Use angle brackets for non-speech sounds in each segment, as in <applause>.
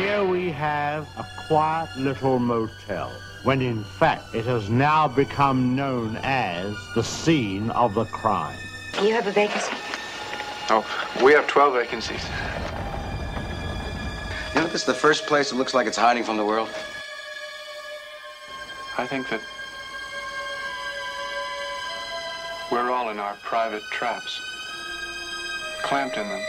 Here we have a quiet little motel, when in fact it has now become known as the scene of the crime. You have a vacancy? Oh, we have 12 vacancies. You know, this is the first place that looks like it's hiding from the world. I think that we're all in our private traps, clamped in them.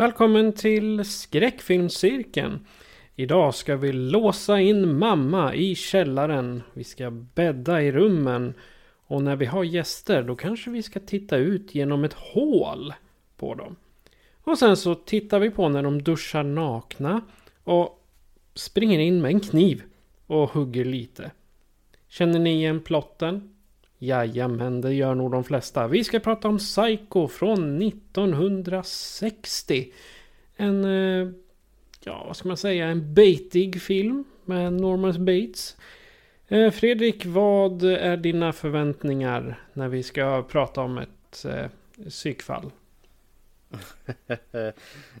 Välkommen till skräckfilmscirkeln. Idag ska vi låsa in mamma i källaren. Vi ska bädda i rummen. Och när vi har gäster då kanske vi ska titta ut genom ett hål på dem. Och sen så tittar vi på när de duschar nakna och springer in med en kniv och hugger lite. Känner ni igen plotten? Jajamän, det gör nog de flesta. Vi ska prata om Psycho från 1960. En, eh, ja vad ska man säga, en baitig film med Norman Bates. Eh, Fredrik, vad är dina förväntningar när vi ska prata om ett eh, psykfall? <laughs>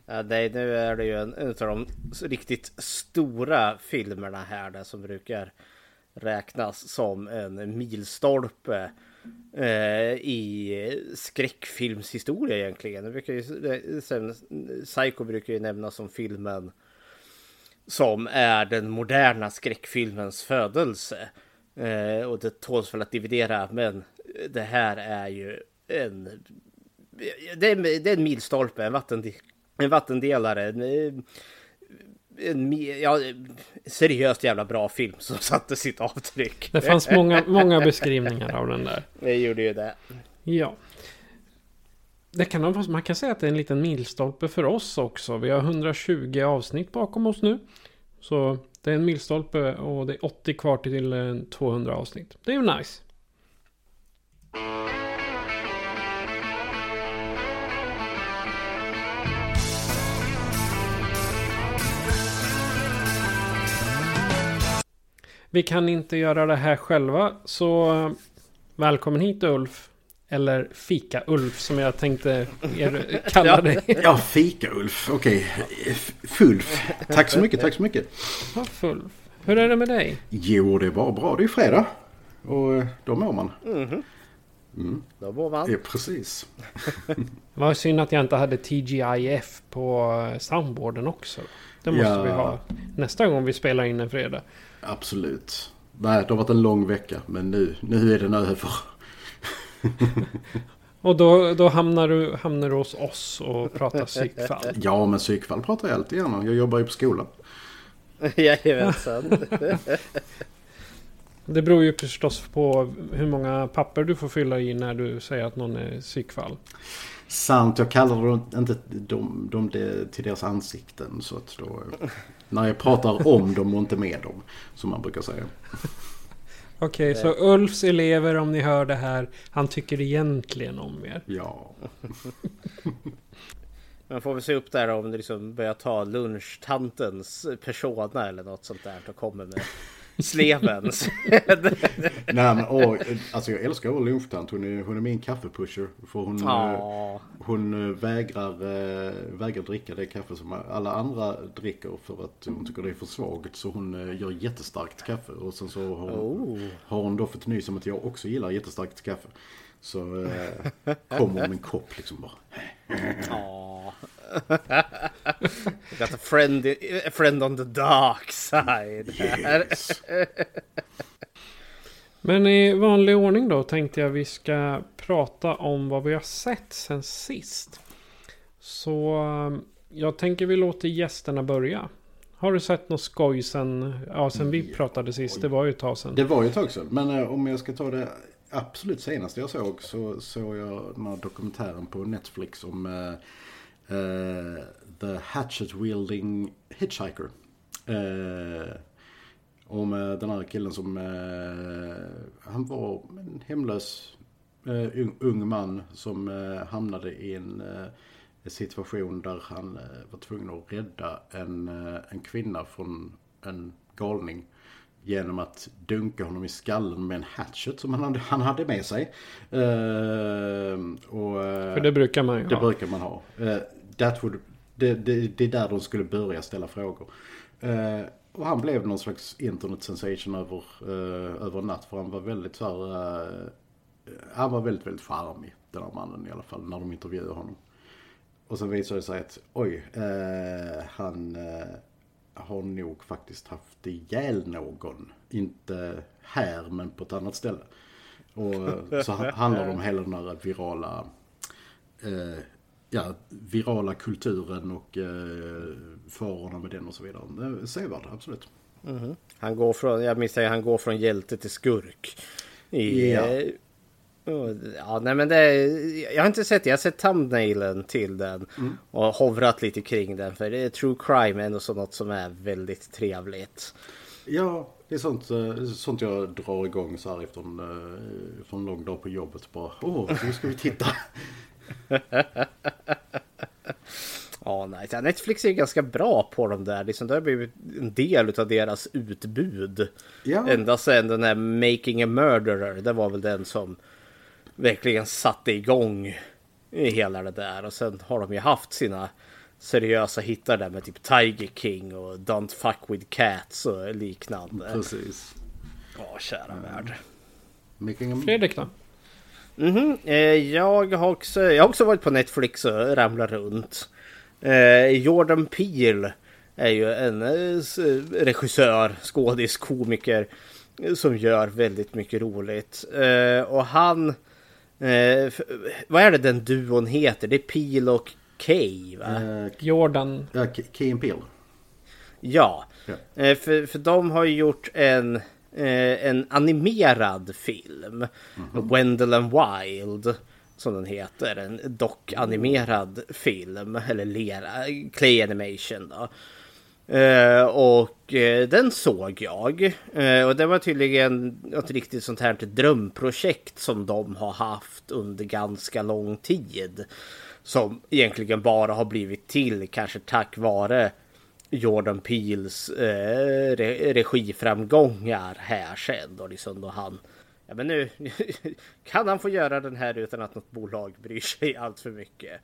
ja, nej, nu är det ju en, en av de riktigt stora filmerna här där som brukar räknas som en milstolpe eh, i skräckfilmshistoria egentligen. Det brukar ju, sen, Psycho brukar ju nämnas som filmen som är den moderna skräckfilmens födelse. Eh, och det tåls väl att dividera, men det här är ju en... Det är, det är en milstolpe, en, vattendel, en vattendelare. En, en, ja, seriöst jävla bra film som <laughs> satte sitt avtryck. Det fanns många, många beskrivningar av den där. Det gjorde ju det. Ja. Det kan, man kan säga att det är en liten milstolpe för oss också. Vi har 120 avsnitt bakom oss nu. Så det är en milstolpe och det är 80 kvar till 200 avsnitt. Det är ju nice. Vi kan inte göra det här själva så eh, välkommen hit Ulf. Eller Fika-Ulf som jag tänkte er, kalla dig. Ja, Fika-Ulf. Okej. Okay. Fulf. Tack så mycket, tack så mycket. Ja, Fulf. Hur är det med dig? Jo, det är bara bra. Det är fredag. Och eh, då mår man. Mm. Mm. Då mår man. Ja, precis. <laughs> Vad synd att jag inte hade TGIF på soundboarden också. Det måste ja. vi ha nästa gång vi spelar in en fredag. Absolut. Nej, det har varit en lång vecka. Men nu, nu är den över. <laughs> och då, då hamnar, du, hamnar du hos oss och pratar psykfall? <laughs> Ja, men psykfall pratar jag alltid gärna. Jag jobbar ju på skolan. <laughs> Jajamensan. Det beror ju förstås på hur många papper du får fylla i när du säger att någon är psykfall. Sant, jag kallar dem inte dem, dem till deras ansikten. Så att då, när jag pratar om dem och inte med dem. Som man brukar säga. Okej, okay, så Ulfs elever om ni hör det här. Han tycker egentligen om er. Ja. <laughs> Man får väl se upp där om det liksom börjar ta lunchtantens persona eller något sånt där. Och kommer med sleven. <laughs> Nej men åh, alltså jag älskar vår lunchtant. Hon är, hon är min kaffepusher. För hon, oh. hon vägrar, äh, vägrar dricka det kaffe som alla andra dricker för att hon tycker det är för svagt. Så hon gör jättestarkt kaffe. Och sen så har, oh. har hon då fått nys om att jag också gillar jättestarkt kaffe. Så äh, kommer hon med en kopp liksom bara. Oh. Got a friend, a friend on the dark side. Yes. Men i vanlig ordning då tänkte jag vi ska prata om vad vi har sett sen sist. Så jag tänker vi låter gästerna börja. Har du sett något skoj sen, ja, sen vi pratade sist? Det var ju ett tag sedan. Det var ju ett tag sedan. Men eh, om jag ska ta det absolut senaste jag såg så såg jag den här dokumentären på Netflix om uh, uh, The Hatchet Wielding Hitchhiker. Uh, om den här killen som, han var en hemlös ung, ung man som hamnade i en situation där han var tvungen att rädda en, en kvinna från en galning. Genom att dunka honom i skallen med en hatchet som han hade, han hade med sig. Eh, och, eh, För det brukar man ju det ha. brukar man ha. That would, det, det, det är där de skulle börja ställa frågor. Eh, och han blev någon slags internet sensation över, eh, över natt. För han var väldigt så här, eh, Han var väldigt, väldigt charmig. Den här mannen i alla fall. När de intervjuade honom. Och sen visade det sig att oj, han har nog faktiskt haft ihjäl någon. Inte här men på ett annat ställe. Och eh, så ha- <laughs> handlar det om hela den här virala eh, ja, virala kulturen och eh, farorna med den och så vidare. Det är Sevärd, absolut. Han går från, jag misstänker han går från hjälte till skurk. I, Ja. Ja, nej men det Jag har inte sett det. Jag har sett thumbnailen till den. Och hovrat lite kring den. För det är true crime ändå så något som är väldigt trevligt. Ja, det är sånt, eh, sånt jag drar igång så här efter en, eh, efter en lång dag på jobbet. Bara, åh, nu ska vi titta. <laughs> Ja, nej. så Netflix är ganska bra på de där. Liksom, det har blivit en del av deras utbud. Ja. Ända sedan den här Making a Murderer. Det var väl den som verkligen satte igång i hela det där. Och sen har de ju haft sina seriösa hittar där med typ Tiger King och Don't Fuck With Cats och liknande. Precis. Ja, kära värld. Making a... Fredrik då? Mhm, eh, jag, har också, jag har också varit på Netflix och ramlat runt. Eh, Jordan Peele är ju en eh, regissör, skådis, komiker som gör väldigt mycket roligt. Och han... Eh, vad är det den duon heter? Det är Peele och Kay va? Eh, Jordan. ja, K- Key and Peele. Ja, Ja. Eh, för, för de har ju gjort en, eh, en animerad film. Wendell and Wild. Som den heter. En dock-animerad film. Eller lera, clay animation då. Eh, och eh, den såg jag. Eh, och det var tydligen ett riktigt sånt här drömprojekt som de har haft under ganska lång tid. Som egentligen bara har blivit till kanske tack vare Jordan Peels eh, re regiframgångar här sen då liksom då han Ja men nu <laughs> kan han få göra den här utan att något bolag bryr sig allt för mycket.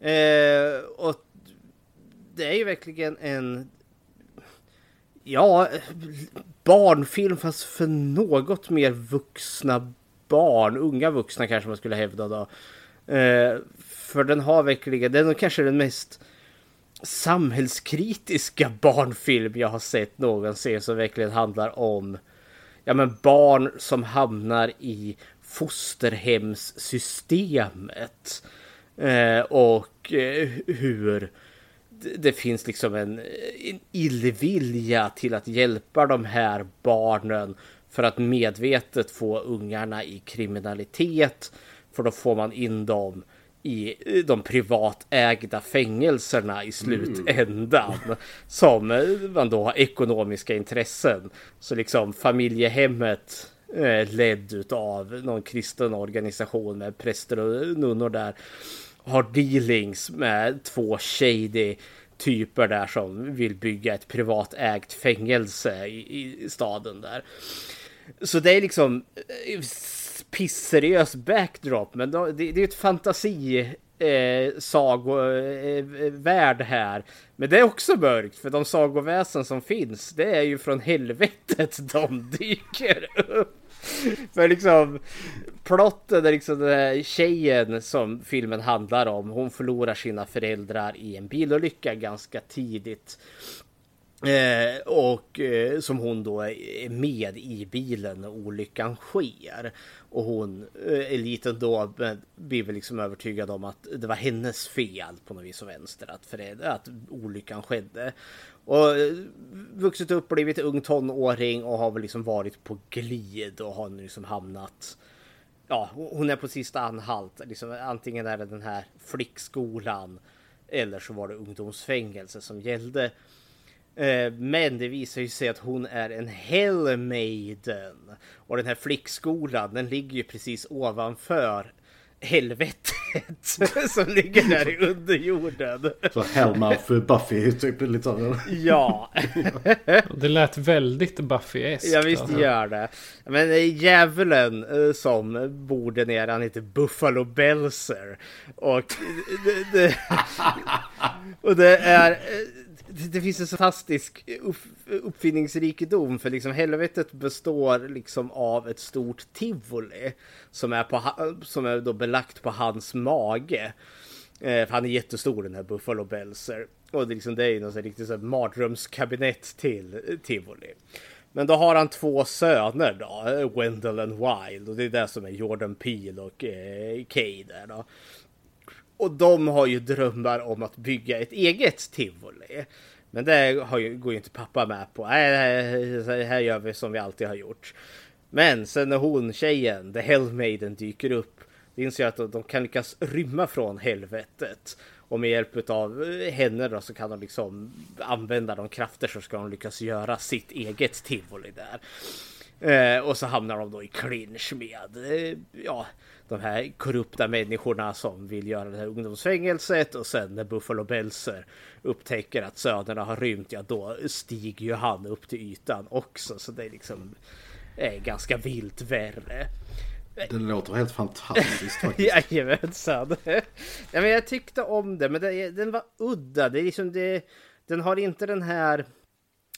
Eh, och det är ju verkligen en Ja, barnfilm fast för något mer vuxna barn, unga vuxna kanske man skulle hävda då. Eh, för den har verkligen, den är kanske den mest samhällskritiska <laughs> barnfilm jag har sett någonsin som verkligen handlar om ja, men barn som hamnar i fosterhemssystemet. Eh, och eh, hur det- finns liksom en, en illvilja till att hjälpa de här barnen för att medvetet få ungarna i kriminalitet. För då får man in dem i de privatägda fängelserna i slutändan. Som eh, man då har ekonomiska intressen. Så liksom familjehemmet eh, ledd utav någon kristen organisation med präster och nunnor där har dealings med två shady typer där som vill bygga ett privatägt fängelse i, i staden där. Så det är liksom eh, pisseriös backdrop men då, det, det är ett fantasi eh, sagovärld eh, eh här. Men det är också mörkt för de sagoväsen som finns det är ju från helvetet <laughs> de dyker upp. För liksom plotten är liksom den här tjejen som filmen handlar om. Hon förlorar sina föräldrar i en bilolycka ganska tidigt. Eh, och eh, som hon då är med i bilen när olyckan sker. Och hon, eh, eliten då, blir väl liksom övertygad om att det var hennes fel på något vis och vänster att, för, att olyckan skedde. Och eh, vuxit upp, blivit ung tonåring och har väl liksom varit på glid och har nu liksom hamnat Ja, hon är på sista anhalt. Liksom, antingen är det den här flickskolan eller så var det ungdomsfängelse som gällde. Eh, men det visar ju sig att hon är en Hellmaiden. Och den här flickskolan den ligger ju precis ovanför helvetet <laughs> som ligger där i underjorden. Så Hellmouth Buffy typ lite så. Ja. <laughs> det lät väldigt Buffy-eskt. Ja visst alltså. gör det. Men djävulen eh, som bor där nere han heter Buffalo Belser. Och det, <laughs> och det är det, finns en fantastisk uppfinningsrikedom för liksom helvetet består liksom av ett stort tivoli som är, på, som är då belagt på hans mage. Eh, för han är jättestor den här Buffalo Belser. Och det, liksom, det är ju något riktigt så mardrömskabinett till eh, tivoli. Men då har han två söner då, eh, Wendell and Wild. Och det är det som är Jordan Peele och eh, Kay där då. Och de har ju drömmar om att bygga ett eget tivoli. Men det har ju, går ju inte pappa med på. Nej, här gör vi som vi alltid har gjort. Men sen när hon, tjejen, The Hellmaiden dyker upp. Det inser jag att de kan lyckas rymma från helvetet. Och med hjälp av eh, henne då så kan de liksom använda de krafter som ska de lyckas göra sitt eget tivoli där. Eh, och så hamnar de då i clinch med eh, ja, de här korrupta människorna som vill göra det här ungdomsfängelset och sen när Buffalo Belser upptäcker att sönerna har rymt, ja då stiger ju han upp till ytan också. Så det är liksom är ganska vilt värre. Det låter helt fantastiskt <laughs> faktiskt. Jajamensan. ja, men jag tyckte om det, men det, den var udda. Det är liksom det, den har inte den här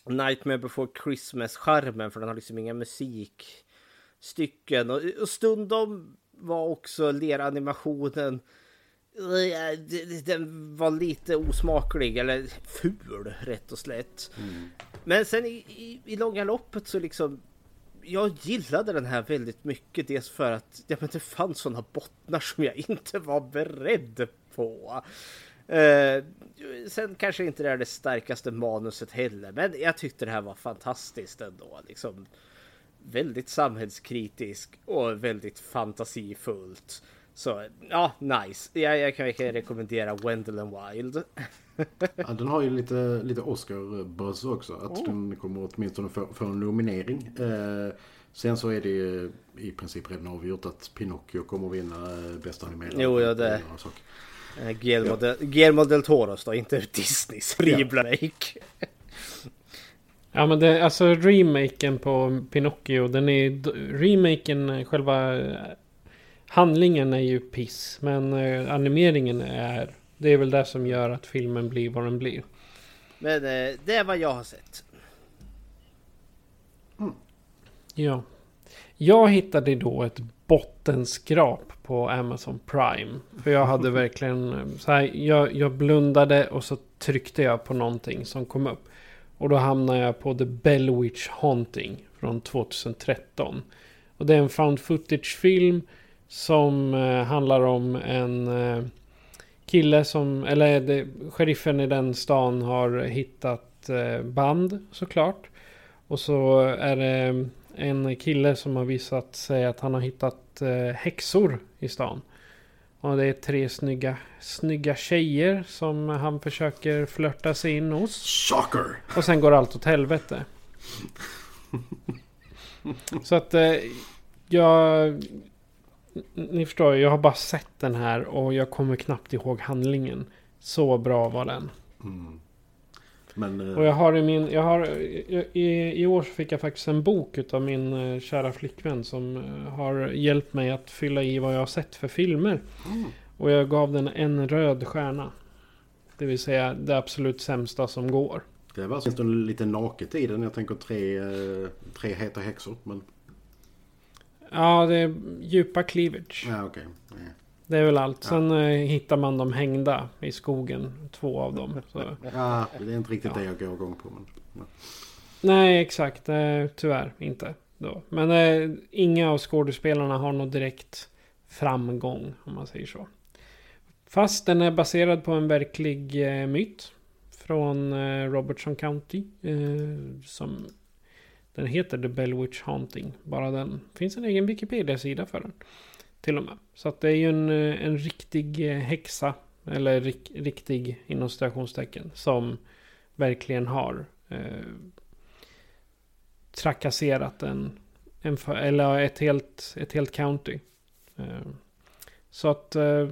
Nightmare before Christmas-charmen för den har liksom inga musikstycken. Och, och stundom var också leranimationen den var lite osmaklig eller ful rätt och slätt. Mm. Men sen i, i, i, långa loppet så liksom jag gillade den här väldigt mycket. Dels för att ja, men det fanns sådana bottnar som jag <laughs> inte var beredd på. Eh, sen kanske inte det är det starkaste manuset heller, men jag tyckte det här var fantastiskt ändå. Liksom, väldigt samhällskritisk och väldigt fantasifullt. Så ja, nice. Jag, jag kan verkligen rekommendera Wendell and Wild. <laughs> ja, den har ju lite, lite Oscar-buzz också. Att oh. den kommer åtminstone få, få en nominering. Eh, sen så är det ju i princip redan avgjort att Pinocchio kommer vinna eh, bästa animerad. Jo, ja det. Eh, Guillermo, ja. del, Guillermo del Toros då, inte Disneys remake. Ja <laughs> men det, alltså remaken på Pinocchio, den är remaken, själva handlingen är ju piss. Men eh, animeringen är, det är väl det som gör att filmen blir vad den blir. Men eh, det är vad jag har sett. Mm. Ja. Jag hittade då ett bottenskrap på Amazon Prime. För jag hade <laughs> verkligen så här, jag, jag blundade och så tryckte jag på någonting som kom upp. Och då hamnar jag på The Bellwitch Haunting från 2013. Och det är en found footage-film som eh, handlar om en eh, kille som, eller det, sheriffen i den stan har hittat eh, band såklart. Och så är det en kille som har visat sig att han har hittat häxor i stan. Och det är tre snygga, snygga tjejer som han försöker flörta sig in hos. Shocker! Och sen går allt åt helvete. Så att eh, jag... Ni förstår, jag har bara sett den här och jag kommer knappt ihåg handlingen. Så bra var den. Mm. Men, uh... Och jag har i min... Jag har, i, I år fick jag faktiskt en bok av min uh, kära flickvän som uh, har hjälpt mig att fylla i vad jag har sett för filmer. Mm. Och jag gav den en röd stjärna. Det vill säga det absolut sämsta som går. Det var alltså lite naket i den. Jag tänker tre, tre heta häxor. Men... Ja, det är djupa cleavage. Ja, okej. Okay. Det är väl allt. Sen eh, hittar man dem hängda i skogen. Två av dem. Så. <laughs> Ja, det är inte riktigt det jag går igång på. Men, ja. Nej, exakt. Eh, tyvärr inte. Då. Men eh, inga av skådespelarna har något direkt framgång, om man säger så. Fast den är baserad på en verklig eh, myt. Från eh, Robertson County. Eh, som den heter The Bellwitch Haunting. Bara den. finns en egen Wikipedia-sida för den. Till och med. Så att det är ju en, eh, en riktig eh, häxa. Eller rik, riktig inom citationstecken. Som verkligen har eh, trakasserat en, en eller ett helt, ett helt county. Eh, så att eh,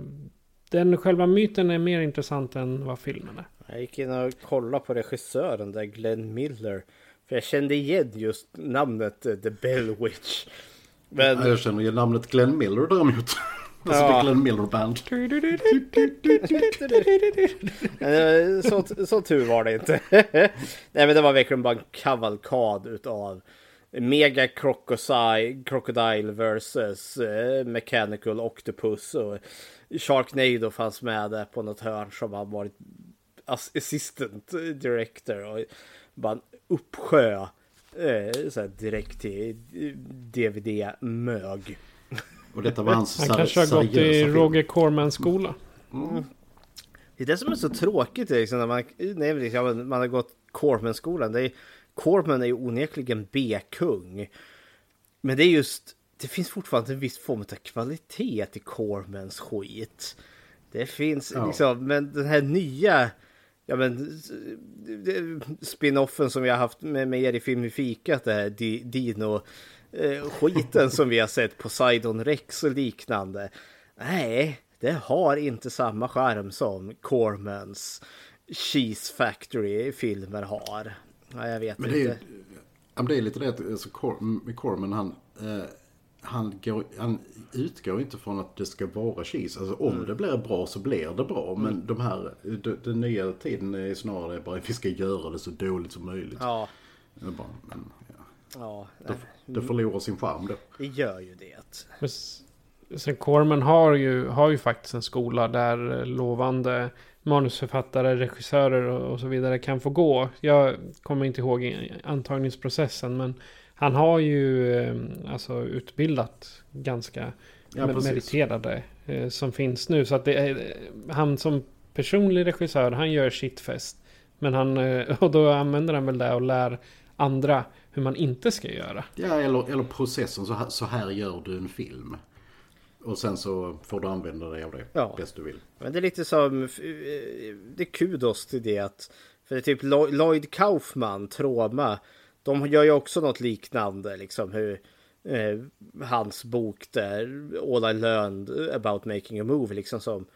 den själva myten är mer intressant än vad filmen är. Jag gick in och kollade på regissören där, Glenn Miller. För jag kände igen just namnet eh, The Bell Witch. Men Ja, Jag känner igen namnet Glenn Miller däremot. Alltså Ja. Glenn Miller Band. eh, så, så tur var det inte. Nej men det var verkligen bara en kavalkad utav Mega Crocodile, Crocodile versus eh, Mechanical Octopus och Sharknado fanns med där på något hörn som har varit ass- assistant director och bara en uppsjö eh, så här direkt till DVD-mög. Och detta var hans Han kanske har gått i. Roger Cormans skola. Det är det som är så tråkigt liksom, när man, nej, liksom, man har gått Corman-skolan. Det är, Corman är ju onekligen B-kung. Men det är just, det finns fortfarande en viss form av kvalitet i Cormans skit. Det finns Ja. liksom, men den här nya, ja men spin-offen som vi har haft med, med er i Film i fikat, det här Di- Dino eh, skiten som vi har sett på Sidon Rex och liknande. Nej, det har inte samma charm som Cormans Cheese Factory-filmer har. Ja, jag vet Men det är, inte. ja, men det är lite det att alltså, Cor- Corman han, eh, han, går, han utgår inte från att det ska vara cheese. Alltså om Mm. det blir bra så blir det bra. Men de här, de- den nya tiden är snarare bara att vi ska göra det så dåligt som möjligt. Ja, bara, men, ja. ja, det, det förlorar sin charm då. det gör ju det. Men Sen Corman har ju, har ju faktiskt en skola där lovande manusförfattare, regissörer och, och så vidare kan få gå. Jag kommer inte ihåg antagningsprocessen men han har ju eh, alltså utbildat ganska Ja, meriterade eh, som finns nu. Så att det är, han som personlig regissör, han gör shitfest. Men han, eh, <laughs> och då använder han väl det och lär andra hur man inte ska göra. Ja, eller, eller processen. Så här, så här gör du en film. Och sen så får du använda dig av det Ja. bäst du vill. Men det är lite som, eh, det är kudos till det att, för det är typ Lo- Lloyd Kaufman, Troma, de gör ju också något liknande liksom hur eh, hans bok där, All I learned about making a movie liksom som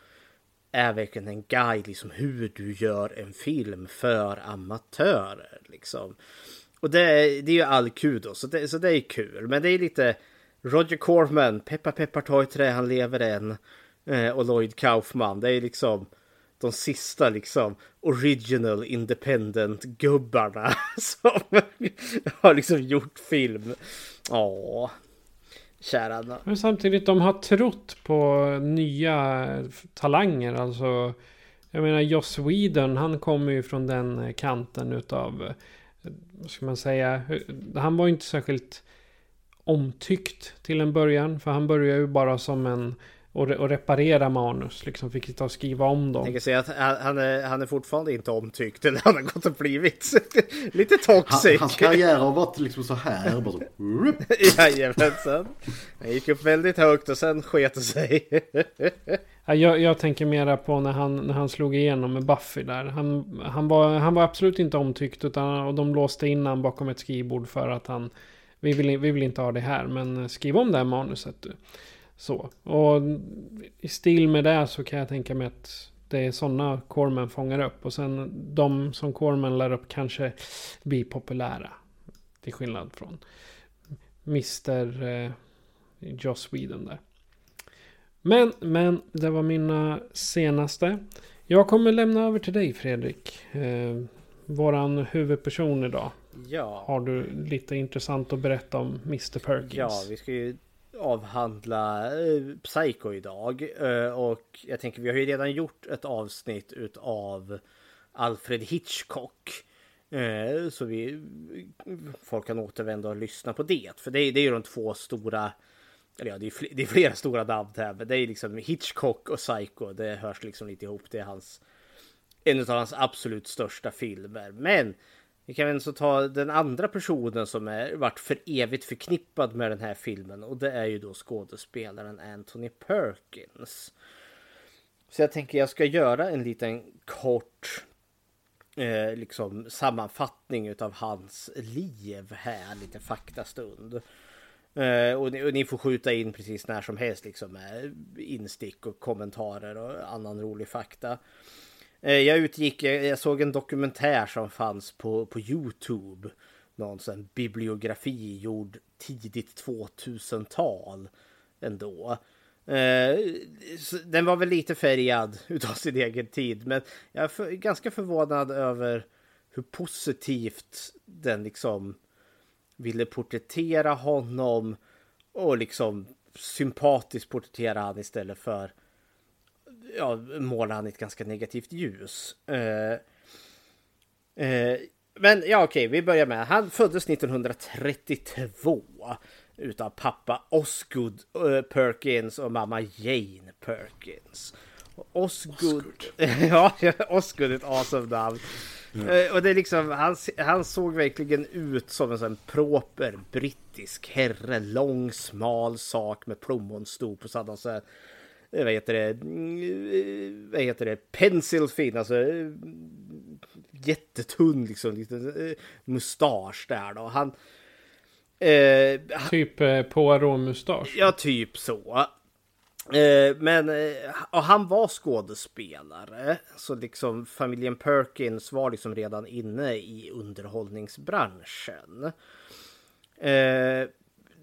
är verkligen en guide liksom hur du gör en film för amatörer liksom. Och det, är- det är ju all kudos, så det, så det är kul. Men det är lite Roger Corman, peppar peppar ta i trä, han lever än. Eh, och Lloyd Kaufman, det är liksom de sista liksom original independent gubbarna <laughs> som har liksom gjort film. Ja, kära Men samtidigt, de har trott på nya talanger. Alltså, jag menar, Joss Whedon, han kommer ju från den kanten utav, vad ska man säga, han var ju inte särskilt omtyckt till en början. För han började ju bara som en, och, re- och reparera manus, liksom fick sitta och skriva om Jag dem. tänker säga att han han är, han är fortfarande inte omtyckt, eller han har gått och blivit <laughs> lite Han, toxic. hans karriär har varit liksom så här. Bara så, whoop. <laughs> Jajamensan. Han gick upp väldigt högt och sen sket det sig. <laughs> Ja, Jag, jag tänker mera på när han, när han slog igenom med Buffy där. Han, han, var, han var absolut inte omtyckt utan och de låste in han bakom ett skrivbord för att han... Vi vill, vi vill inte ha det här men skriv om det här manuset du. Så. Och i stil med det så kan jag tänka mig att det är sådana Corman fångar upp. Och sen de som Corman lär upp kanske blir populära. Till skillnad från Mr. Eh, Joss Whedon där. Men, men, det var mina senaste. Jag kommer lämna över till dig Fredrik. Eh, våran huvudperson idag. Ja. Har du lite intressant att berätta om Mr. Perkins? Ja, vi ska ju avhandla eh, Psycho idag. Eh, och jag tänker vi har ju redan gjort ett avsnitt utav Alfred Hitchcock. Eh, så vi folk kan återvända och lyssna på det. För det, det är ju de två stora eller ja, det är, fl det är flera stora namn här, men det är liksom Hitchcock och Psycho. Det hörs liksom lite ihop. Det är hans en av hans absolut största filmer. Men vi kan väl så ta den andra personen som är varit för evigt förknippad med den här filmen och det är ju då skådespelaren Anthony Perkins. Så jag tänker jag ska göra en liten kort eh, liksom sammanfattning av hans liv här, lite faktastund. Eh, och, ni, och, ni, får skjuta in precis när som helst liksom med instick och kommentarer och annan rolig fakta. Eh, jag utgick, jag såg en dokumentär som fanns på, på Youtube. Någon sån bibliografi gjord tidigt 2000-tal ändå. Eh, den var väl lite färgad <laughs> utav sin egen tid, men jag är för, ganska förvånad över hur positivt den liksom ville porträttera honom och liksom sympatiskt porträttera han istället för ja, målar han i ett ganska negativt ljus. Uh, uh, men ja, okej, vi börjar med. Han föddes 1932 utav pappa Osgood uh, Perkins och mamma Jane Perkins. Osgood, <laughs> ja, Osgood är ett awesome namn. Mm. Och det är liksom, han, han såg verkligen ut som en sån proper brittisk herre. Lång, smal sak med plommonstop och så hade han så här Eh, vad heter det, mm, vad heter det, pencilfin, alltså eh, jättetunn liksom, liten eh, mustasch där då. Han... Eh, typ eh, Poirot-mustasch? Ja, typ så. Eh, men och han var skådespelare, så liksom familjen Perkins var liksom redan inne i underhållningsbranschen. Eh,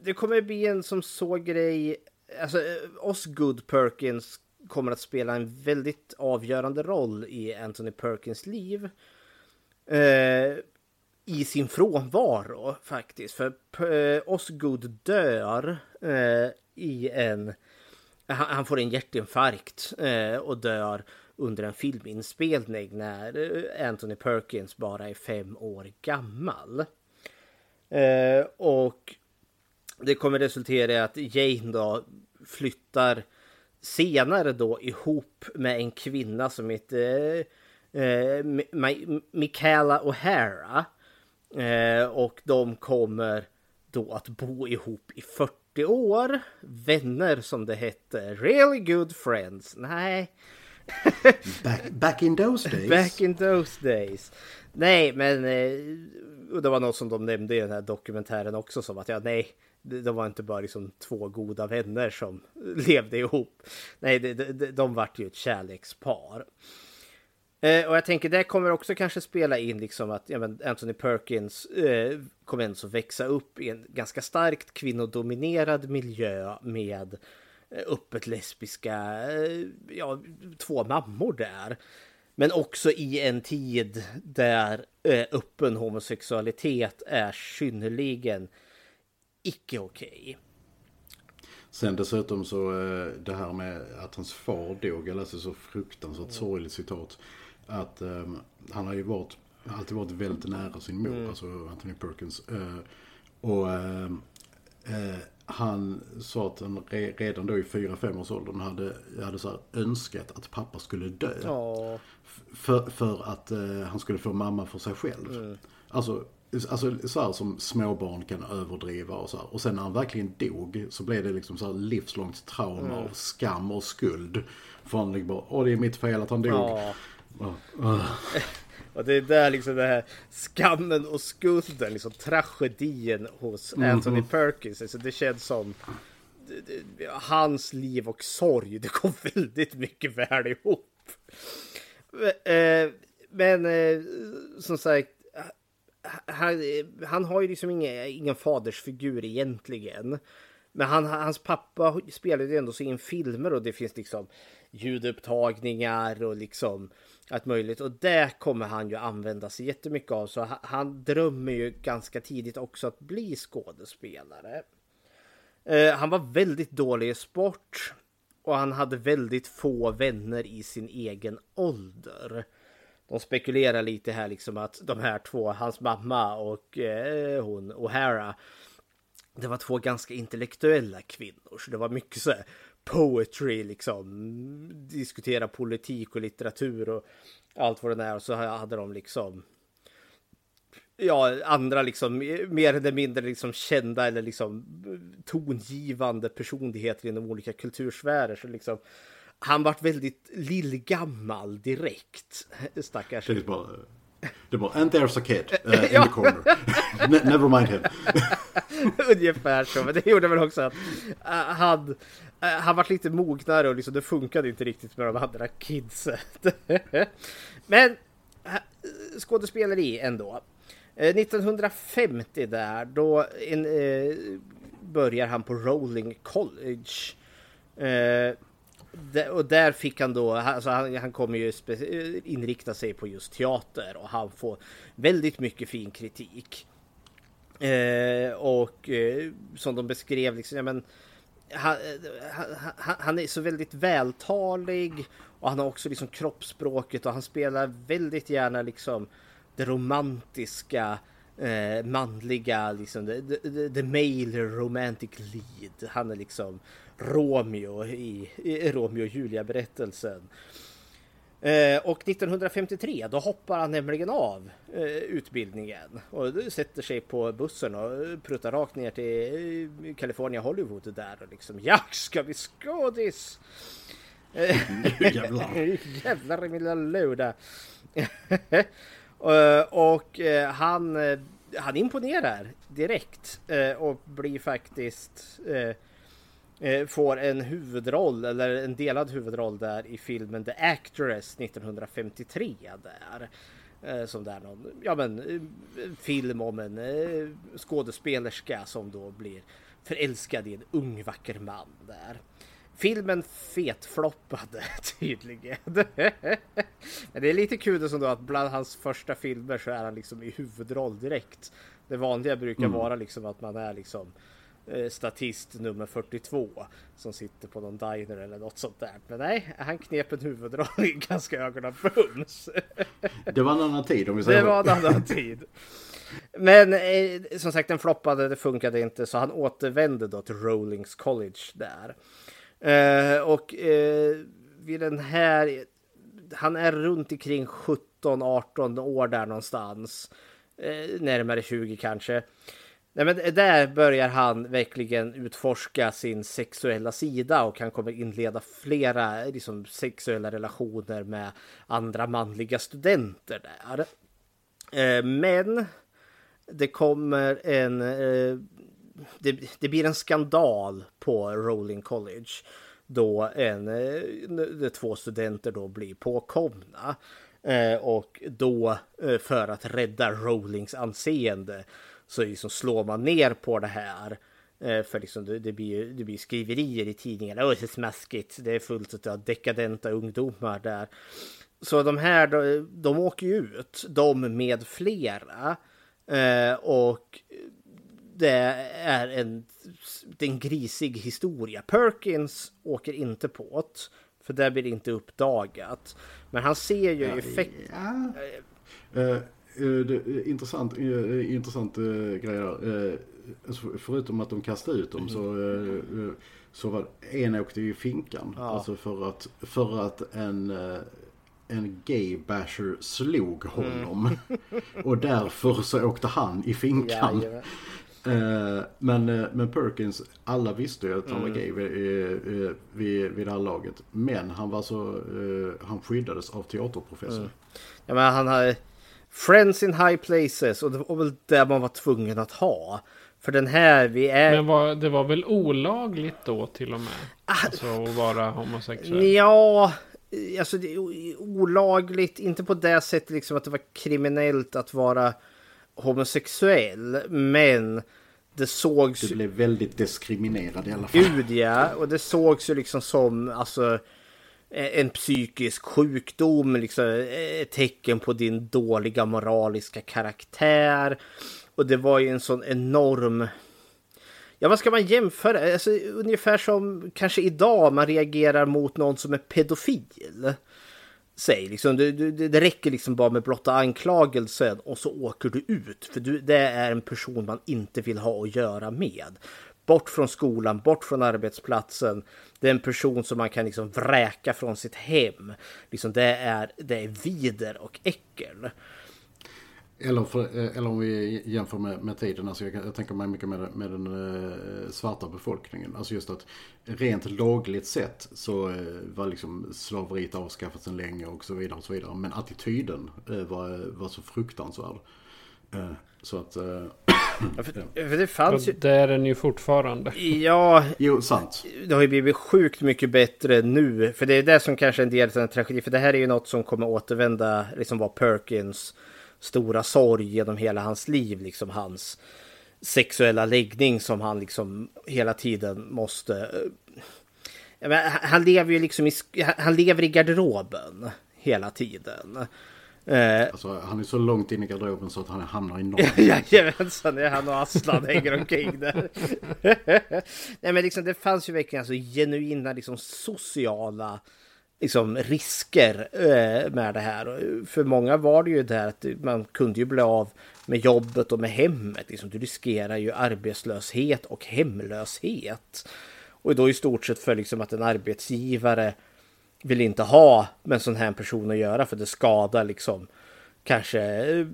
det kommer bli en som så grej alltså, eh, Osgood Perkins kommer att spela en väldigt avgörande roll i Anthony Perkins liv. Eh, I sin frånvaro faktiskt. För eh, Osgood dör eh, i en... Han, han, får en hjärtinfarkt eh, och dör under en filminspelning när eh, Anthony Perkins bara är fem år gammal. Eh, och det kommer resultera i att Jane då flyttar senare då ihop med en kvinna som heter eh, Michaela O'Hara. Eh, och de kommer då att bo ihop i 40 år. Vänner som det hette. Really good friends. Nej. <laughs> back, back in those days. Back in those days. Nej, men eh, det var något som de nämnde i den här dokumentären också som att ja, nej, de var inte bara liksom två goda vänner som <laughs> levde ihop. Nej, de, de, de vart ju ett kärlekspar. Eh, och jag tänker det kommer också kanske spela in liksom att ja, men Anthony Perkins eh, kommer ändå växa upp i en ganska starkt kvinnodominerad miljö med eh, öppet lesbiska, eh, ja, två mammor där. Men också i en tid där eh, öppen homosexualitet är synnerligen icke okej. Okay. Sen dessutom så eh, det här med att hans far dog, jag läste så fruktansvärt sorgligt citat. Att um, han har ju varit, alltid varit väldigt nära sin mor, mm. alltså Anthony Perkins. Uh, och uh, uh, han sa att han re, redan då i 4-5 års åldern hade, hade så önskat att pappa skulle dö. Oh. För, för att han skulle få mamma för sig själv. Mm. Alltså Alltså så här som småbarn kan överdriva och så här. Och sen när han verkligen dog så blev det liksom så här livslångt trauma mm. och skam och skuld. För han liksom bara, åh det är mitt fel att han dog. Ja. Uh. <laughs> Och det är där liksom det här skammen och skulden, liksom tragedin hos mm. Anthony Perkins. Alltså det känns som hans liv och sorg, det kom <laughs> väldigt mycket väl ihop. Eh, men eh, som sagt, han, han har ju liksom ingen, ingen fadersfigur egentligen. Men han, hans pappa spelade ju ändå så in filmer och det finns liksom ljudupptagningar och liksom allt möjligt. Och det kommer han ju använda sig jättemycket av. Så han, han drömmer ju ganska tidigt också att bli skådespelare. Eh, han var väldigt dålig i sport och han hade väldigt få vänner i sin egen ålder. De spekulerar lite här liksom att de här två, hans mamma och eh, hon O'Hara, det var två ganska intellektuella kvinnor. Så det var mycket så här poetry, liksom diskutera politik och litteratur och allt vad det är. Och så hade de liksom ja, andra liksom mer eller mindre liksom kända eller liksom eh, tongivande personligheter inom olika kultursfärer. Så liksom, han vart väldigt lillgammal direkt, <laughs> stackars. Det är bara, det är bara and there's a kid uh, <laughs> in the corner. <laughs> Never mind him. Ungefär så, men det gjorde väl också att uh, han, uh, han vart lite mognare och liksom det funkade inte riktigt med de andra kidsen. men skådespeleri ändå. 1950 där, då eh, börjar han på Rolling College. Och där fick han då, alltså han, han kommer ju inrikta sig på just teater och han får väldigt mycket fin kritik. Eh, och eh, som de beskrev, liksom, ja, men, han, han, han, är så väldigt vältalig och han har också liksom kroppsspråket och han spelar väldigt gärna liksom det romantiska eh, manliga, liksom the, the, the male romantic lead. Han är liksom Romeo i, i Romeo och Julia berättelsen. Eh, och 1953 då hoppar han nämligen av eh, utbildningen och sätter sig på bussen och pruttar rakt ner till eh, California Hollywood där och liksom ja, ska vi skådis? <laughs> Jävlar. <laughs> Jävlar i min lilla luda. <laughs> Och han, han imponerar direkt och blir faktiskt får en huvudroll eller en delad huvudroll där i filmen The Actress 1953 där. Som där någon, ja men film om en skådespelerska som då blir förälskad i en ung vacker man där. Filmen fetfloppade <laughs> tydligen. Men det är lite kul som då att bland hans första filmer så är han liksom i huvudroll direkt. Det vanliga brukar mm. vara liksom att man är liksom eh, statist nummer 42 som sitter på någon diner eller något sånt där. Men nej, han knep en huvudroll i <laughs> ganska ögonen bums. Det var en annan tid om vi säger Det var en annan tid. Men eh, som sagt, den floppade, det funkade inte så han återvände då till Rollings College där. Eh, och eh, vid den här, han är runt omkring 17-18 år där någonstans. Eh, närmare 20 kanske. Nej, men där börjar han verkligen utforska sin sexuella sida och han kommer inleda flera liksom, sexuella relationer med andra manliga studenter där. Eh, men det kommer en eh, det, det, blir en skandal på Rolling College då en, eh, två studenter då blir påkomna. Och då för att rädda Rowlings anseende så liksom slår man ner på det här. Eh, för liksom det, det, blir, det blir skriverier i tidningarna. Åh, det är smaskigt. Det är fullt av dekadenta ungdomar där. Så de här, de, de åker ju ut, de med flera. Eh, och det är en, det är en grisig historia. Perkins åker inte på det, för det blir inte uppdagat. Men han ser ju ja, effekt... Ja. Uh, uh, intressant uh, intressant uh, grej förutom att de kastade ut dem så, så var en åkte i finkan. Ja. Alltså för att, för att en en gay basher slog honom. Mm. <laughs> och därför så åkte han i finkan. Ja, Eh, men, eh, men Perkins, alla visste ju att han var mm. gay vid, vid, vid det här laget. Men han var så, eh, han skyddades av teaterprofessorn. Mm. Ja men han har Friends in high places och det var väl det man var tvungen att ha. För den här, vi är... Men var, det var väl olagligt då till och med? Ah, alltså att vara homosexuell? Ja, alltså det är olagligt, inte på det sättet liksom att det var kriminellt att vara homosexuell, men det sågs... Du blev väldigt diskriminerad i alla fall. Gud ja, och det sågs ju liksom som alltså Eh, en psykisk sjukdom, liksom eh, ett tecken på din dåliga moraliska karaktär. Och det var ju en sån enorm Ja, vad ska man jämföra? Alltså, ungefär som kanske idag man reagerar mot någon som är pedofil. Säg liksom, det, det, det räcker liksom bara med blotta anklagelsen och så åker du ut. För du, det är en person man inte vill ha att göra med. Bort från skolan, bort från arbetsplatsen. Det är en person som man kan liksom vräka från sitt hem. Liksom det, är, det är vider och äckel. Eller, för, eh, eller om vi jämför med, med tiden, alltså jag, jag tänker mig mycket med, med den eh, svarta befolkningen. Alltså just att rent lagligt sett så eh, var liksom slaveriet avskaffat sedan länge och så vidare och så vidare. Men attityden var, var så fruktansvärd. så att... <clears throat> Ja, för, för, det fanns ju... Det är den ju fortfarande. Ja. Jo, sant. Det har ju blivit sjukt mycket bättre nu. För det är det som kanske är en del av den tragedi. För det här är ju något som kommer återvända, liksom var Perkins stora sorg genom hela hans liv, liksom hans sexuella läggning som han liksom hela tiden måste... Men han lever ju liksom i, han lever i garderoben hela tiden. Eh, alltså, han är så långt in i garderoben så att han hamnar i norr. Jajamensan, det är han och Aslan hänger omkring där. <laughs> Nej men liksom det fanns ju verkligen alltså genuina liksom sociala liksom, risker eh, med det här. För många var det ju det att man kunde ju bli av med jobbet och med hemmet. Liksom, du riskerar ju arbetslöshet och hemlöshet. Och då i stort sett för liksom att en arbetsgivare vill inte ha med en sån här person att göra för det skadar liksom kanske eh,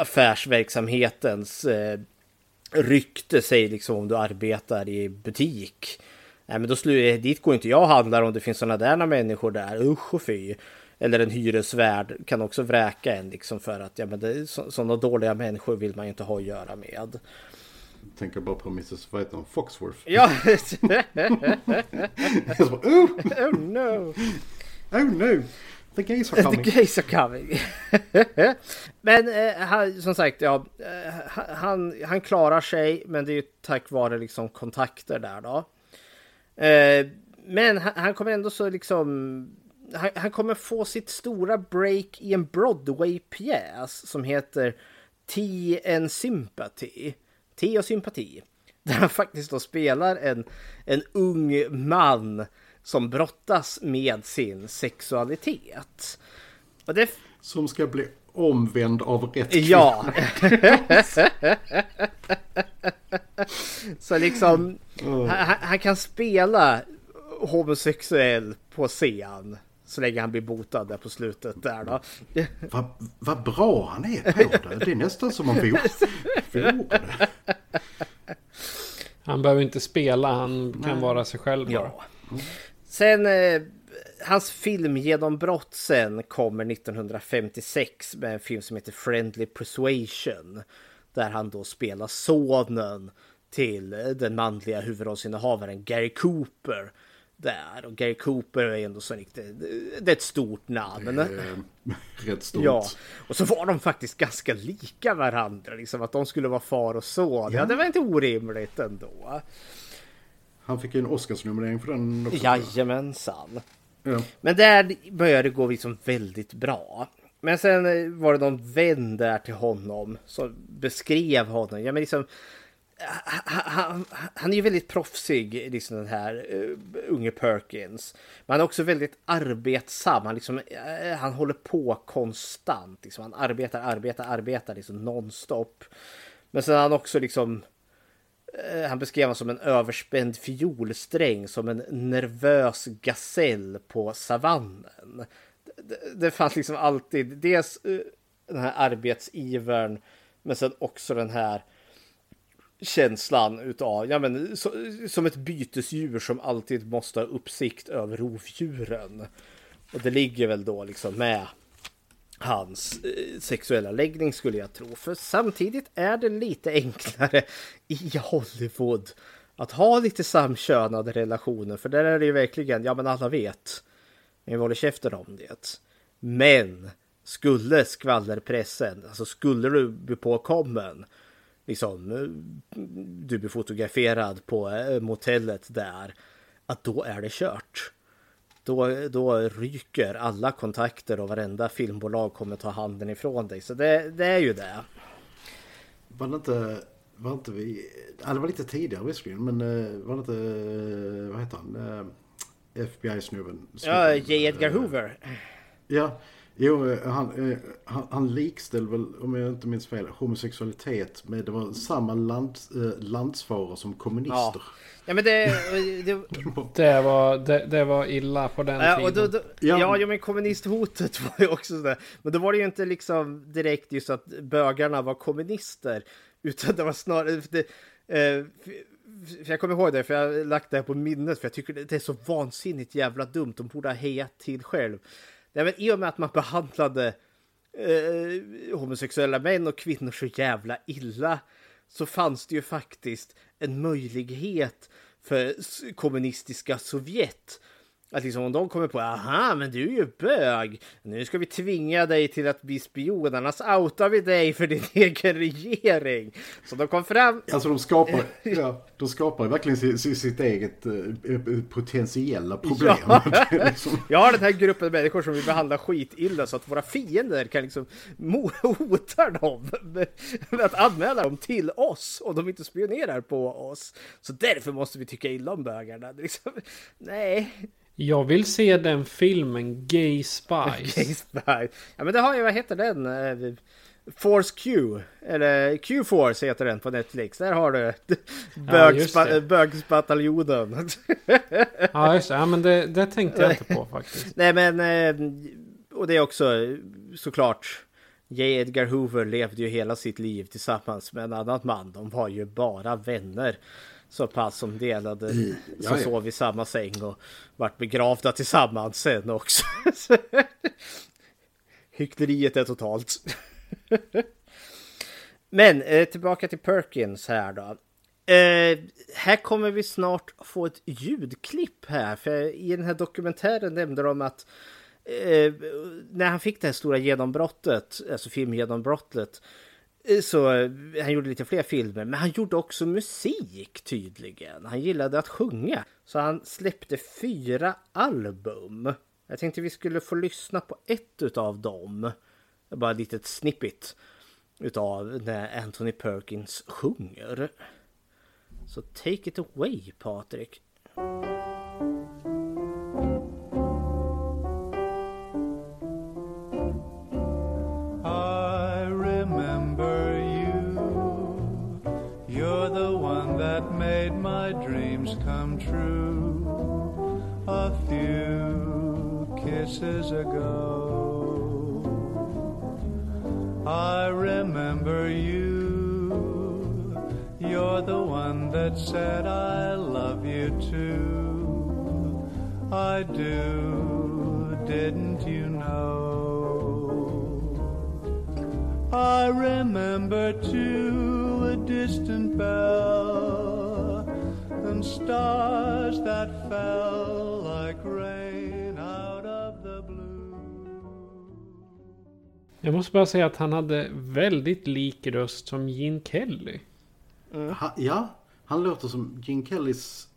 affärsverksamhetens eh, rykte, säg liksom om du arbetar i butik Nej, men då slu- eh, dit går inte jag och handlar om det finns sådana där människor där. Usch och fy. Eller en hyresvärd kan också vräka en liksom för att ja, men det, så, sådana dåliga människor vill man ju inte ha att göra med. Tänker bara på Mrs. vad heter hon? Foxworth. Ja. <laughs> bara, oh! <laughs> oh no. Oh no. The gays are coming. The gays are coming. <laughs> men eh, han, som sagt, ja, eh, han, han klarar sig, men det är ju tack vare liksom kontakter där då. Eh, men han, han, kommer ändå så liksom... Han, han, kommer få sitt stora break i en Broadway-pjäs som heter Tea and Sympathy. Te och sympati. <laughs> Där han faktiskt då spelar en, en ung man som brottas med sin sexualitet. Och det... Som ska bli omvänd av rätt kvinna. Ja. <laughs> Så liksom, oh. han, han, kan spela homosexuell på scen. Så länge han blir botad där på slutet där då. Vad va bra han är på det. Det är nästan som man får det. Han behöver inte spela, han kan Nej. vara sig själv bara. Ja. Sen, eh, hans filmgenombrott sen kommer 1956 med en film som heter Friendly Persuasion. Där han då spelar sonen till den manliga huvudrollsinnehavaren Gary Cooper. Där. Och Gary Cooper är ändå så riktigt, det är ett stort namn. Eh, <laughs> rätt stort. Ja, och så var de faktiskt ganska lika varandra. Liksom att de skulle vara far och son. Ja, ja det var inte orimligt ändå. Han fick ju en Oscarsnominering för den också. Jajamensan. Ja. Men där började det gå liksom väldigt bra. Men sen var det någon vän där till honom som beskrev honom. Ja, men liksom, han, han, är ju väldigt proffsig, liksom den här uh, unge Perkins. Men han är också väldigt arbetsam. Han, liksom, uh, han håller på konstant. Liksom. Han arbetar, arbetar, arbetar liksom nonstop. Men sen har han också liksom... Uh, han beskrev honom som en överspänd fiolsträng, som en nervös gasell på savannen. Det, det fanns liksom alltid dels den här arbetsivern, men sen också den här känslan utav, ja men så, som ett bytesdjur som alltid måste ha uppsikt över rovdjuren. Och det ligger väl då liksom med hans eh, sexuella läggning skulle jag tro. För samtidigt är det lite enklare i Hollywood att ha lite samkönade relationer. För där är det ju verkligen, ja men alla vet. Men vi håller käften om det. Men skulle skvallerpressen, alltså skulle du bli påkommen liksom, eh, du blir fotograferad på eh, motellet där, att då är det kört. Då, då ryker alla kontakter och varenda filmbolag kommer ta handen ifrån dig. Så det, det är ju det. Var det inte var inte vi... Ja, det var lite tidigare visserligen, men eh, var det inte... Vad heter han? FBI-snubben. Ja, J. Edgar Hoover. Ja, jo, eh, han, eh, han, han likställde väl, om jag inte minns fel, homosexualitet med, det var samma land, eh, landsfarer som kommunister. Ja men det... det <laughs> Det var, det, det var illa på den Ja, tiden. och då, då, Ja. ja, ja, men kommunisthotet <laughs> var ju också sådär. Men då var det ju inte liksom direkt just att bögarna var kommunister. Utan det var snarare... Det, eh, jag kommer ihåg det, för jag har lagt det här på minnet. För jag tycker det är så vansinnigt jävla dumt. De borde ha hejat till själv. Nej, men I och med att man behandlade eh, homosexuella män och kvinnor så jävla illa så fanns det ju faktiskt en möjlighet för kommunistiska Sovjet att liksom om de kommer på aha men du är ju bög nu ska vi tvinga dig till att bli spion annars outar vi dig för din <laughs> egen regering. Så de kom fram Alltså de skapar, <laughs> ja, de skapar verkligen sitt, sitt, eget eh, potentiella problem. Ja. <laughs> Liksom, Jag har den här gruppen människor som vi behandlar skitilla så att våra fiender kan liksom hota dem med att anmäla dem till oss om de inte spionerar på oss. Så därför måste vi tycka illa om bögarna. Liksom, nej. Jag vill se den filmen Gay Spies. <laughs> Gay Spy. Ja men det har ju, vad heter den? Eh, Force Q. Eller Q-Force heter den på Netflix. Där har du <laughs> Ja, bögspa- bögsbataljonen. <laughs> Ja, just det. Ja, men det, det tänkte jag inte på faktiskt. Nej men, eh, och det är också såklart J. Edgar Hoover levde ju hela sitt liv tillsammans med en annan man. De var ju bara vänner. Så pass som delade, som ja. sov i samma säng och vart begravda tillsammans sen också. <laughs> Hyckleriet är totalt. <laughs> Men eh, tillbaka till Perkins här då. Eh, här kommer vi snart få ett ljudklipp här. För i den här dokumentären nämnde de att eh, när han fick det här stora genombrottet, alltså filmgenombrottet, Eh, så eh, han gjorde lite fler filmer, men han gjorde också musik tydligen. Han gillade att sjunga, så han släppte fyra album. Jag tänkte vi skulle få lyssna på ett utav dem. Bara ett litet snippet utav när Anthony Perkins sjunger. Så take it away Patrik. Dreams come true. A few kisses ago. I remember you. You're the one that said I love you too. I do, didn't you know? I remember too a distant bell that fell like rain out of the blue. Jag måste bara säga att han hade väldigt lik röst som Gene Kelly. ha, ja, han låter som Gene Kellys...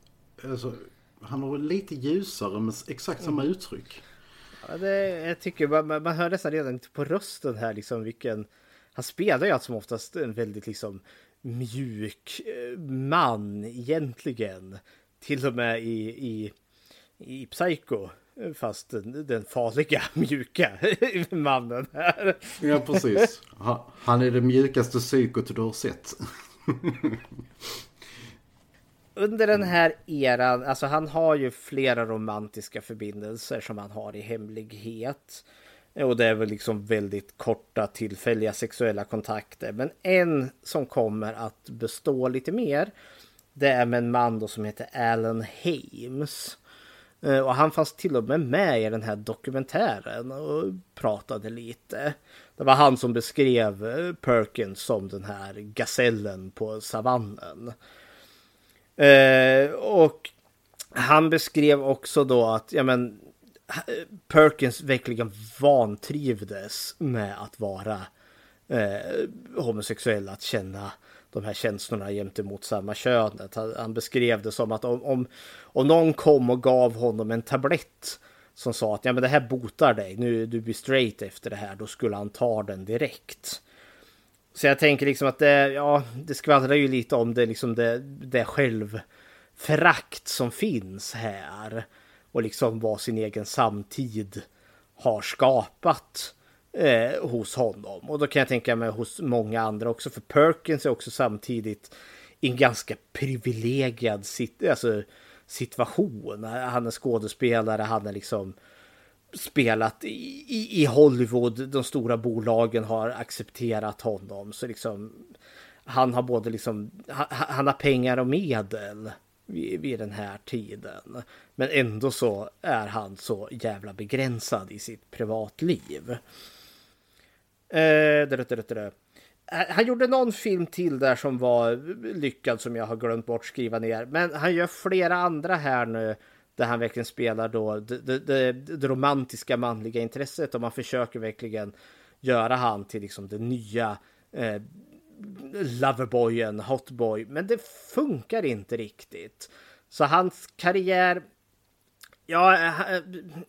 Alltså, han har lite ljusare men exakt samma uttryck. Ja, det, jag tycker man, man, man hör nästan redan på rösten här liksom vilken... Han spelar ju allt som oftast en väldigt liksom mjuk eh, man egentligen. Till och med i, i, i Psycho. Fast den, den farliga <laughs> mjuka mannen här. Ja, precis. Ha- Han är det mjukaste psykot du har sett. <laughs> Under den här eran, alltså han har ju flera romantiska förbindelser som han har i hemlighet. Och det är väl liksom väldigt korta tillfälliga sexuella kontakter. Men en som kommer att bestå lite mer. Det är med en man då som heter Alan Hames. Eh, och han fanns till och med med i den här dokumentären och pratade lite. Det var han som beskrev eh, Perkins som den här gasellen på savannen. Eh, och han beskrev också då att ja, men, Perkins verkligen vantrivdes med att vara eh, homosexuell, att känna de här känslorna gentemot samma könet. Han, beskrev det som att om, om, om någon kom och gav honom en tablett som sa att ja, men det här botar dig, nu du blir straight efter det här, då skulle han ta den direkt. Så jag tänker liksom att det, ja, det skvallrar ju lite om det, liksom det, det självförakt som finns här. Och liksom vad sin egen samtid har skapat eh, hos honom. Och då kan jag tänka mig hos många andra också. För Perkins är också samtidigt i en ganska privilegierad sit alltså, situation. Han är skådespelare, han är liksom spelat i, i, i Hollywood. De stora bolagen har accepterat honom. Så liksom han har både liksom, han, han har pengar och medel vid, vid, den här tiden. Men ändå så är han så jävla begränsad i sitt privatliv. Eh, det, det, det, han gjorde någon film till där som var lyckad som jag har glömt bort skriva ner. Men han gör flera andra här nu där han verkligen spelar då det, det, det romantiska manliga intresset och man försöker verkligen göra han till liksom det nya eh, loverboyen, hotboy. Men det funkar inte riktigt. Så hans karriär, ja, han,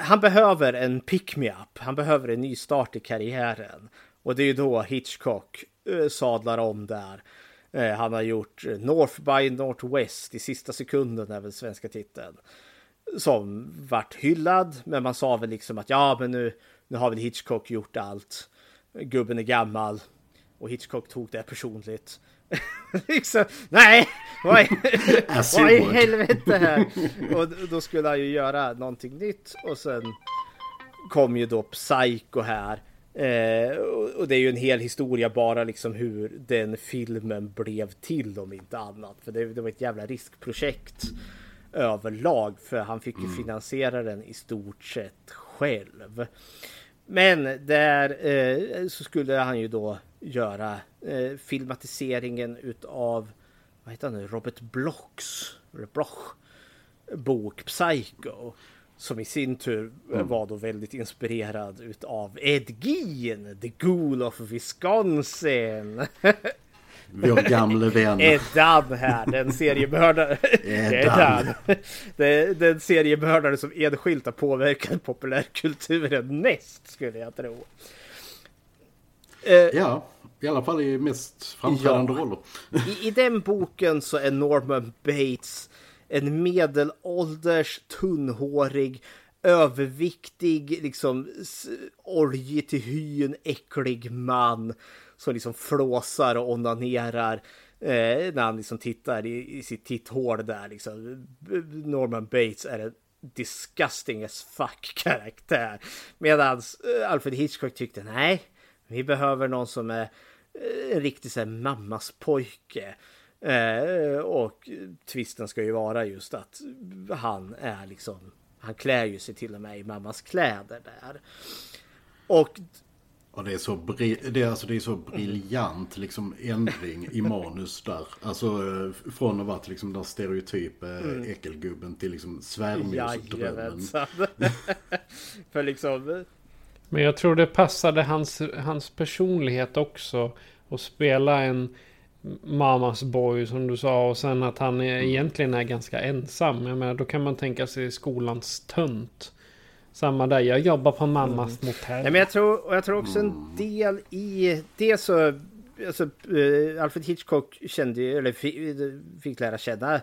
han behöver en pick-me-up. Han behöver en ny start i karriären. Och det är ju då Hitchcock eh, sadlar om där. Eh, han har gjort North by Northwest i sista sekunden är väl svenska titeln. Som vart hyllad, men man sa väl liksom att ja, men nu, nu har väl Hitchcock gjort allt. Gubben är gammal och Hitchcock tog det personligt. <laughs> liksom, nej, vad, <laughs> vad i helvete här? <laughs> och då skulle han ju göra någonting nytt och sen kom ju då Psycho här Eh, och det är ju en hel historia bara liksom hur den filmen blev till om inte annat. För det, det var ett jävla riskprojekt överlag för han fick ju mm. finansiera den i stort sett själv. Men där eh, så skulle han ju då göra eh, filmatiseringen utav vad heter han nu? Robert Blocks Bloch bok Psycho. Som i sin tur mm. var då väldigt inspirerad utav Ed Gein, The Ghoul of Wisconsin. Vår gamle vän. <laughs> Edan här, den seriemördare. <laughs> Edan. Den, den seriemördare som enskilt har påverkat populärkulturen mest skulle jag tro. Eh, ja, i alla fall i mest framträdande ja, roller. I, I den boken så är Norman Bates en medelålders, tunnhårig, överviktig, liksom oljig till hyn, äcklig man som liksom flåsar och onanerar eh, när han liksom tittar i, i sitt titthål där liksom. Norman Bates är en disgusting as fuck karaktär. Medan eh, Alfred Hitchcock tyckte nej, vi behöver någon som är eh, en riktig så här, mammas pojke. Eh, och twisten ska ju vara just att han är liksom, han klär ju sig till och med i mammas kläder där. Och Ja, det är så, det är, alltså, det är så briljant liksom ändring i manus där. Alltså eh, från att vara liksom den stereotyp mm. äckelgubben till liksom svärmorsdrömmen. <laughs> För liksom... Men jag tror det passade hans, hans personlighet också. Att spela en Mamas boy som du sa och sen att han är, egentligen är ganska ensam. Jag menar, då kan man tänka sig skolans tönt. Samma där, jag jobbar på mammas mm. motell. Nej, men jag tror, och jag tror också en del i det så... Alltså, uh, Alfred Hitchcock kände eller fick, fick lära känna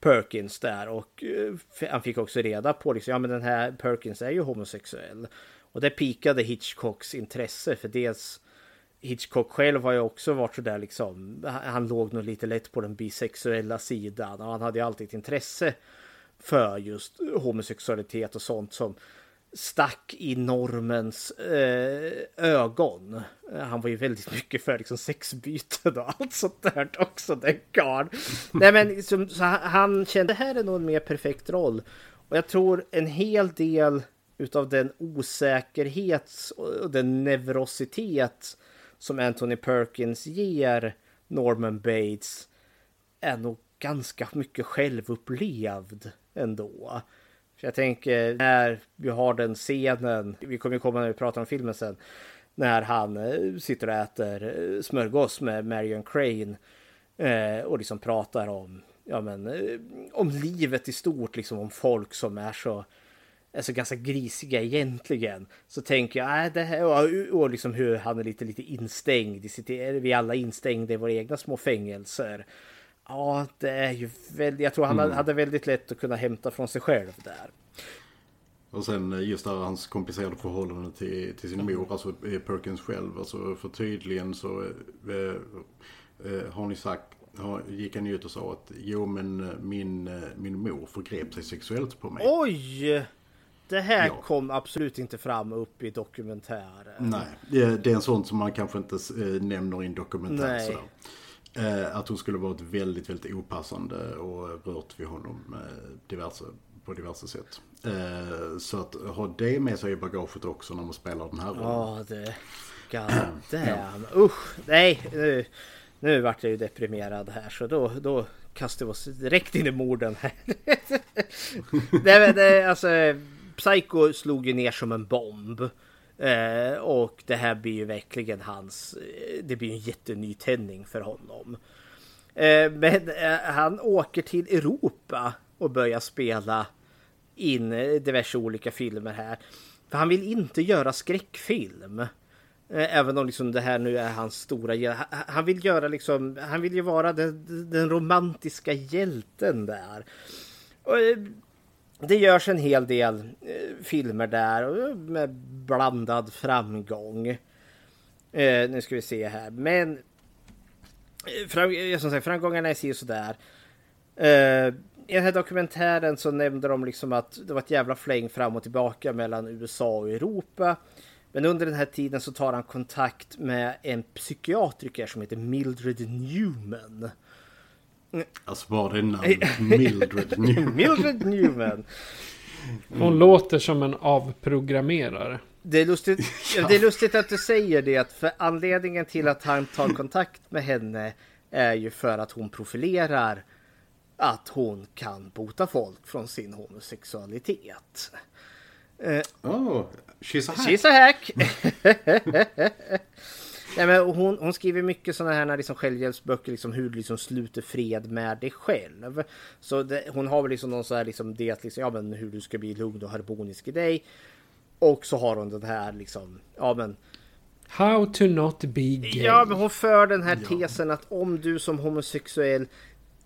Perkins där och uh, han fick också reda på liksom, ja men den här Perkins är ju homosexuell. Och det pikade Hitchcocks intresse för dels Hitchcock själv har ju också varit sådär liksom. Han låg nog lite lätt på den bisexuella sidan och han hade ju alltid ett intresse för just homosexualitet och sånt som stack i normens eh, ögon. Han var ju väldigt mycket för liksom, sexbyten och allt sånt där också, den karln. Nej men liksom, så han kände det här är nog en mer perfekt roll. Och jag tror en hel del utav den osäkerhet och den neurositet som Anthony Perkins ger Norman Bates är nog ganska mycket självupplevd ändå. För jag tänker när vi har den scenen, vi kommer komma när vi pratar om filmen sen, när han eh, sitter och äter eh, smörgås med Marion Crane eh, och liksom pratar om, ja men, om livet i stort, liksom om folk som är så är så ganska grisiga egentligen. Så tänker jag, äh, det här, och, och liksom hur han är lite, lite instängd i sitt, är vi alla instängda i våra egna små fängelser. Ja, det är ju väldigt, jag tror han mm. hade väldigt lätt att kunna hämta från sig själv där. Och sen eh, just där hans komplicerade förhållande till, till sin mor, alltså eh, Perkins själv. Alltså för tydligen så eh, eh, har ni sagt, gick han ut och sa att jo men min, min mor förgrep sig sexuellt på mig. Oj! Det här ja. kom absolut inte fram upp i dokumentären. Nej, det, det är en sån som man kanske inte eh, nämner i en dokumentär. Sådär. Eh, att hon skulle varit väldigt, väldigt opassande och rört vid honom eh, diverse, på diverse sätt. Eh, så att ha det med sig i bagaget också när man spelar den här rollen. <clears throat> Ja, det... God damn. Usch, nej. Nu, nu vart jag ju deprimerad här så då, då kastar vi oss direkt in i morden här. <laughs> det, det, alltså, Psycho slog ju ner som en bomb. Eh, och det här blir ju verkligen hans, eh, det blir en jättenytändning för honom. Eh, men eh, han åker till Europa och börjar spela in eh, diverse olika filmer här. För han vill inte göra skräckfilm. Eh, även om liksom det här nu är hans stora... Han vill göra liksom... Han vill ju vara den, den romantiska hjälten där. Och det görs en hel del eh, filmer där eh, med blandad framgång. Eh, nu ska vi se här. Men eh, fram, eh, som sagt, framgångarna är si och sådär. Eh, i den här dokumentären så nämnde de liksom att det var ett jävla fläng fram och tillbaka mellan USA och Europa. Men under den här tiden så tar han kontakt med en psykiatriker som heter Mildred Newman. Alltså bara det namnet, <laughs> Mildred Newman. Mildred Newman. Hon mm. låter som en avprogrammerare. Det är, lustigt, <laughs> det är lustigt att du säger det, för anledningen till att han tar kontakt med henne är ju för att hon profilerar att hon kan bota folk från sin homosexualitet. Uh, oh, she's a hack. She's a hack. <laughs> Nej, men hon, hon skriver mycket sådana här liksom självhjälpsböcker, liksom hur du liksom sluter fred med dig själv. Så det, hon har väl liksom någon så här liksom det, liksom, ja men hur du ska bli lugn och harmonisk i dig. Och så har hon den här liksom, ja men How to not be gay. Ja, men hon för den här tesen att om du som homosexuell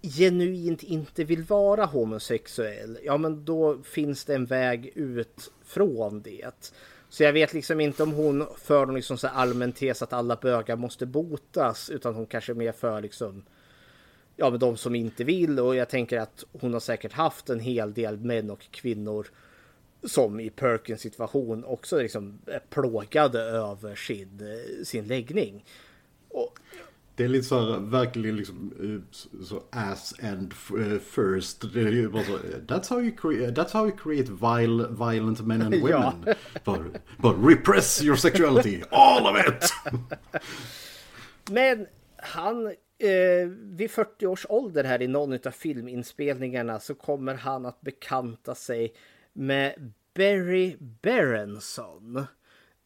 genuint inte vill vara homosexuell, ja men då finns det en väg ut från det. Så jag vet liksom inte om hon för någon liksom så allmän tes att alla bögar måste botas, utan hon kanske mer för liksom ja, men de som inte vill och jag tänker att hon har säkert haft en hel del män och kvinnor som i Perkins situation också liksom är plågade över sin, eh, sin läggning. Och, det är lite så här, verkligen liksom eh, så ass and eh, first. Det är ju bara så, that's how you create, that's how you create vile, violent men and <laughs> women. ja. but, but repress your sexuality, all of it! <laughs> Men han, eh, vid 40 års ålder här i någon av filminspelningarna så kommer han att bekanta sig med Berry Berenson.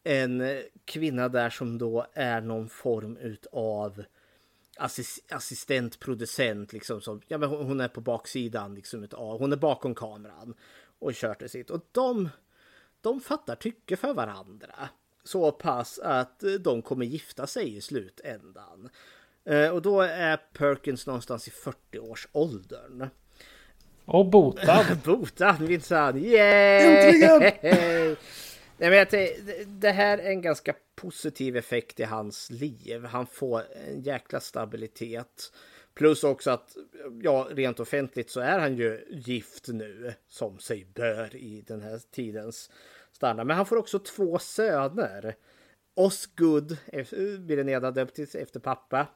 En kvinna där som då är någon form utav assist, assistent, producent liksom. Som, ja, men hon, är på baksidan liksom. Utav, hon är bakom kameran och kör till sitt. Och de, de fattar tycke för varandra. Så pass att de kommer gifta sig i slutändan. Eh, och då är Perkins någonstans i 40-årsåldern. Och botad. <laughs> botad minsann. Yay! Äntligen! <laughs> Nej, men jag det här är en ganska positiv effekt i hans liv. Han får en jäkla stabilitet. Plus också att, ja, rent offentligt så är han ju gift nu, som sig bör i den här tidens standard. Men han får också två söner. Osgood blir den ena döpt efter pappa.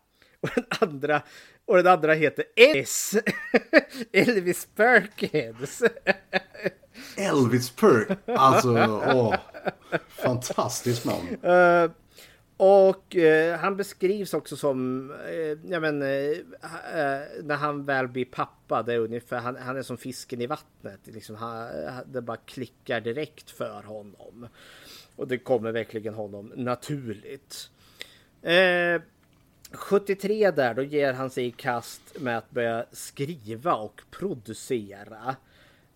Och den andra, och den andra heter Elvis. <laughs> Elvis Perkins. <laughs> Elvis Perk. Alltså, åh. Fantastiskt namn. Uh, och uh, han beskrivs också som, uh, ja men, när han väl blir pappa, det är ungefär, han, han är som fisken i vattnet. Liksom, han, det bara klickar direkt för honom. Och det kommer verkligen honom naturligt. 73 där, då ger han sig i kast med att börja skriva och producera.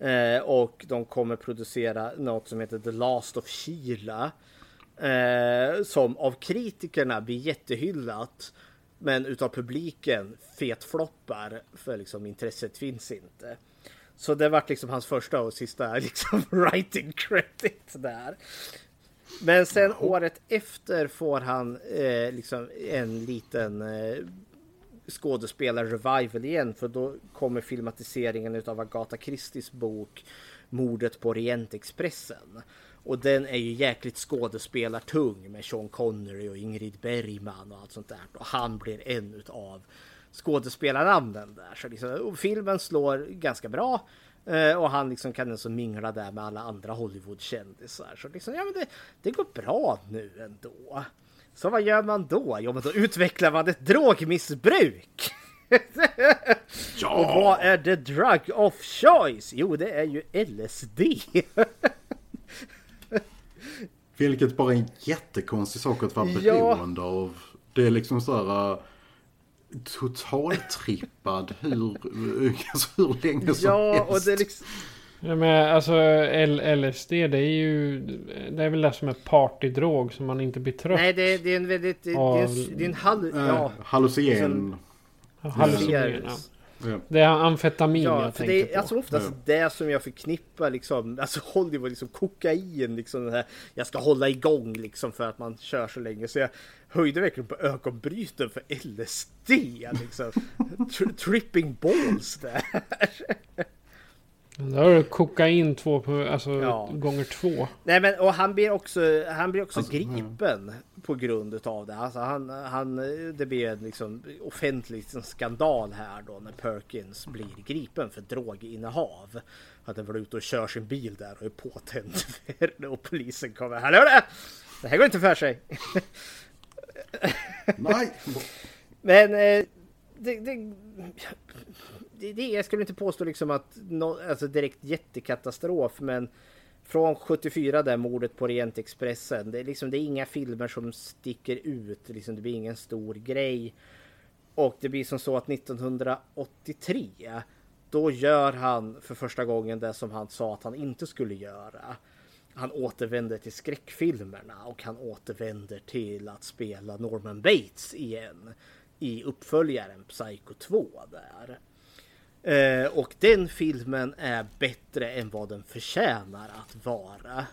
Eh, och de kommer producera något som heter The Last of Sheila. Eh, som av kritikerna blir jättehyllat. Men utav publiken fetfloppar för liksom intresset finns inte. Så det vart liksom hans första och sista <laughs> liksom writing credit där. Men sen året efter får han eh, liksom en liten eh, skådespelar-revival igen för då kommer filmatiseringen av Agatha Christies bok Mordet på Orientexpressen. Och den är ju jäkligt skådespelartung med Sean Connery och Ingrid Bergman och allt sånt där. Och han blir en utav skådespelarnamnen där. Så liksom, filmen slår ganska bra. Eh, och han liksom kan alltså mingla där med alla andra Hollywoodkändisar. Så liksom, ja men det, det går bra nu ändå. Så vad gör man då? Jo men då utvecklar man ett drogmissbruk. <laughs> ja. Och vad är the drug of choice? Jo det är ju LSD. <laughs> Vilket bara är en jättekonstig sak att vara beroende ja. av. Det är liksom så här uh, totaltrippad hur, <laughs> alltså hur länge som ja, helst. Och det är liksom... Ja, men alltså LSD det är ju Det är väl det som är partydrog som man inte blir trött Nej det, det är en väldigt Det, av, det, är, det är en hall, äh, ja, hallucinogen Hallucinogen ja. Det är amfetamin ja, jag tänker det är på. Alltså oftast ja. det som jag förknippar liksom, alltså Hollywood, liksom kokain, liksom här, jag ska hålla igång liksom för att man kör så länge. Så jag höjde verkligen på ögonbryten för LSD, liksom. Tri tripping balls där. <laughs> Då har du kokain två på, alltså ja. gånger två. Nej men och han blir också, han blir också alltså, gripen mm. på grund av det. Alltså han, han, det blir en liksom offentlig liksom skandal här då när Perkins blir gripen för droginnehav. Att han var ute och kör sin bil där och är påtänd och polisen kommer. Hallå det! Det här går inte för sig. Nej. <laughs> men eh, det, det det, det, jag skulle inte påstå liksom att no, alltså direkt jättekatastrof, men från 74 där mordet på Orientexpressen. Det är liksom det är inga filmer som sticker ut. Liksom, det blir ingen stor grej. Och det blir som så att 1983 då gör han för första gången det som han sa att han inte skulle göra. Han återvänder till skräckfilmerna och han återvänder till att spela Norman Bates igen i uppföljaren Psycho 2 där. Eh, och den filmen är bättre än vad den förtjänar att vara.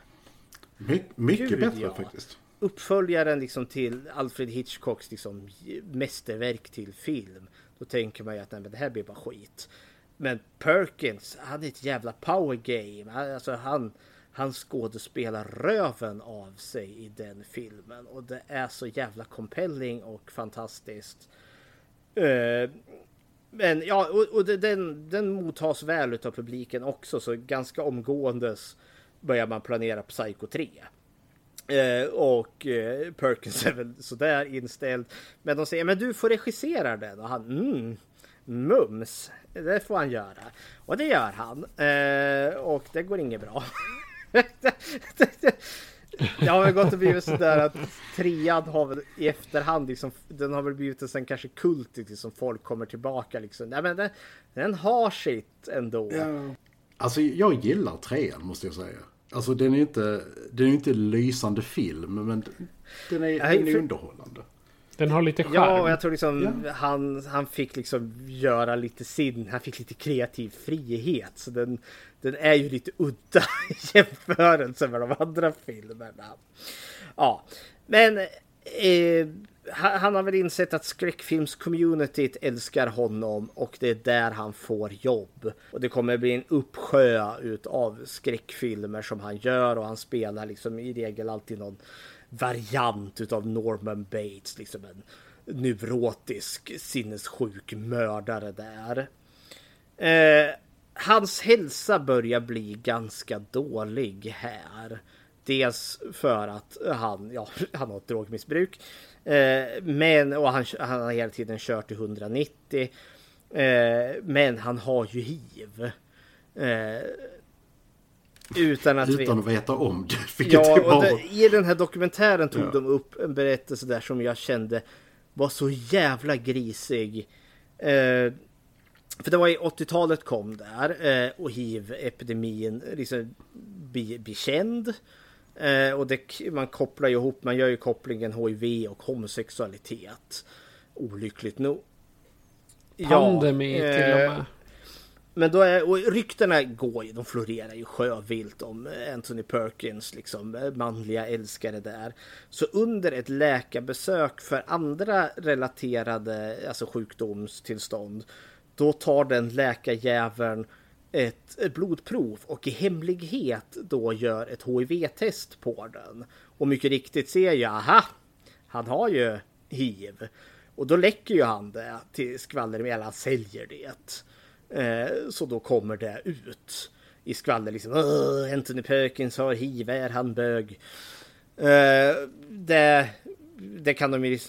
My mycket Gud, bättre ja. faktiskt. Uppföljaren liksom till Alfred Hitchcocks liksom mästerverk till film. Då tänker man ju att nej, men det här blir bara skit. Men Perkins, han är ett jävla power game. Alltså han, han skådespelar röven av sig i den filmen. Och det är så jävla compelling och fantastiskt. Uh, men ja, och, och den, den mottas väl av publiken också, så ganska omgåendes börjar man planera Psycho 3. Eh, och eh, Perkins <laughs> är väl sådär inställd. Men de säger, men du får regissera den. Och han, mm, mums, det får han göra. Och det gör han. Eh, och det går inget bra. <laughs> <laughs> Det har väl gått och blivit sådär att trean har väl i efterhand liksom, den har väl blivit en sån kanske kult liksom folk kommer tillbaka liksom. Nej men den, den har sitt ändå. Ja. Alltså jag gillar trean måste jag säga. Alltså den är inte, den är inte lysande film men den är, den är underhållande. Den har lite charm. Ja, och jag tror liksom ja. han, han fick liksom göra lite sin, han fick lite kreativ frihet. Så den, den är ju lite udda <laughs> i jämförelse med de andra filmerna. Ja, men eh, han har väl insett att skräckfilmscommunityt älskar honom och det är där han får jobb. Och det kommer bli en uppsjö av skräckfilmer som han gör och han spelar liksom i regel alltid någon variant utav Norman Bates, liksom en neurotisk sinnessjuk mördare där. Eh, hans hälsa börjar bli ganska dålig här. Dels för att han, ja, <laughs> han har ett drogmissbruk. Eh, men, och han, han har hela tiden kört i 190. Eh, men han har ju hiv. Eh, utan att, utan att veta om det. <laughs> Ja, och det, i den här dokumentären tog ja. de upp en berättelse där som jag kände var så jävla grisig. Eh, För det var i 80-talet kom där eh, och hiv-epidemin liksom blir bli känd. Eh, och det, man kopplar ju ihop, man gör ju kopplingen hiv och homosexualitet. Olyckligt nog. Pandemi ja, till och med. Men då är, och ryktena går ju, de florerar ju sjövilt om Anthony Perkins, liksom eh, manliga älskare där. Så under ett läkarbesök för andra relaterade alltså sjukdomstillstånd, då tar den läkarjäveln ett, blodprov och i hemlighet då gör ett HIV-test på den. Och mycket riktigt ser jag, aha, han har ju hiv. Och då läcker ju han det till skvallermedia, alla säljer det. Eh, så då kommer det ut i skvaller liksom. Anthony Perkins har hiv, är han bög? Eh, det, det kan de ju...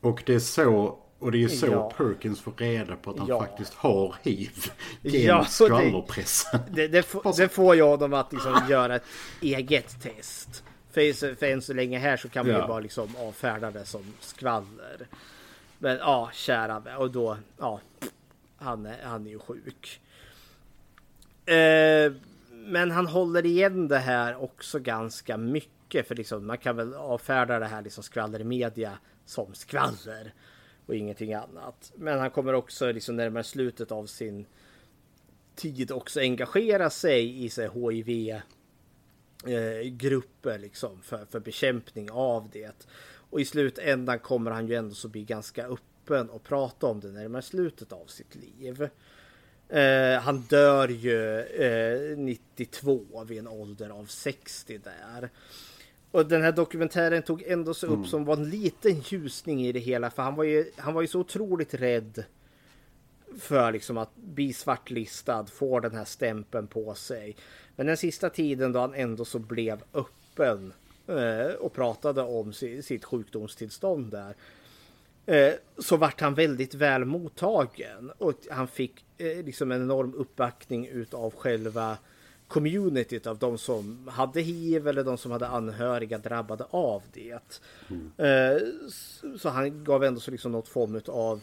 Och det är så och det är så ja. Perkins får reda på att han ja. faktiskt har hiv. <laughs> Genom ja, skvallerpressen. Det, det, det, det, får jag dem att liksom göra ett eget test. För, för än så länge här så kan man ja. ju bara liksom avfärda det som skvaller. Men ja, kära Och då, ja han är, han är ju sjuk. Eh, men han håller igen det här också ganska mycket. För liksom, man kan väl avfärda det här liksom skvaller i media som skvaller. Och ingenting annat. Men han kommer också liksom närmare slutet av sin tid också engagera sig i hiv eh, grupper liksom för, för bekämpning av det. Och i slutändan kommer han ju ändå så bli ganska upp öppen och prata om det närmare slutet av sitt liv. Eh, han dör ju eh, 92 vid en ålder av 60 där. Och den här dokumentären tog ändå så upp mm. som var en liten ljusning i det hela. För han var ju, han var ju så otroligt rädd för liksom att bli svartlistad, få den här stämpeln på sig. Men den sista tiden då han ändå så blev öppen eh, och pratade om sitt sjukdomstillstånd där Eh, så vart han väldigt väl mottagen och han fick eh, liksom en enorm uppbackning utav själva communityt av de som hade hiv eller de som hade anhöriga drabbade av det. Mm. Eh, så han gav ändå så liksom något form av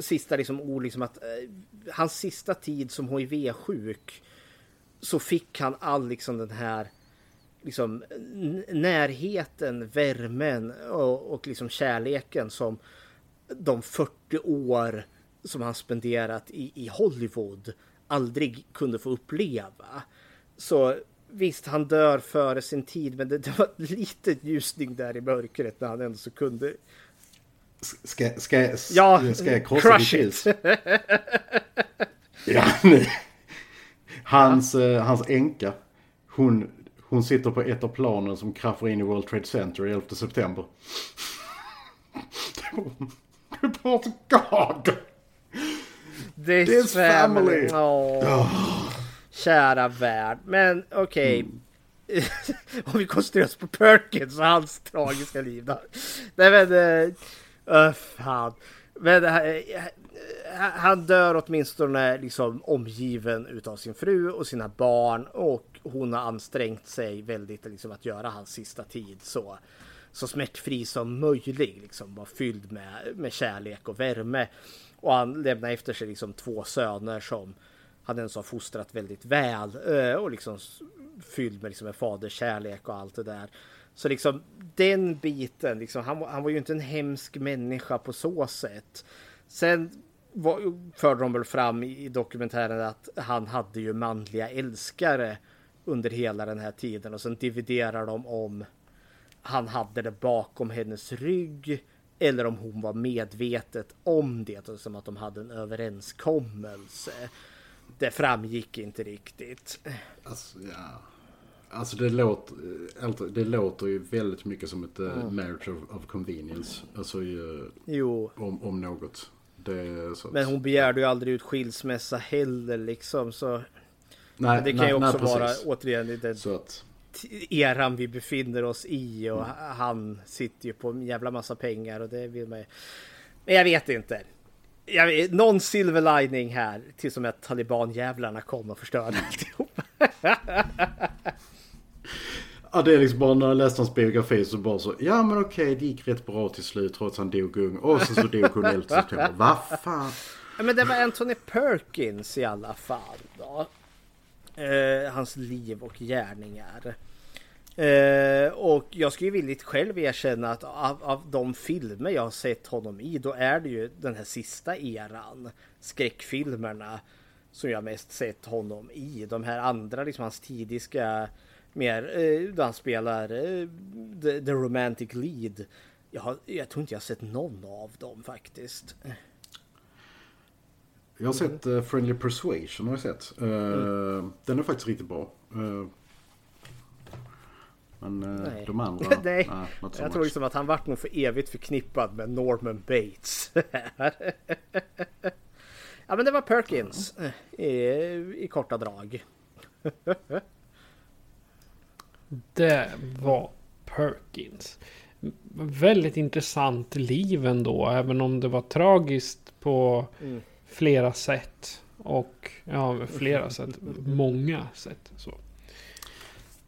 sista liksom ord liksom att hans sista tid som hiv-sjuk så fick han all liksom den här liksom närheten, värmen och, och liksom kärleken som de 40 år som han spenderat i, i Hollywood aldrig kunde få uppleva. Så visst, han dör före sin tid, men det, det var en liten ljusning där i mörkret när han ändå så kunde. Ska, ska, ska, ja, ska jag krossa ditt hus? ja, Hans, ja. Eh, hans änka, hon hon sitter på ett av planen som kraschar in i World Trade Center 11 september. But God! This, This family! family. Oh. Oh. Kära värld. Men okej. Okay. Mm. <laughs> Om vi koncentrerar oss på Perkins och hans tragiska liv. Där. Nej men... Uh, fan. Men uh, Eh, han dör åtminstone liksom omgiven utav sin fru och sina barn och hon har ansträngt sig väldigt liksom att göra hans sista tid så, så smärtfri som möjligt. Liksom var fylld med, med kärlek och värme. Och han lämnar efter sig liksom två söner som han ens har fostrat väldigt väl eh, och liksom fylld med liksom en faderskärlek och allt det där. Så liksom den biten, liksom, han, han var ju inte en hemsk människa på så sätt. Sen förde de väl fram i dokumentären att han hade ju manliga älskare under hela den här tiden och sen dividerar de om han hade det bakom hennes rygg eller om hon var medvetet om det och som att de hade en överenskommelse. Det framgick inte riktigt. Alltså, ja. Alltså det låter, alltså, det låter ju väldigt mycket som ett mm. marriage of, of convenience. Alltså ju, jo. Om, om något. Men hon begärde ju aldrig ut skilsmässa heller liksom så. Nej, det kan nej, ju också nej, vara återigen i den att... eran vi befinner oss i och mm. han sitter ju på en jävla massa pengar och det vill man ju. Men jag vet inte. Jag vet, någon silver lining här tills som att talibanjävlarna kom och förstörde <laughs> alltihop. Ja det är liksom bara när jag läste hans biografi så bara så. Ja men okej det gick rätt bra till slut trots han dog ung. Och så, så dog hon 11 september. Vad fan. men det var Anthony Perkins i alla fall. Då. Eh, hans liv och gärningar. Eh, och jag ska ju villigt själv erkänna att av, av de filmer jag har sett honom i då är det ju den här sista eran. Skräckfilmerna som jag mest sett honom i. De här andra, liksom hans tidiga mer, eh, där han spelar eh, the, the, romantic lead. Jag, har, jag tror inte jag sett någon av dem faktiskt. Jag har sett uh, Friendly Persuasion. Har jag sett. Uh, mm. Den är faktiskt riktigt bra. Uh, men uh, de andra... <laughs> Nej, nah, jag much. tror liksom att han vart nog för evigt förknippad med Norman Bates. <laughs> ja men det var Perkins i, i korta drag. <laughs> det var Perkins. Väldigt intressant liv ändå, även om det var tragiskt på mm flera sätt. Och ja, flera sätt. <laughs> Många sätt. Så.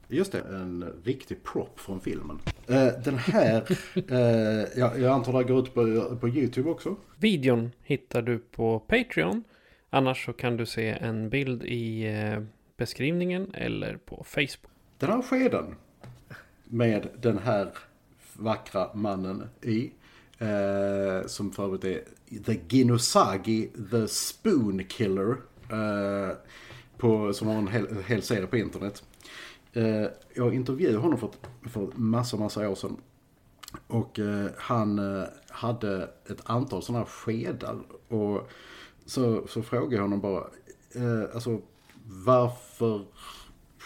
Just det, en riktig prop från filmen. Uh, den här, <laughs> ja, jag antar det går ut på, på YouTube också. Videon hittar du på Patreon. Annars så kan du se en bild i uh, beskrivningen eller på Facebook. Den här skeden med den här vackra mannen i Eh, som för övrigt är The Ginosagi The Spoon Killer. Eh, på, som har en hel, hel serie på internet. Eh, jag intervjuade honom för, för massa, massa år sedan. Och eh, han eh, hade ett antal sådana här skedar. Och så, så frågade jag honom bara, eh, alltså varför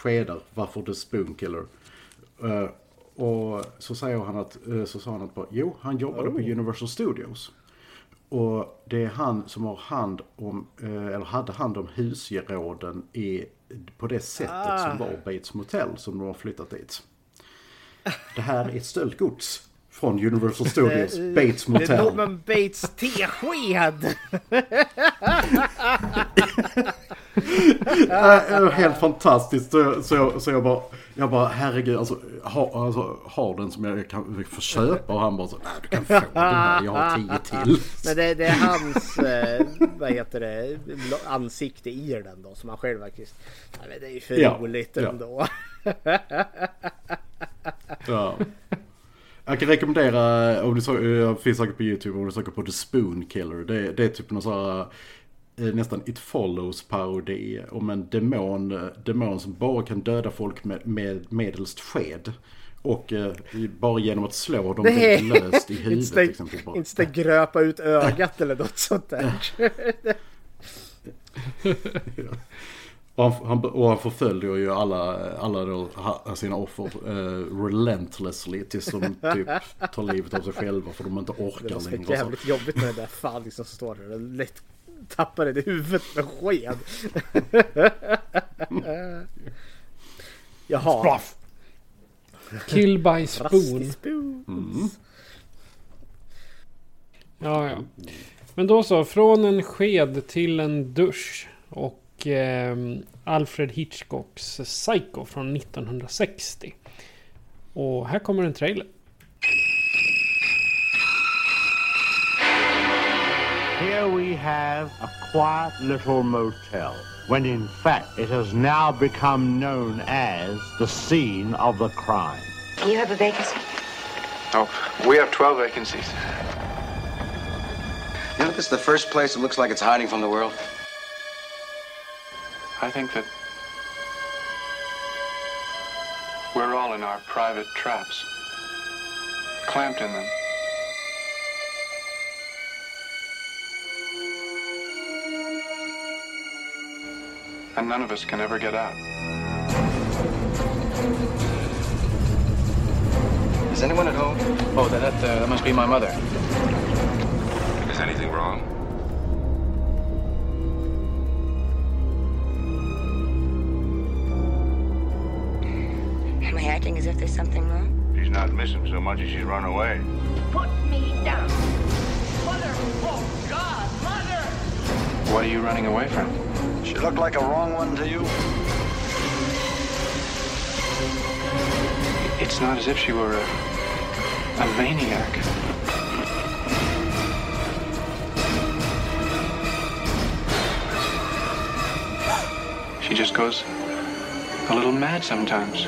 skedar? Varför The Spoon Killer? Och så säger han att, eh, så sa han att bara, jo, han jobbade oh. på Universal Studios. Och det är han som har hand om, eh, eller hade hand om husgeråden i, på det sättet ah. som var Bates Motel som de har flyttat dit. Det här är stöldgods från Universal Studios, Bates Motel. Det är Norman Bates tesked! <laughs> Helt fantastiskt. Så, så, så jag bara, jag bara herregud, alltså, ha, alltså, har den som jag kan få köpa? Och han bara så, nej du kan få den här, jag har tio till. Men det, det är hans, eh, vad heter det, ansikte i den då som han själv faktiskt, nej, det är ju för ja, roligt ändå. Ja. ja. Jag kan rekommendera, om du söker, finns säkert på YouTube, om du söker på The Spoon Killer. Det, det är typ någon sån här nästan It Follows parodi om en demon, demon som bara kan döda folk med, med medelst sked. Och eh, bara genom att slå dem Nej. löst i <laughs> huvudet. Inte, exempel, inte gröpa ut ögat eller något sånt där. <laughs> Och han, han, och han förföljer ju alla, alla då, sina offer uh, relentlessly tills de typ tar livet av sig själva för de inte orkar längre. Det är jävligt jobbigt med den där fan liksom som står där lätt tappar det i huvudet med sked. Jaha. Spraff. Kill by spoon. Mm. Ja, ja. Men då så, från en sked till en dusch. Och eh, Alfred Hitchcocks Psycho från 1960. Och här kommer en trailer. Here we have a quiet little motel, when in fact it has now become known as the scene of the crime. You have a vacancy? Oh, we have 12 vacancies. You know, this is the first place that looks like it's hiding from the world. I think that we're all in our private traps, clamped in them. And none of us can ever get out. Is anyone at home? Oh, that, that, uh, that must be my mother. Is anything wrong? Am I acting as if there's something wrong? She's not missing so much as she's run away. Put me down. Mother! Oh, God! Mother! What are you running away from? She looked like a wrong one to you? It's not as if she were a, a maniac. She just goes a little mad sometimes.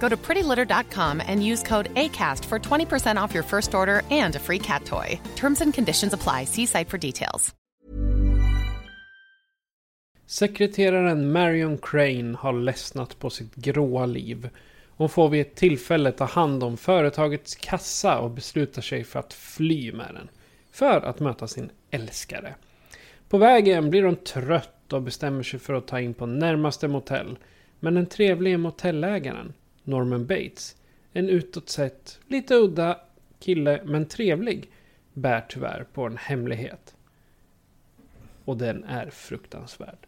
Go to prettylitter.com and use code ACAST for 20% off your first order and a free cat toy. Terms and conditions apply. See site for details. Sekreteraren Marion Crane har ledsnat på sitt gråa liv. Hon får vid ett tillfälle ta hand om företagets kassa och beslutar sig för att fly med den. För att möta sin älskare. På vägen blir hon trött och bestämmer sig för att ta in på närmaste motell. Men den trevlige motellägaren, Norman Bates, en utåt sett lite udda kille men trevlig, bär tyvärr på en hemlighet. Och den är fruktansvärd.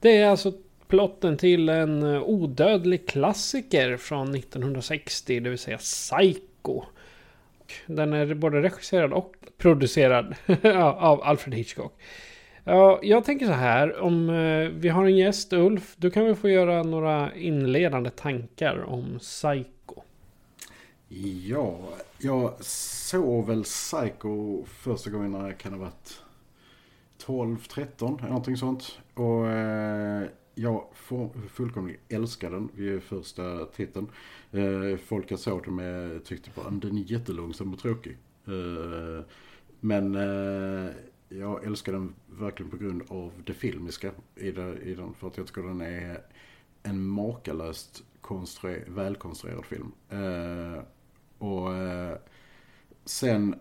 Det är alltså plotten till en eh, odödlig klassiker från 1960, det vill säga Psycho. Den är både regisserad och producerad <laughs> av Alfred Hitchcock. Ja, jag tänker så här, om eh, vi har en gäst, Ulf, du kan väl få göra några inledande tankar om Psycho. Ja, jag såg väl Psycho första gången när jag kan ha varit 12, 13, någonting sånt. Och eh, jag fullkomligt älskade den vid första titeln. Eh, folk jag såg den med tyckte bara den är jättelångsam och tråkig. Eh, men eh, jag älskar den verkligen på grund av det filmiska i, det, i den. För att jag tycker den är en makalöst konstruer, välkonstruerad film. Eh, och eh, sen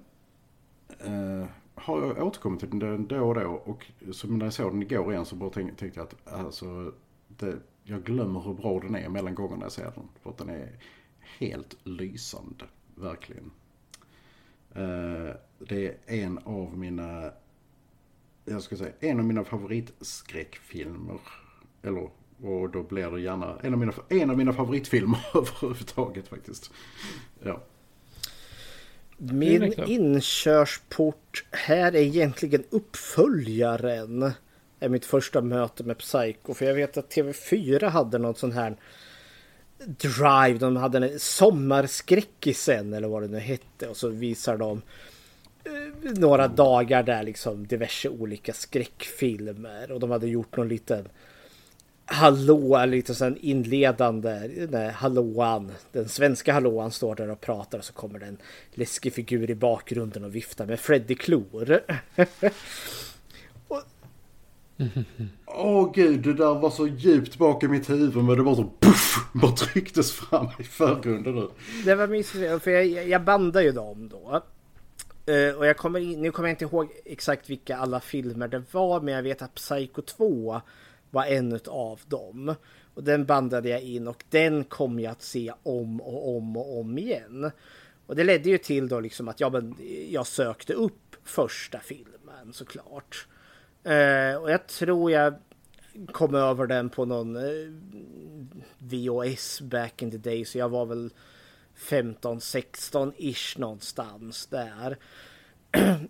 eh, har jag återkommit till den då och då. Och så när jag såg den igår igen så bara tänkte jag att alltså, det, jag glömmer hur bra den är mellan gångerna jag ser den. För att den är helt lysande, verkligen. Eh, det är en av mina jag ska säga, en av mina favoritskräckfilmer. Eller, och då blir det gärna en av mina, en av mina favoritfilmer <laughs> överhuvudtaget faktiskt. Ja. Min inkörsport här är egentligen uppföljaren. Är mitt första möte med Psycho. För jag vet att TV4 hade något sån här Drive. De hade en sommarskräckisen eller vad det nu hette. Och så visar de några dagar där liksom diverse olika skräckfilmer och de hade gjort någon liten hallå, lite sån inledande, nej, hallåan, den svenska hallåan står där och pratar och så kommer det en läskig figur i bakgrunden och viftar med Freddy Klor. Åh oh, gud, det där var så djupt bak i mitt huvud men det var så puff, bara trycktes fram i förgrunden nu. Det var mysigt, för jag, jag bandade ju dem då. Uh, och jag kommer in, nu kommer jag inte ihåg exakt vilka alla filmer det var men jag vet att Psycho 2 var en av dem. Och den bandade jag in och den kom jag att se om och om och om igen. Och det ledde ju till då liksom att jag, jag sökte upp första filmen såklart. Uh, och jag tror jag kom över den på någon eh, uh, VHS back in the day så jag var väl 15, 16 ish någonstans där.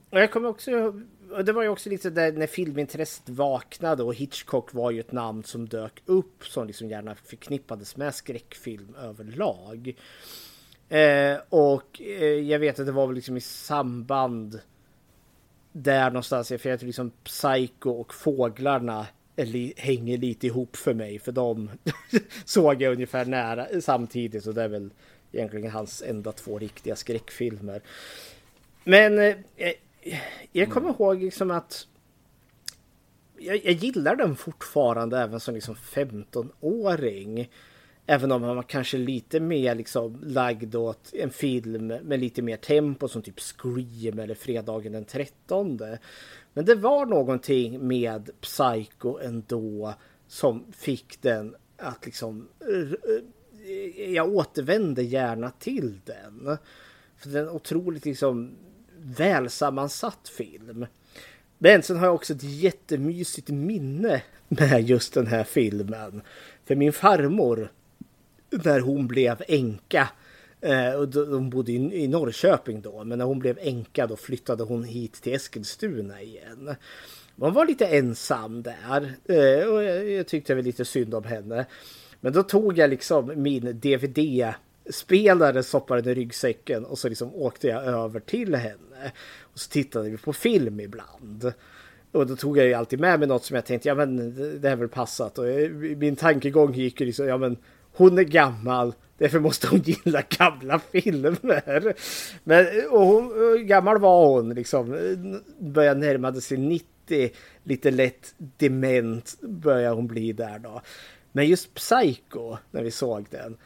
Och <clears throat> jag kommer också och det var ju också lite där när filmintresset vaknade och Hitchcock var ju ett namn som dök upp som liksom gärna förknippades med skräckfilm överlag. Eh, och eh, jag vet att det var väl liksom i samband där någonstans, för jag tror liksom Psycho och Fåglarna hänger lite ihop för mig för de <laughs> såg jag ungefär nära samtidigt och det är väl egentligen hans enda två riktiga skräckfilmer. Men eh, jag kommer ihåg liksom att jag, jag gillar den fortfarande även som liksom 15-åring. Även om man var kanske lite mer liksom lagd åt en film med lite mer tempo som typ Scream eller Fredagen den 13. Men det var någonting med Psycho ändå som fick den att liksom... Jag återvänder gärna till den. För det är en otroligt liksom välsammansatt film. Men sen har jag också ett jättemysigt minne med just den här filmen. För min farmor, när hon blev änka, eh, och hon bodde i Norrköping då, men när hon blev änka då flyttade hon hit till Eskilstuna igen. Man var lite ensam där eh, och jag tyckte väl lite synd om henne. Men då tog jag liksom min DVD spelare stoppade den i ryggsäcken och så liksom åkte jag över till henne. Och så tittade vi på film ibland. Och då tog jag ju alltid med mig något som jag tänkte, ja men det är väl passat. Och eh, min tankegång gick ju liksom, ja men hon är gammal, därför måste hon <laughs> gilla gamla filmer. Men, och hon, eh, gammal var hon liksom, började närma sig 90, lite lätt dement började hon bli där då. Men just Psycho, när vi såg den,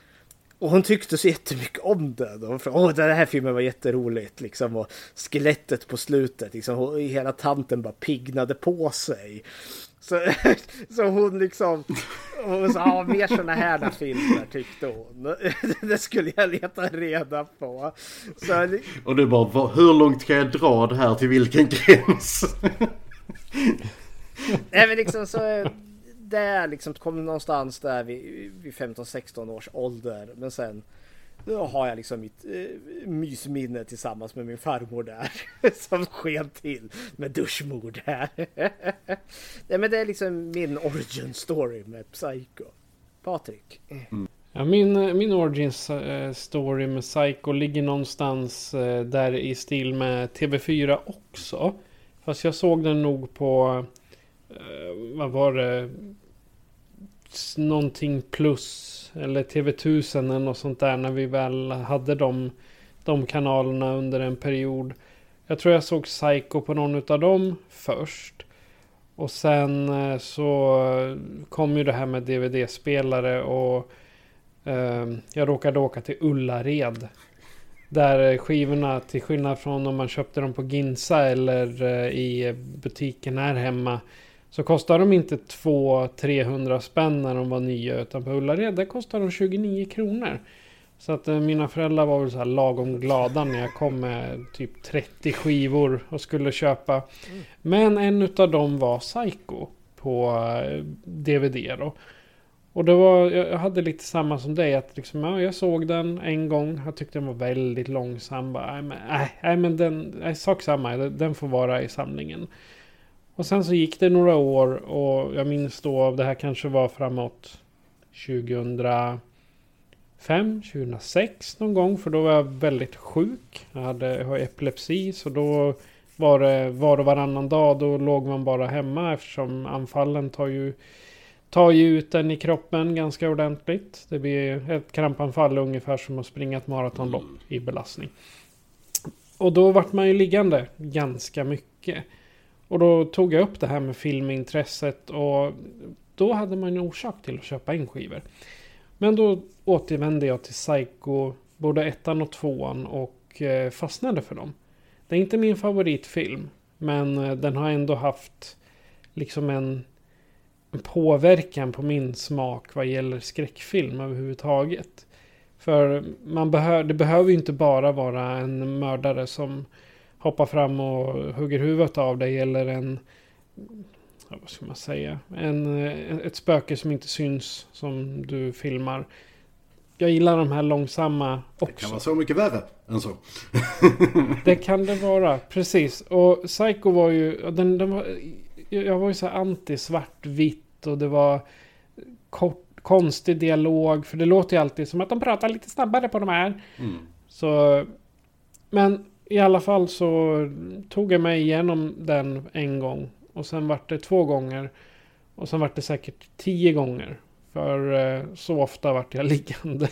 och hon tyckte så jättemycket om den. Och Åh, den här filmen var jätteroligt. Liksom. Och skelettet på slutet. Liksom. hela tanten bara pignade på sig. Så, <laughs> så hon liksom... Hon sa, ja, mer sådana här filmer tyckte hon. <laughs> Det skulle jag leta reda på. Så, och du bara, hur långt kan jag dra det här till vilken gräns? Nej men liksom så där liksom kom någonstans där vid, vid 15-16 års ålder. Men sen då har jag liksom mitt eh, mysminne tillsammans med min farmor där. <laughs> som sken till med duschmord här. <laughs> Nej men det är liksom min origin story med Psycho. Patrik? Mm. Ja, min, min origin eh, story med Psycho ligger någonstans eh, där i stil med TV4 också. Fast jag såg den nog på, eh, Eh, vad var det, någonting plus eller TV1000 eller något sånt där när vi väl hade de, de kanalerna under en period. Jag tror jag såg Psycho på någon av dem först. Och sen eh, så kom ju det här med DVD-spelare och eh, jag råkade åka till Ullared. Där eh, skivorna, till skillnad från om man köpte dem på Ginsa eller eh, i butiken här hemma så kostar de inte 200-300 spänn när de var nya. Utan på Ullared där kostar de 29 kronor. Så att eh, mina föräldrar var väl så här lagom glada när jag kom med typ 30 skivor och skulle köpa. Men en utav dem var Psycho på eh, DVD då. Och det var, jag hade lite samma som dig. Att liksom, ja, jag såg den en gång. Jag tyckte den var väldigt långsam. Bara, nej, men, nej, men den, nej, sak samma. Den får vara i samlingen. Och sen så gick det några år och jag minns då, det här kanske var framåt 2005, 2006 någon gång. För då var jag väldigt sjuk. Jag, hade, jag har epilepsi så då var det var och varannan dag. Då låg man bara hemma eftersom anfallen tar ju, tar ju ut den i kroppen ganska ordentligt. Det blir ett krampanfall ungefär som att springa ett maratonlopp i belastning. Och då vart man ju liggande ganska mycket. Och då tog jag upp det här med filmintresset och då hade man en orsak till att köpa in skivor. Men då återvände jag till Psycho, både ettan och tvåan och eh, fastnade för dem. Det är inte min favoritfilm, men eh, den har ändå haft liksom en, en påverkan på min smak vad gäller skräckfilm överhuvudtaget. För man behör, det behöver ju inte bara vara en mördare som hoppar fram och hugger huvudet av dig eller en... Vad ska man säga? En, ett spöke som inte syns som du filmar. Jag gillar de här långsamma också. Det kan vara så mycket värre än så. <laughs> det kan det vara, precis. Och Psycho var ju... Den, den var, jag var ju så anti svartvitt och det var kort, konstig dialog. För det låter ju alltid som att de pratar lite snabbare på de här. Mm. Så... Men i alla fall så tog jag mig igenom den en gång. Och sen vart det två gånger. Och sen vart det säkert tio gånger. För eh, så ofta vart jag <laughs> liggande.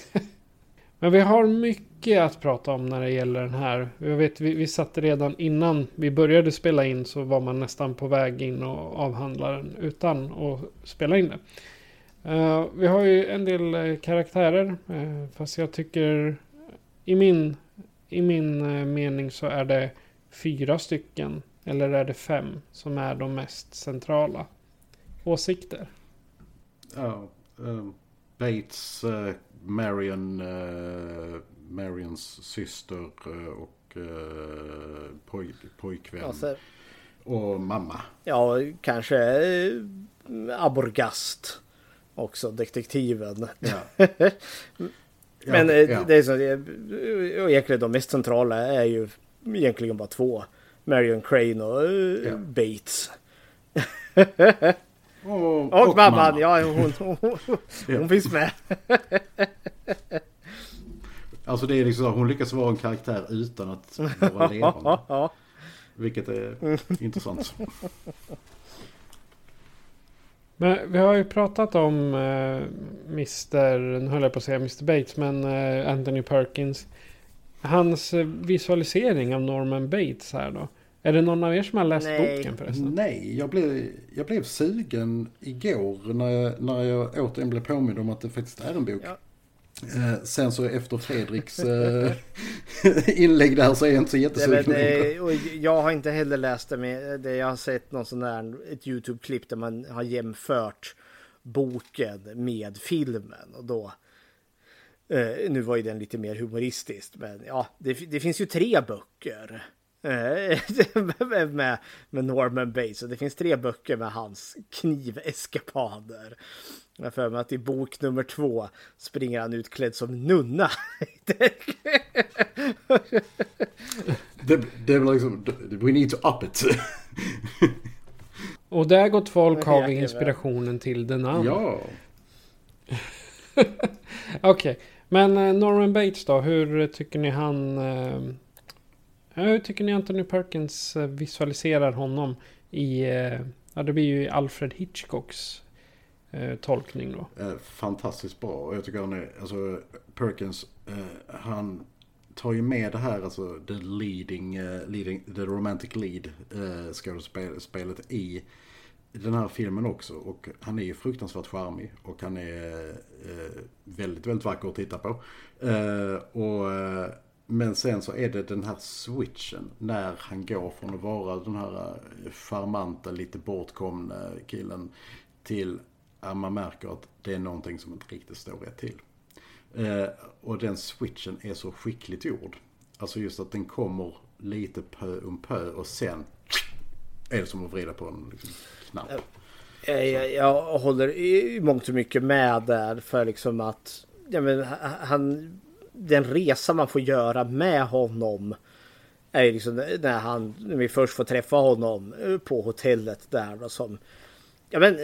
Men vi har mycket att prata om när det gäller den här. Jag vet, vi, vi satt redan innan vi började spela in så var man nästan på väg in och avhandla den utan att spela in det. Uh, vi har ju en del eh, karaktärer. Uh, fast jag tycker i min, i min mening så är det fyra stycken. Eller är det fem som är de mest centrala åsikter? Ja, Bates, Marion, Marions syster och poj, pojkvän. Alltså, och mamma. Ja, kanske Aborgast också, detektiven. Ja. <laughs> Men ja, ja. det är så, egentligen de mest centrala är ju egentligen bara två. Marion Crane och ja. Bates. <laughs> och, och, och mamman, mamma. ja hon, hon, hon, hon <laughs> finns med. <laughs> alltså det är liksom så, hon lyckas vara en karaktär utan att vara levande. Vilket är intressant. Men vi har ju pratat om eh, Mr. Nu höll jag på att säga Mr. Bates. Men eh, Anthony Perkins. Hans eh, visualisering av Norman Bates här då. Är det någon av er som har läst Nej. boken förresten? Nej, jag blev, jag blev sugen igår när jag, när jag återigen blev påmind om att det faktiskt är en bok. Ja. Eh, sen så efter Fredriks eh, <laughs> inlägg där så är jag inte så jättesugen. Och jag har inte heller läst det med det. Jag har sett någon sån där, ett YouTube-klipp där man har jämfört boken med filmen. Och då, eh, nu var ju den lite mer humoristisk, men ja, det, det finns ju tre böcker. <laughs> med, med Norman Bates. Och det finns tre böcker med hans kniveskapader. Jag för mig att i bok nummer två springer han utklädd som nunna. <laughs> det, det är liksom, we need to up it. Och där gott folk har vi inspirationen till den andra. Ja. <laughs> Okej, okay. men eh, Norman Bates då, hur tycker ni han... Eh, hur tycker ni Anthony Perkins eh, visualiserar honom i... Ja, det blir ju Alfred Hitchcocks eh, tolkning då. Eh, fantastiskt bra och jag tycker han är, alltså Perkins, eh, han tar ju med det här, alltså the leading, uh, leading the romantic lead eh, uh, skådespelet i den här filmen också. Och han är ju fruktansvärt charmig och han är uh, väldigt, väldigt vacker att titta på. Uh, och, men sen så är det den här switchen när han går från att vara den här charmanta, lite bortkomna killen till man märker att det är någonting som inte riktigt står rätt till. Eh, och den switchen är så skickligt gjord. Alltså just att den kommer lite pö om pö och sen är det som att vrida på en liksom, knapp. Jag, jag, jag håller i mångt och mycket med där för liksom att ja, men, han, den resa man får göra med honom är liksom när, han, när vi först får träffa honom eh, på hotellet där då, som ja men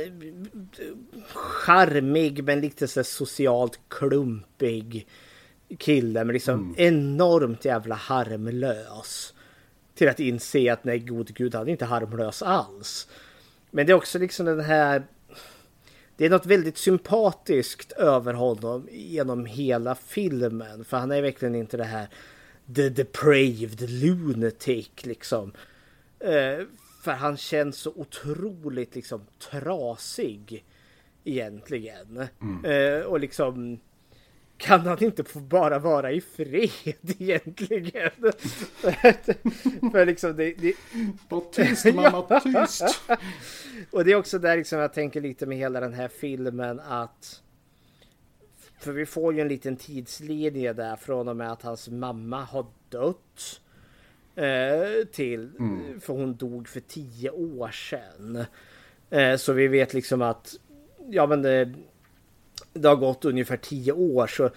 charmig men lite så socialt klumpig kille men liksom mm. enormt jävla harmlös. Till att inse att nej gode gud han är inte harmlös alls. Men det är också liksom den här det är något väldigt sympatiskt över honom genom hela filmen. För han är verkligen inte det här the depraved lunatic liksom. För han känns så otroligt liksom trasig egentligen. Mm. Eh, och liksom kan han inte få bara vara i fred <laughs> egentligen? <laughs> för liksom det... det... Var tyst mamma, <laughs> tyst! och det är också där liksom jag tänker lite med hela den här filmen att för vi får ju en liten tidslinje där från och med att hans mamma har dött till, mm. för hon dog för tio år sedan. Eh, så vi vet liksom att, ja men det, det har gått ungefär tio år så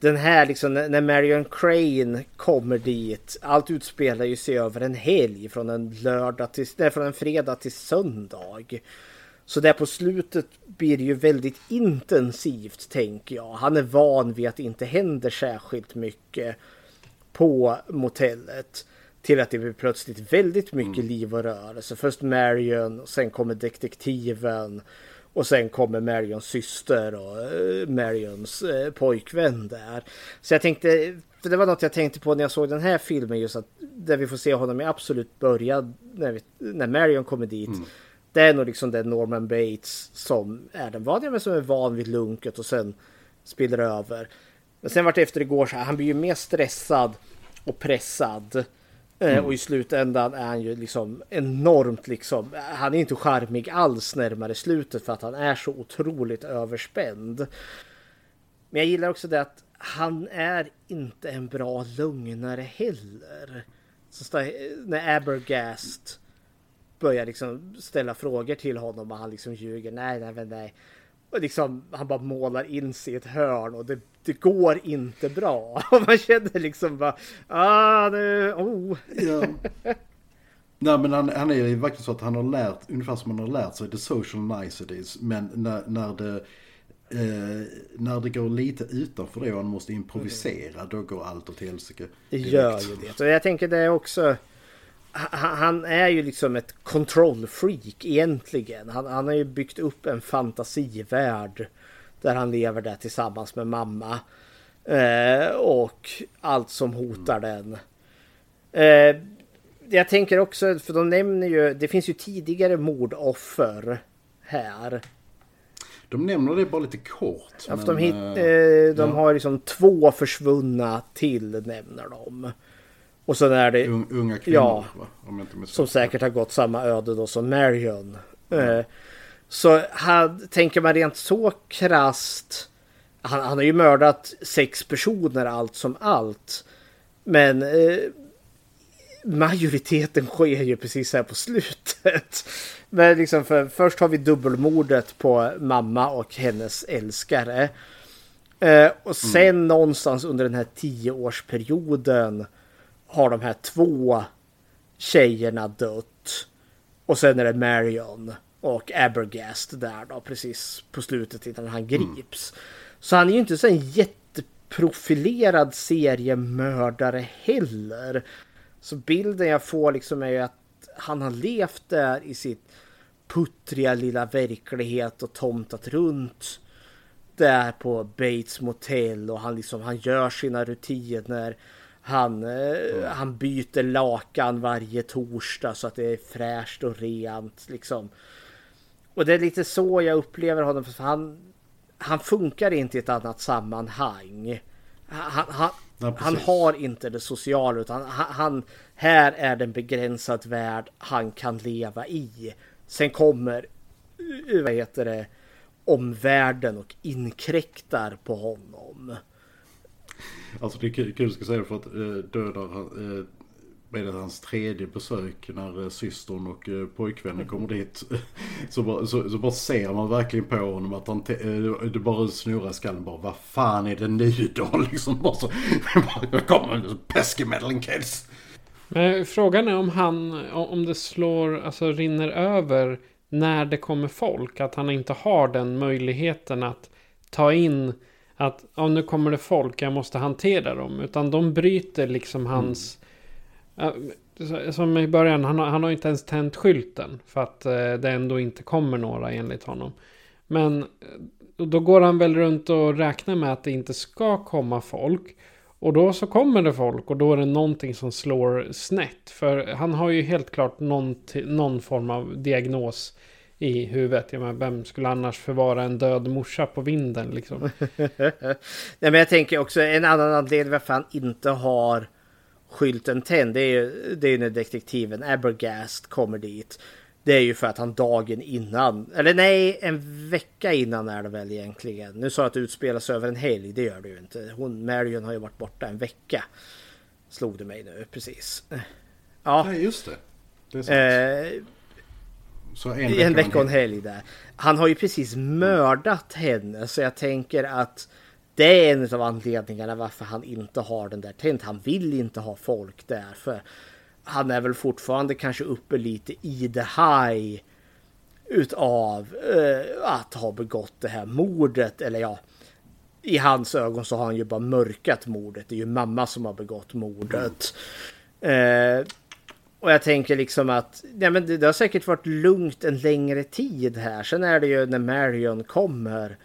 den här liksom när Marion Crane kommer dit. Allt utspelar ju sig över en helg från en lördag till, nej, från en fredag till söndag. Så där på slutet blir det ju väldigt intensivt tänker jag. Han är van vid att det inte händer särskilt mycket på motellet till att det blir plötsligt väldigt mycket mm. liv och rörelse. Först Marion, och sen kommer detektiven Och sen kommer Marions syster och eh, Marions eh, pojkvän där. Så jag tänkte, för det var något jag tänkte på när jag såg den här filmen just att där vi får se honom i absolut början när, vi, när Marion kommer dit. Mm. Det är nog liksom den Norman Bates som är den vanliga men som är van vid lunket och sen spiller över. Men sen vart efter det går så här, han blir ju mer stressad och pressad. Eh, mm. Och i slutändan är han ju liksom enormt liksom, han är inte charmig alls närmare slutet för att han är så otroligt överspänd. Men jag gillar också det att han är inte en bra lugnare heller. Så när Abergast börjar liksom ställa frågor till honom och han liksom ljuger. Nej, nej, nej. Och liksom, han bara målar in sig i ett hörn och det, det går inte bra. <laughs> Och man känner liksom bara, ah, nu, oh. Ja. Nej men han, han är ju verkligen så att han har lärt, ungefär som han har lärt sig the social niceties. Men när, när det Eh, när det går lite utanför det och han måste improvisera då går allt åt helsike. Det gör ju det. Och jag tänker det är också han är ju liksom ett kontrollfreak egentligen. Han, han har ju byggt upp en fantasivärld där han lever där tillsammans med mamma. Eh, och allt som hotar mm. den. Eh, jag tänker också, för de nämner ju, det finns ju tidigare mordoffer här. De nämner det bara lite kort. Ja, men, de, hit, eh, de ja. har liksom två försvunna till nämner de. Och sen är det... unga kvinnor ja, va? Som säkert har gått samma öde då som Marion. Mm. så här, tänker man rent så krast. Han, han har ju mördat sex personer allt som allt. Men eh, majoriteten sker ju precis här på slutet. <laughs> Men liksom för först har vi dubbelmordet på mamma och hennes älskare. Eh, och sen mm. någonstans under den här tioårsperioden har de här två tjejerna dött. Och sen är det Marion och Abergast där då precis på slutet innan han mm. grips. Mm. Så han är ju inte så en jätteprofilerad seriemördare heller. Så bilden jag får liksom är ju att han har levt där i sitt puttriga lilla verklighet och tomtat runt där på Bates Motel och han liksom han gör sina rutiner. Han, mm. han byter lakan varje torsdag så att det är fräscht och rent liksom. Och det är lite så jag upplever honom för han, han funkar inte i ett annat sammanhang. Han, han, ja, han har inte det sociala utan han, han, här är den begränsad värld han kan leva i. Sen kommer, vad heter det, omvärlden och inkräktar på honom. Alltså det är kul, kul ska säga för att eh, dödar han, eh, med hans tredje besök när eh, systern och eh, pojkvännen kommer dit. <laughs> Så bara, så, så bara ser man verkligen på honom att han, eh, det bara snurrar skallen bara, vad fan är det nu då? <laughs> Liksom bara så, <laughs> kommer peskemeddling kids. Men frågan är om han, om det slår, alltså rinner över när det kommer folk. Att han inte har den möjligheten att ta in att ja, nu kommer det folk, jag måste hantera dem. Utan de bryter liksom mm. hans... Mm. som i början, han har, han har inte ens tänt skylten. För att eh, det ändå inte kommer några enligt honom. Men eh, då går han väl runt och räknar med att det inte ska komma folk. Och då så kommer det folk och då är det någonting som slår snett. För han har ju helt klart någon, någon form av diagnos i huvudet. Jag menar, vem skulle annars förvara en död morsa på vinden liksom? <laughs> Nej men jag tänker också en annan anledning varför han inte har skylten tänd. Det är ju det är när detektiven Abergast kommer dit. Det är ju för att han dagen innan, eller nej, en vecka innan är det väl egentligen. Nu sa jag att det utspelas över en helg, det gör det ju inte. Hon, Marion har ju varit borta en vecka. Slog det mig nu, precis. Ja, Nej, just det. det är sant. Eh, så en vecka, en vecka och en helg där. Han har ju precis mördat henne så jag tänker att det är en av anledningarna varför han inte har den där tänt. Han vill inte ha folk där för han är väl fortfarande kanske uppe lite i the high utav uh, att ha begått det här mordet. Eller ja, i hans ögon så har han ju bara mörkat mordet. Det är ju mamma som har begått mordet. Mm. Och jag tänker liksom att ja, men det, det har säkert varit lugnt en längre tid här. Sen är det ju när Marion kommer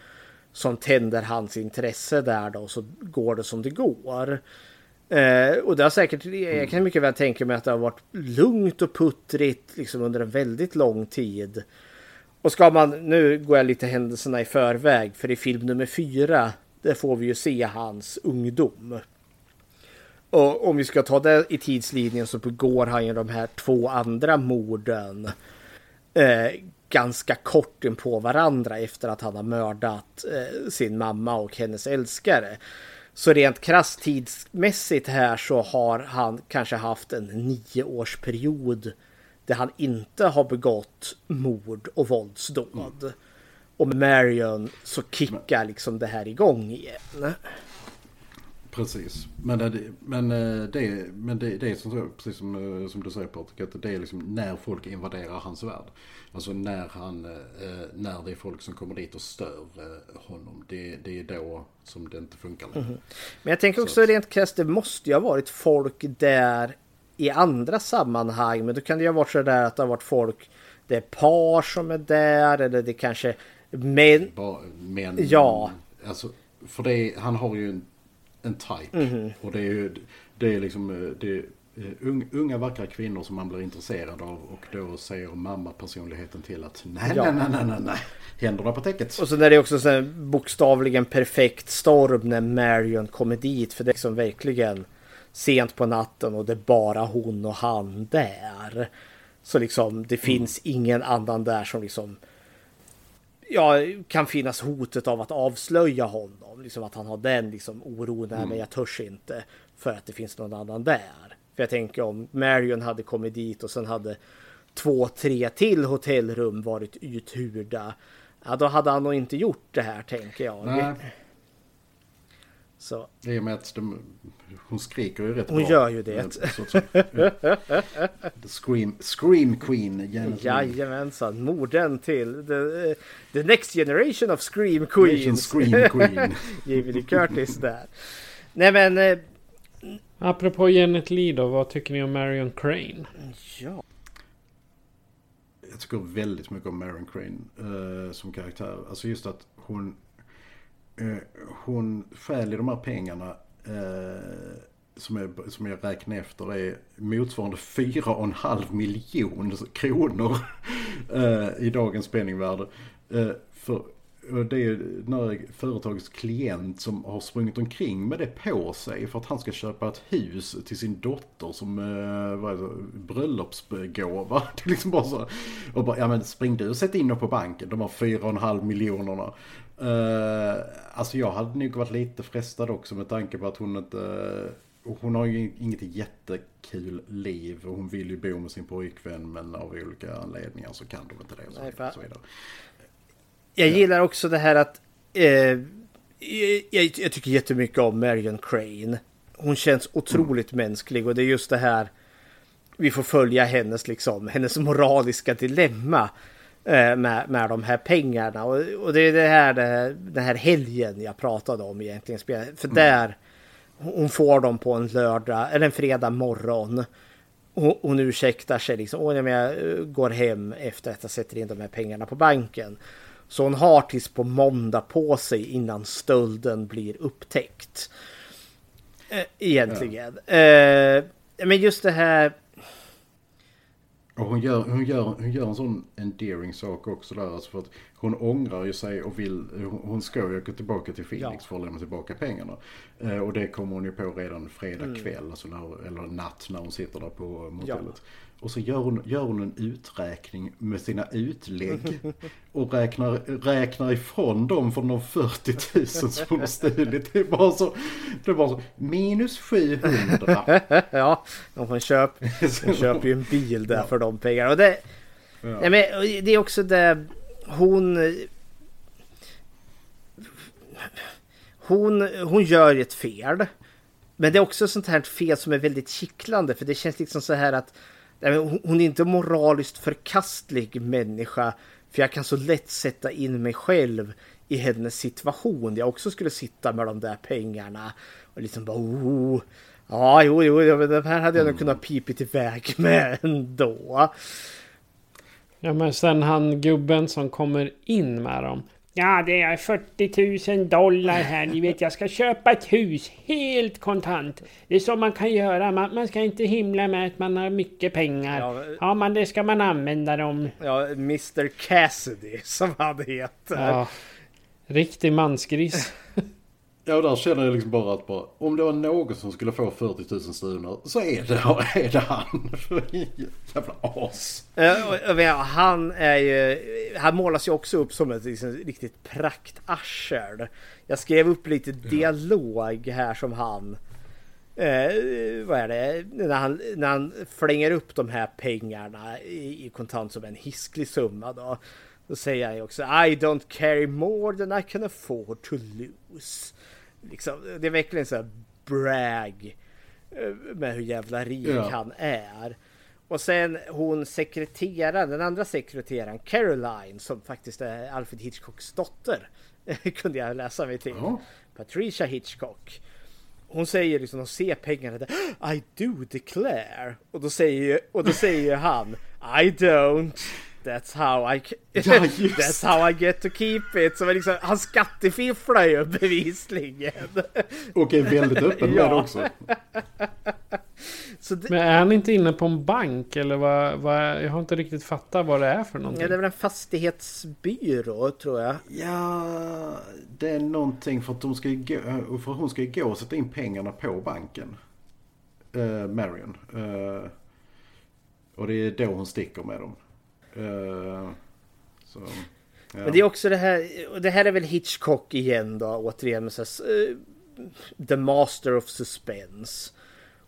som tänder hans intresse där då så går det som det går. Eh, och det har säkert, jag kan mycket väl tänka mig att det har varit lugnt och puttrigt liksom under en väldigt lång tid. Och ska man, nu går jag lite händelserna i förväg, för i film nummer fyra, där får vi ju se hans ungdom. Och om vi ska ta det i tidslinjen så begår han ju de här två andra morden eh, ganska kort in på varandra efter att han har mördat eh, sin mamma och hennes älskare. Så rent krasst tidsmässigt här så har han kanske haft en nioårsperiod där han inte har begått mord och våldsdåd. Mm. Och med Marion så kickar liksom det här igång igen. Precis. Men det, men eh, det, men det, det är som, precis som, eh, som du säger Patrik, att det är liksom när folk invaderar hans värld. Alltså när, han, eh, när det är folk som kommer dit och stör honom. Det, det är då som det inte funkar längre. Mm. Men jag tänker också Så. rent krasst, det måste ju ha varit folk där i andra sammanhang. Men då kan det ju ha varit så där att det har varit folk, det är par som är där eller det kanske män. Men, ja. Alltså, för det, han har ju en en type. Mm -hmm. Och det är ju det är liksom eh, det är eh, unga vackra kvinnor som man blir intresserad av och då säger mamma personligheten till att nej, ja. nej, nej, nej, nej, händerna på täcket. Och så är det också så bokstavligen perfekt storm när Marion kommer dit för det är liksom verkligen sent på natten och det är bara hon och han där. Så liksom det mm. finns ingen annan där som liksom ja, kan finnas hotet av att avslöja honom. Liksom att han har den liksom oron, mm. men jag törs inte för att det finns någon annan där. För jag tänker om Marion hade kommit dit och sen hade två, tre till hotellrum varit uthyrda. Ja, då hade han nog inte gjort det här tänker jag. Nej. Så. I och med att de, hon skriker ju rätt hon bra. Hon gör ju det. scream, scream Queen. Jajamensan, morden till the, the next generation of Scream Queens. Scream Queen. <laughs> Jamie Lee Curtis där. Nej men... Eh, Apropå Janet Lee då, vad tycker ni om Marion Crane? Ja. Jag tycker väldigt mycket om Marion Crane uh, som karaktär. Alltså just att hon Eh, hon stjäl de här pengarna eh, som, jag, som jag räknar efter är motsvarande 4,5 miljoner kronor <laughs> eh, i dagens penningvärde. Eh, för det är när företagets klient som har sprungit omkring med det på sig för att han ska köpa ett hus till sin dotter som eh, vad är det, bröllopsgåva. <laughs> Det är liksom bara så. Och bara, ja men spring du och sätt in dem på banken, de har 4,5 miljonerna. Uh, alltså jag hade nog varit lite frestad också med tanke på att hon inte... Hon har ju inget jättekul liv och hon vill ju bo med sin pojkvän men av olika anledningar så kan de inte det. Och så, Nej, så vidare. Jag ja. gillar också det här att... Eh, jag, jag, tycker jättemycket om Marion Crane. Hon känns otroligt mm. mänsklig och det är just det här vi får följa hennes liksom, hennes moraliska dilemma. Eh, med, med de här pengarna. Och, och det är det här, det, den här helgen jag pratade om egentligen. För mm. där, hon får dem på en lördag eller en fredag morgon. Hon, hon ursäktar sig liksom. Åh, jag eh, går hem efter att jag sätter in de här pengarna på banken. Så hon har tills på måndag på sig innan stölden blir upptäckt. Eh, egentligen. Ja. Men just det här och hon gör, hon, gör, hon gör en sån endearing sak också där. Alltså för att hon ångrar ju sig och vill, hon ska ju åka tillbaka till Phoenix ja. för att lämna tillbaka pengarna. Eh, och det kommer hon ju på redan fredag mm. kväll, alltså när, eller natt när hon sitter där på motellet. Ja. Och så gör hon, gör hon en uträkning med sina utlägg. Och räknar, räknar ifrån dem från de 40 000 som hon har stulit. Det är bara så, det är bara så minus 700. <laughs> ja, hon, köp, hon köper ju en bil där ja. för de pengarna. Och det, ja. nej, men det är också det hon... Hon, hon gör ett fel. Men det är också sånt här fel som är väldigt kittlande för det känns liksom så här att hon är inte moraliskt förkastlig människa. För jag kan så lätt sätta in mig själv i hennes situation. Jag också skulle sitta med de där pengarna och liksom bara oh, Ja, jo, jo, jo men det här hade jag nog kunnat pipit iväg <laughs> med ändå. Ja men sen han gubben som kommer in med dem. Ja det är 40 000 dollar här. Ni vet jag ska köpa ett hus helt kontant. Det är så man kan göra. Man, man ska inte himla med att man har mycket pengar. Ja, ja men det ska man använda dem. Ja, Mr Cassidy som han heter. Ja, riktig mansgris. <laughs> Ja, och där känner jag liksom bara att bara, om det var någon som skulle få 40 000 stuvlar så är det, är det han. <laughs> Jävla as. Uh, han är ju, han målas ju också upp som ett liksom, riktigt praktarsel. Jag skrev upp lite dialog här som han Eh, vad är det? När han, när han flänger upp de här pengarna i, i kontant som en hisklig summa då. Då säger han ju också I don't carry more than I can afford to lose. Liksom, det är verkligen så här brag eh, med hur jävla rik ja. han är. Och sen hon sekreteraren, den andra sekreteraren Caroline som faktiskt är Alfred Hitchcocks dotter. <laughs> kunde jag läsa mig till. Ja. Patricia Hitchcock. Hon säger liksom, de ser pengarna där. I do declare. Och då säger, och då säger han I don't. That's how I ja, <laughs> That's how I get to keep it. Så liksom, han skattefifflar ju bevisligen. <laughs> Och är väldigt öppen med det också. det... Men är han inte inne på en bank eller vad, vad? Jag har inte riktigt fattat vad det är för någonting. Ja, det är väl en fastighetsbyrå tror jag. Ja, det är någonting för att de ska gå, för hon ska gå och sätta in pengarna på banken. Uh, Marion. Uh, och det är då hon sticker med dem. Uh, så, ja. Men det är också det här, och det här är väl Hitchcock igen då återigen med så här, uh, The Master of Suspense.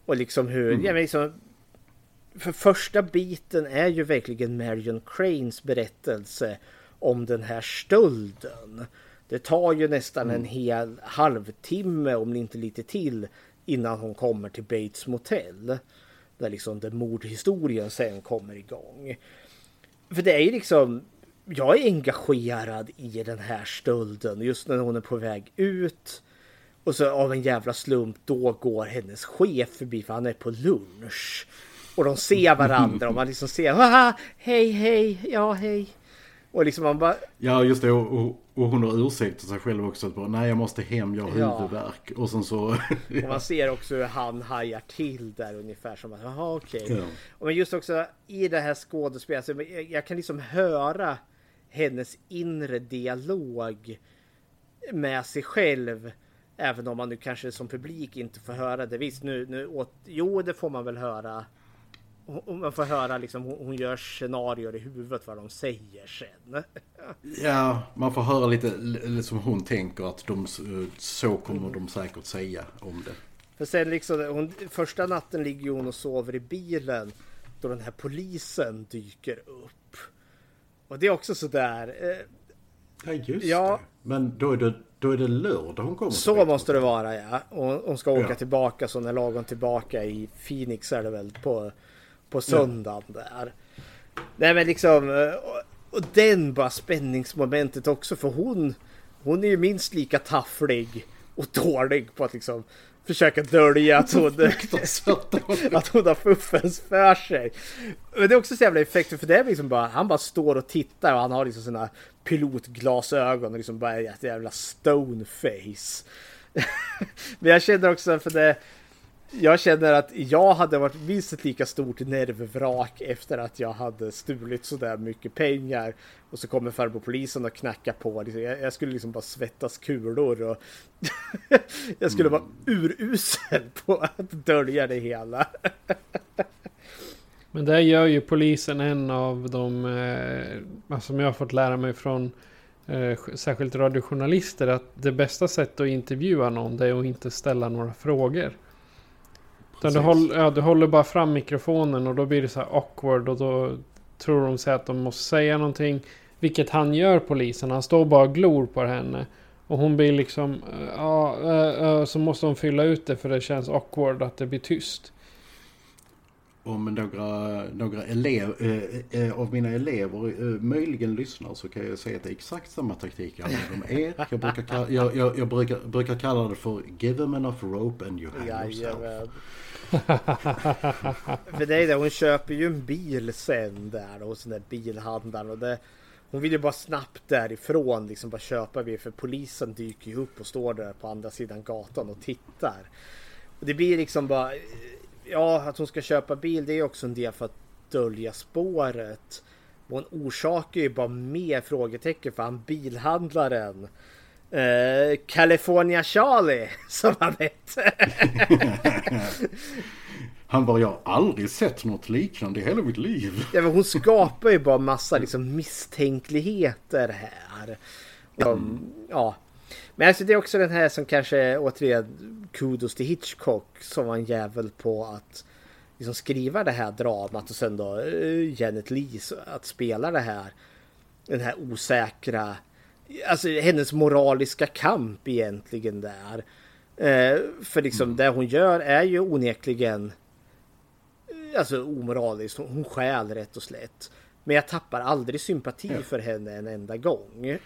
Och liksom hur, mm. ja men liksom för första biten är ju verkligen Marion Cranes berättelse om den här stölden. Det tar ju nästan mm. en hel halvtimme, om inte lite till, innan hon kommer till Bates Motel. Där liksom den mordhistorien sen kommer igång. För det är ju liksom, jag är engagerad i den här stölden just när hon är på väg ut. Och så av en jävla slump då går hennes chef förbi för han är på lunch. Och de ser varandra och man liksom ser, Haha, hej hej, ja hej. Och liksom man bara... Ja just det och, och, och hon har ursäktat sig själv också att bara, nej jag måste hem, jag har ja. huvudvärk. Och sen så... ja. Och man ser också hur han hajar till där ungefär som att, jaha okej. Okay. Ja. Men just också i det här skådespelet, jag, jag kan liksom höra hennes inre dialog med sig själv. Även om man nu kanske som publik inte får höra det. Visst, nu, nu åt, jo det får man väl höra man får höra liksom, hon gör scenarier i huvudet vad de säger sen. Ja, man får höra lite som hon tänker att de, så kommer de säkert säga om det. För sen liksom, hon, första natten ligger hon och sover i bilen då den här polisen dyker upp. Och det är också sådär. Eh, ja, just ja, det. Men då är det, då är det lördag hon kommer Så måste det vara ja. Och hon ska åka ja. tillbaka så när lagom tillbaka i Phoenix är det väl på på söndagen där. Nej men liksom, och, och den bara spänningsmomentet också för hon, hon är ju minst lika tafflig och dålig på att liksom försöka dölja att hon, <laughs> <laughs> att hon har fuffens för sig. Men det är också så jävla effektivt för det är liksom bara, han bara står och tittar och han har liksom sina pilotglasögon och liksom bara ett jävla stoneface. <laughs> Men jag känner också för det, jag känner att jag hade varit minst ett lika stort nervvrak efter att jag hade stulit sådär mycket pengar. Och så kommer farbror polisen och knackar på. Jag, skulle liksom bara svettas kulor och <laughs> jag skulle vara urusel på att dölja det hela. Men där gör ju polisen en av de, eh, som jag har fått lära mig från eh, särskilt radiojournalister, att det bästa sättet att intervjua någon det är att inte ställa några frågor. Du, håller, ja, du håller bara fram mikrofonen och då blir det så här awkward och då tror de sig att de måste säga någonting. Vilket han gör polisen. Han står bara och glor på henne. Och hon blir liksom, eh, ja, uh, uh, så måste hon fylla ut det för det känns awkward att det blir tyst. om några, några elev, eh, eh, av mina elever eh, möjligen lyssnar så kan jag säga att det är exakt samma taktik jag använder med er. Jag brukar, kalla, jag, jag, jag brukar, brukar kalla det för give them enough rope and you hang yourself. <laughs> För det är det, hon köper ju en bil sen där hos den där bilhandlaren och det, hon vill ju bara snabbt därifrån liksom bara köpa bil för polisen dyker ju upp och står där på andra sidan gatan och tittar. Och det blir liksom bara, ja att hon ska köpa bil det är också en del för att dölja spåret. Och hon orsakar ju bara mer frågetecken för han bilhandlaren. Eh, California Charlie <laughs> som han hette. <laughs> Han bara, jag har aldrig sett något liknande i hela mitt liv. Ja, men hon skapar ju bara massa liksom, misstänkligheter här. Um, ja. Men alltså det är också den här som kanske återigen kudos till Hitchcock som var en jävel på att liksom, skriva det här dramat och sen då uh, Janet Leigh att spela det här. Den här osäkra, alltså hennes moraliska kamp egentligen där. Uh, för liksom mm. det hon gör är ju onekligen alltså omoraliskt. Hon stjäl rätt och slätt. Men jag tappar aldrig sympati ja. för henne en enda gång.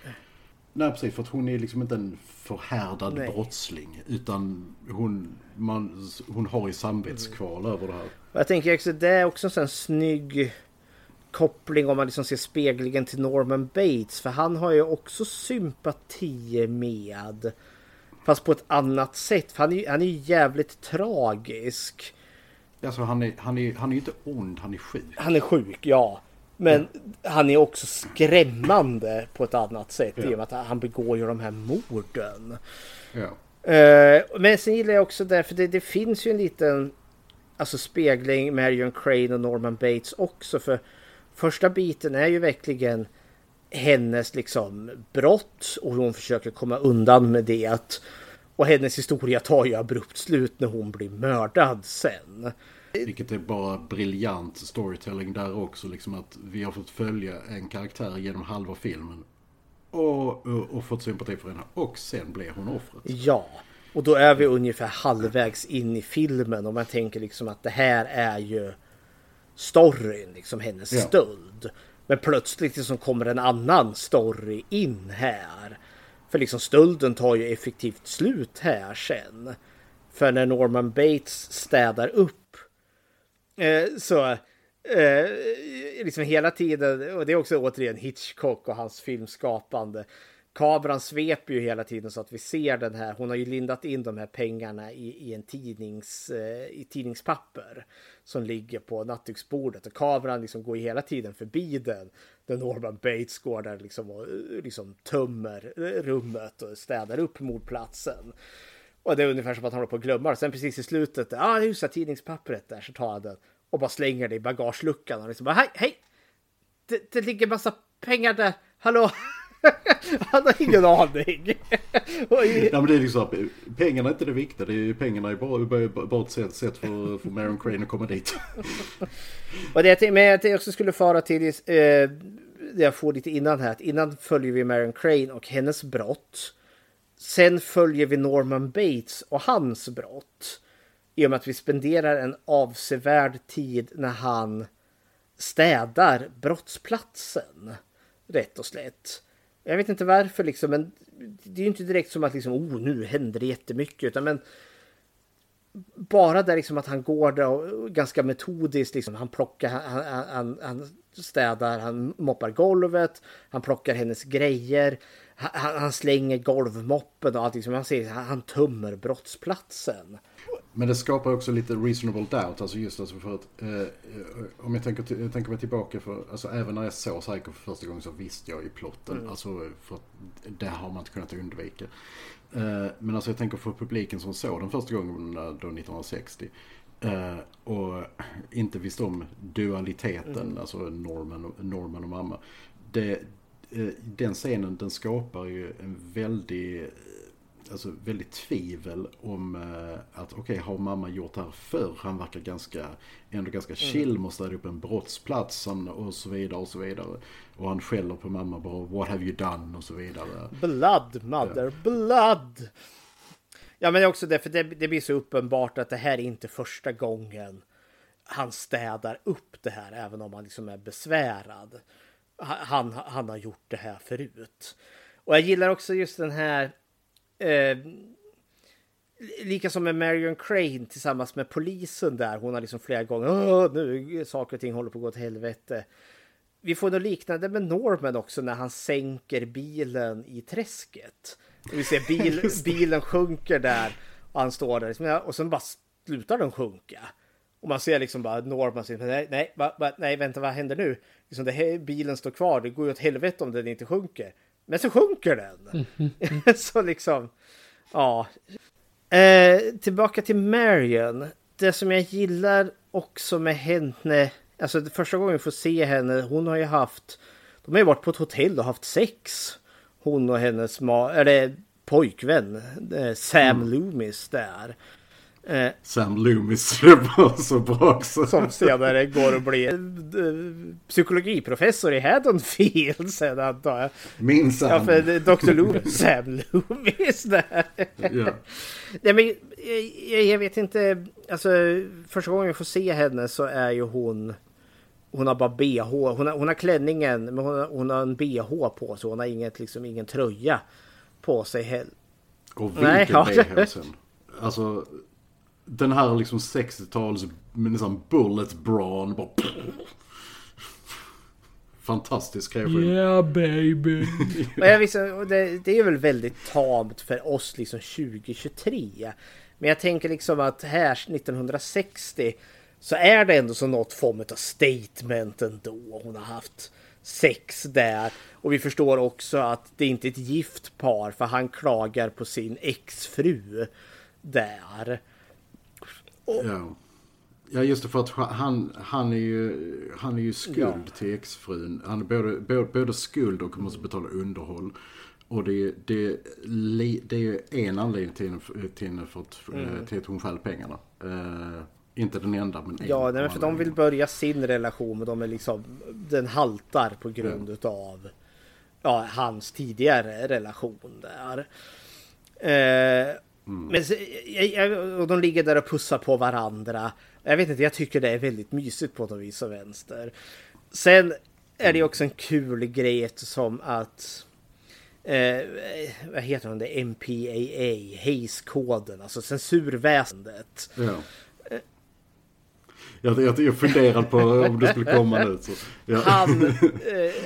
Nej precis, för att hon är liksom inte en förhärdad Nej. brottsling. Utan hon, man, hon har ju samvetskval mm. över det här. Jag tänker också, det är också en snygg koppling om man liksom ser speglingen till Norman Bates. För han har ju också sympati med. Fast på ett annat sätt. För han är, han är ju jävligt tragisk. Alltså han är, han, är, han är inte ond, han är sjuk. Han är sjuk, ja. Men ja. han är också skrämmande på ett annat sätt ja. i och med att han begår ju de här morden. Ja. Uh, men sen gillar jag också därför det, det finns ju en liten alltså spegling Marion Crane och Norman Bates också. För första biten är ju verkligen hennes liksom brott och hon försöker komma undan med det. Och hennes historia tar ju abrupt slut när hon blir mördad sen. Vilket är bara briljant storytelling där också. Liksom att vi har fått följa en karaktär genom halva filmen. Och, och, och fått sympati för henne. Och sen blir hon offret. Ja. Och då är vi ungefär halvvägs in i filmen. Och man tänker liksom att det här är ju storyn. Liksom hennes ja. stöld. Men plötsligt liksom kommer en annan story in här. För liksom stölden tar ju effektivt slut här sen. För när Norman Bates städar upp eh, så eh, liksom hela tiden, och det är också återigen Hitchcock och hans filmskapande. Kameran sveper ju hela tiden så att vi ser den här. Hon har ju lindat in de här pengarna i, i en tidnings, eh, i tidningspapper som ligger på nattduksbordet och kameran liksom går hela tiden förbi den. Där Norman Bates går där liksom och eh, liksom tömmer eh, rummet och städar upp mordplatsen. Och det är ungefär som att han håller på att glömma Sen precis i slutet, ja ah, just det, tidningspappret där, så tar han den och bara slänger det i bagageluckan och liksom bara hej, hej! Det, det ligger massa pengar där, hallå! <laughs> Han har ingen aning. <laughs> ja, men det är liksom, pengarna är inte det viktiga. Det är, pengarna är bara, bara ett sätt, sätt för, för Marion Crane att komma dit. <laughs> och det, men jag också skulle fara till eh, det jag får lite innan här. Att innan följer vi Marion Crane och hennes brott. Sen följer vi Norman Bates och hans brott. I och med att vi spenderar en avsevärd tid när han städar brottsplatsen. Rätt och slätt. Jag vet inte varför liksom, men det är ju inte direkt som att liksom, oh, nu händer det jättemycket, utan men bara där liksom att han går där och ganska metodiskt liksom, han plockar, han, han, han städar, han moppar golvet, han plockar hennes grejer, han, han slänger golvmoppen och allt liksom, man ser, han tömmer brottsplatsen. Men det skapar också lite reasonable doubt. Alltså just alltså för att eh, om jag tänker, jag tänker mig tillbaka för, alltså även när jag såg Psycho för första gången så visste jag ju plotten. Mm. Alltså för att det har man inte kunnat undvika. Eh, men alltså jag tänker för publiken som såg den första gången då 1960. Eh, och inte visste om dualiteten, mm. alltså Norman, Norman och mamma. Det, eh, den scenen den skapar ju en väldig alltså, väldigt tvivel om eh, att okej, okay, har mamma gjort det här förr? Han verkar ganska, ändå ganska mm. chill, mm. måste upp en brottsplats och så vidare och så vidare. Och han skäller på mamma bara, what have you done? Och så vidare. Blood, mother, ja. blood! Ja men också det, för det, det blir så uppenbart att det här är inte första gången han städar upp det här även om han liksom är besvärad. Han, han har gjort det här förut. Och jag gillar också just den här eh, Lika som med Marion Crane tillsammans med polisen där. Hon har liksom flera gånger nu saker och ting håller på att gå åt helvete. Vi får något liknande med Norman också när han sänker bilen i träsket. Vi ser bil, <laughs> bilen sjunker där och han står där liksom, och sen bara slutar den sjunka. Och man ser liksom bara Norman säger nej, nej, va, va, nej, vänta, vad händer nu? Liksom det här, bilen står kvar, det går ju åt helvete om den inte sjunker. Men så sjunker den. <laughs> så liksom, ja. Eh, tillbaka till Marion. Det som jag gillar också med henne, alltså första gången vi får se henne, hon har ju haft, de har ju varit på ett hotell och haft sex. Hon och hennes ma eller pojkvän, eh, Sam mm. Loomis där. Eh, Sam Loomis, var <laughs> så bra också. Som senare går och blir eh, psykologiprofessor i Haddonfield <laughs> sen antar jag. Min Sam. Ja, för Dr. Loomis, <laughs> Sam Loomis där. Ja. Nej, men jag, jag, vet inte, alltså första gången vi får se henne så är ju hon hon har bara bh, hon har, hon har klänningen men hon har, hon har en bh på sig, hon har inget, liksom, ingen tröja på sig heller. Och vilken bh sen. Alltså den här liksom 60-tals nästan bullet brawn bara... Fantastisk kreation. Yeah baby. jag visste, det, det är väl väldigt tamt för oss liksom 2023. Men jag tänker liksom att här 1960 så är det ändå som något form av statement ändå. Hon har haft sex där. Och vi förstår också att det inte är ett gift par för han klagar på sin exfru där. Ja. Ja just det för att han, han är ju, han är ju skuld ja. till exfrun. Han är både, både, både skuld och måste betala underhåll. Och det, det, det är ju en anledning till, till, för att, mm. till att hon stjäl pengarna. Uh, inte den enda men en. Ja, nej, för de vill börja sin relation men de är liksom, den haltar på grund ja. av ja, hans tidigare relation där. Uh, Mm. Men och de ligger där och pussar på varandra. Jag vet inte, jag tycker det är väldigt mysigt på något vis och vänster. Sen är det också en kul grej som att eh, vad heter det? MPAA, Hayes-koden, alltså censurväsendet. Ja. Jag, jag, jag funderade på om det skulle komma nu. Så, ja. han, eh,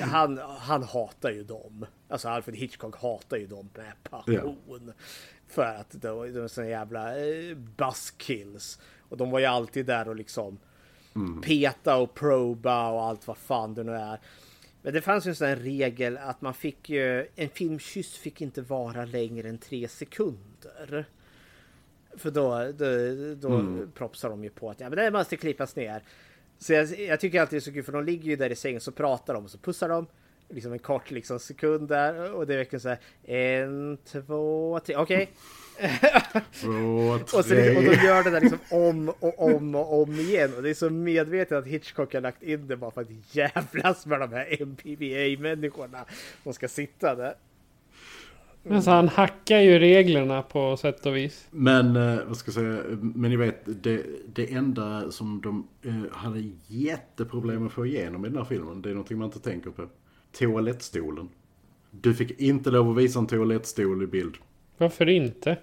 <laughs> han, han hatar ju dem. Alltså Alfred Hitchcock hatar ju dem med passion. Ja. För att de, är såna jävla eh, buzzkills. Och de var ju alltid där och liksom mm. peta och proba och allt vad fan det nu är. Men det fanns ju en sån här regel att man fick ju, en filmkyss fick inte vara längre än tre sekunder. För då, då, då mm. propsar de ju på att ja, men det måste klippas ner. Så jag, jag tycker alltid det är så kul för de ligger ju där i sängen så pratar de och så pussar de liksom en kort liksom sekund där och det är verkligen så här en, två, tre, okej. Okay. <laughs> och, och de gör det där liksom om och om och om igen och det är så medvetet att Hitchcock har lagt in det bara för att jävlas med de här MPBA-människorna som ska sitta där. Men så han hackar ju reglerna på sätt och vis. Men eh, vad ska jag säga, men ni vet det, det enda som de eh, hade jätteproblem att få igenom i den här filmen, det är någonting man inte tänker på toalettstolen. Du fick inte lov att visa en toalettstol i bild. Varför inte?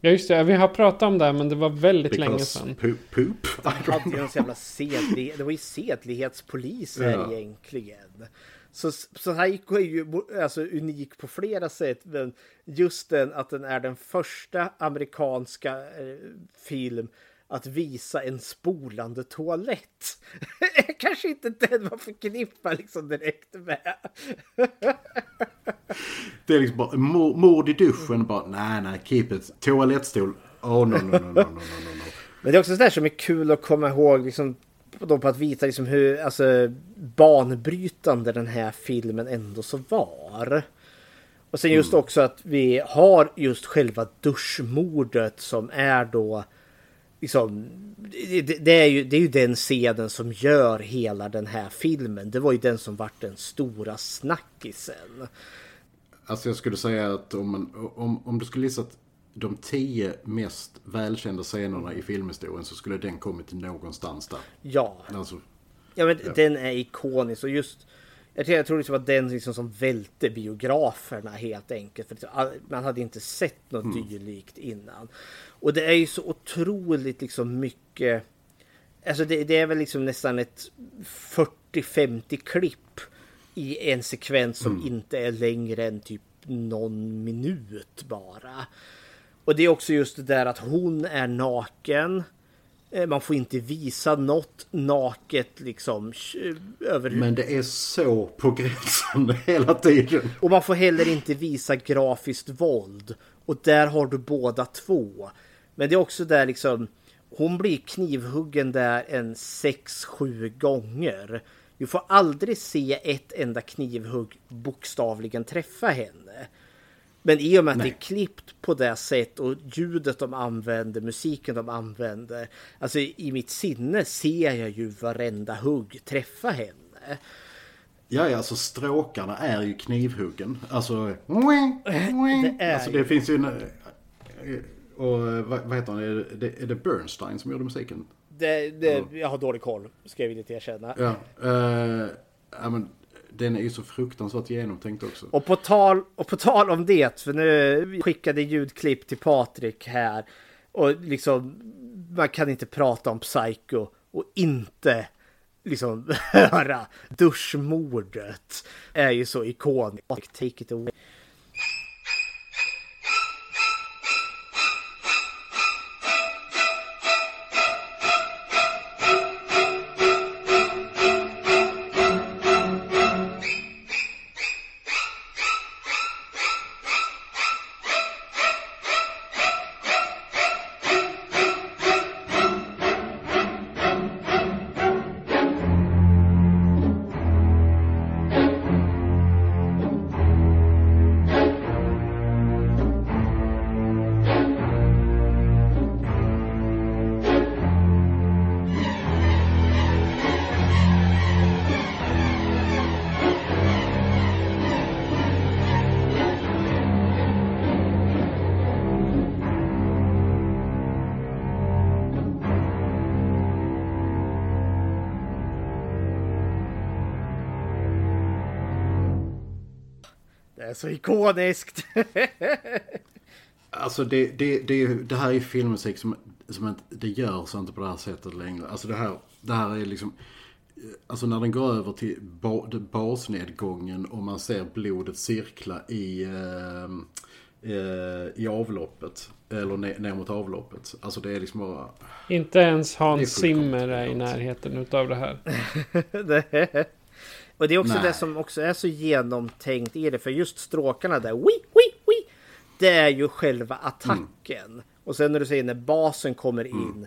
Ja just det, vi har pratat om det här, men det var väldigt Because länge sedan. Poop. poop. De hade ju en jävla sedlig, det var ju sedlighetspolis här ja. egentligen. Så, så Haiko är ju alltså, unik på flera sätt, men just den att den är den första amerikanska eh, film att visa en spolande toalett. <laughs> Kanske inte den man förknippar liksom direkt med. <laughs> det är liksom bara mord i duschen bara nej nej keep it. Toalettstol. Oh no no no no no no no. Men det är också sådär som är kul att komma ihåg liksom då på att visa liksom hur alltså, banbrytande den här filmen ändå så var. Och sen just mm. också att vi har just själva duschmordet som är då liksom, det, det, är ju, det är ju den scenen som gör hela den här filmen. Det var ju den som vart den stora snackisen. Alltså jag skulle säga att om, man, om, om du skulle gissa att de tio mest välkända scenerna i filmhistorien så skulle den kommit någonstans där. Ja. Alltså, Ja men Ja. den är ikonisk och just jag tror, jag tror liksom att den liksom som välte biograferna helt enkelt. För man hade inte sett något Mm. dylikt innan. Och det är ju så otroligt liksom mycket. Alltså det, det är väl liksom nästan ett 40-50 klipp i en sekvens som Mm. inte är längre än typ någon minut bara. Och det är också just det där att hon är naken. Eh, Man får inte visa något naket liksom över men det är så på gränsen <laughs> hela tiden. Och man får heller inte visa grafiskt våld. Och där har du båda två. Men det är också där liksom hon blir knivhuggen där en 6-7 gånger. Du får aldrig se ett enda knivhugg bokstavligen träffa henne. Men i och med att Nej. det är klippt på det sätt och ljudet de använder, musiken de använder. Alltså i mitt sinne ser jag ju varenda hugg träffa henne. Ja, ja, alltså stråkarna är ju knivhuggen. Alltså... <laughs> <laughs> Det är alltså det finns ju en... Och vad, vad heter han? Är det, är det Bernstein som gjorde musiken? Det, det, jag har dålig koll, ska jag villigt erkänna. Ja. Uh, men, den är ju så fruktansvärt genomtänkt också. Och på, tal, och på tal om det, för nu skickade ljudklipp till Patrik här. Och liksom, man kan inte prata om Psycho och inte liksom <laughs> höra duschmordet. Är ju så ikoniskt. Take it away. Så ikoniskt. <laughs> Alltså det, det, det, det här är filmmusik som, som inte, det görs inte på det här sättet längre. Alltså det här, det här är liksom... Alltså när den går över till ba, basnedgången och man ser blodet cirkla i, eh, eh, i avloppet. Eller ner, ner mot avloppet. Alltså det är liksom bara... Inte ens Hans Zimmer är i närheten utav det här. <laughs> och det är också Nej. det som också är så genomtänkt i det. För just stråkarna där, wi, wi, wi, det är ju själva attacken. Och sen när du säger när basen kommer in,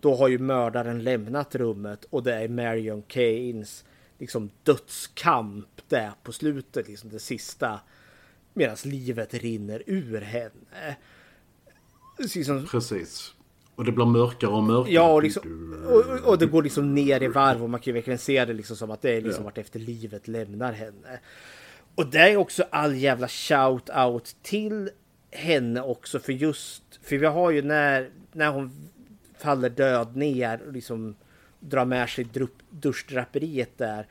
då har ju mördaren lämnat rummet och det är Marion Keynes liksom dödskamp där på slutet, liksom det sista. Medan livet rinner ur henne. Liksom, Precis. Och det blir mörkare och mörkare. Ja, och, liksom, och, och det går liksom ner i varv och man kan ju verkligen se det liksom som att det är liksom Ja. vart efter livet lämnar henne. Och det är också all jävla shout out till henne också för just, för vi har ju när, när hon faller död ner och liksom drar med sig duschdraperiet där.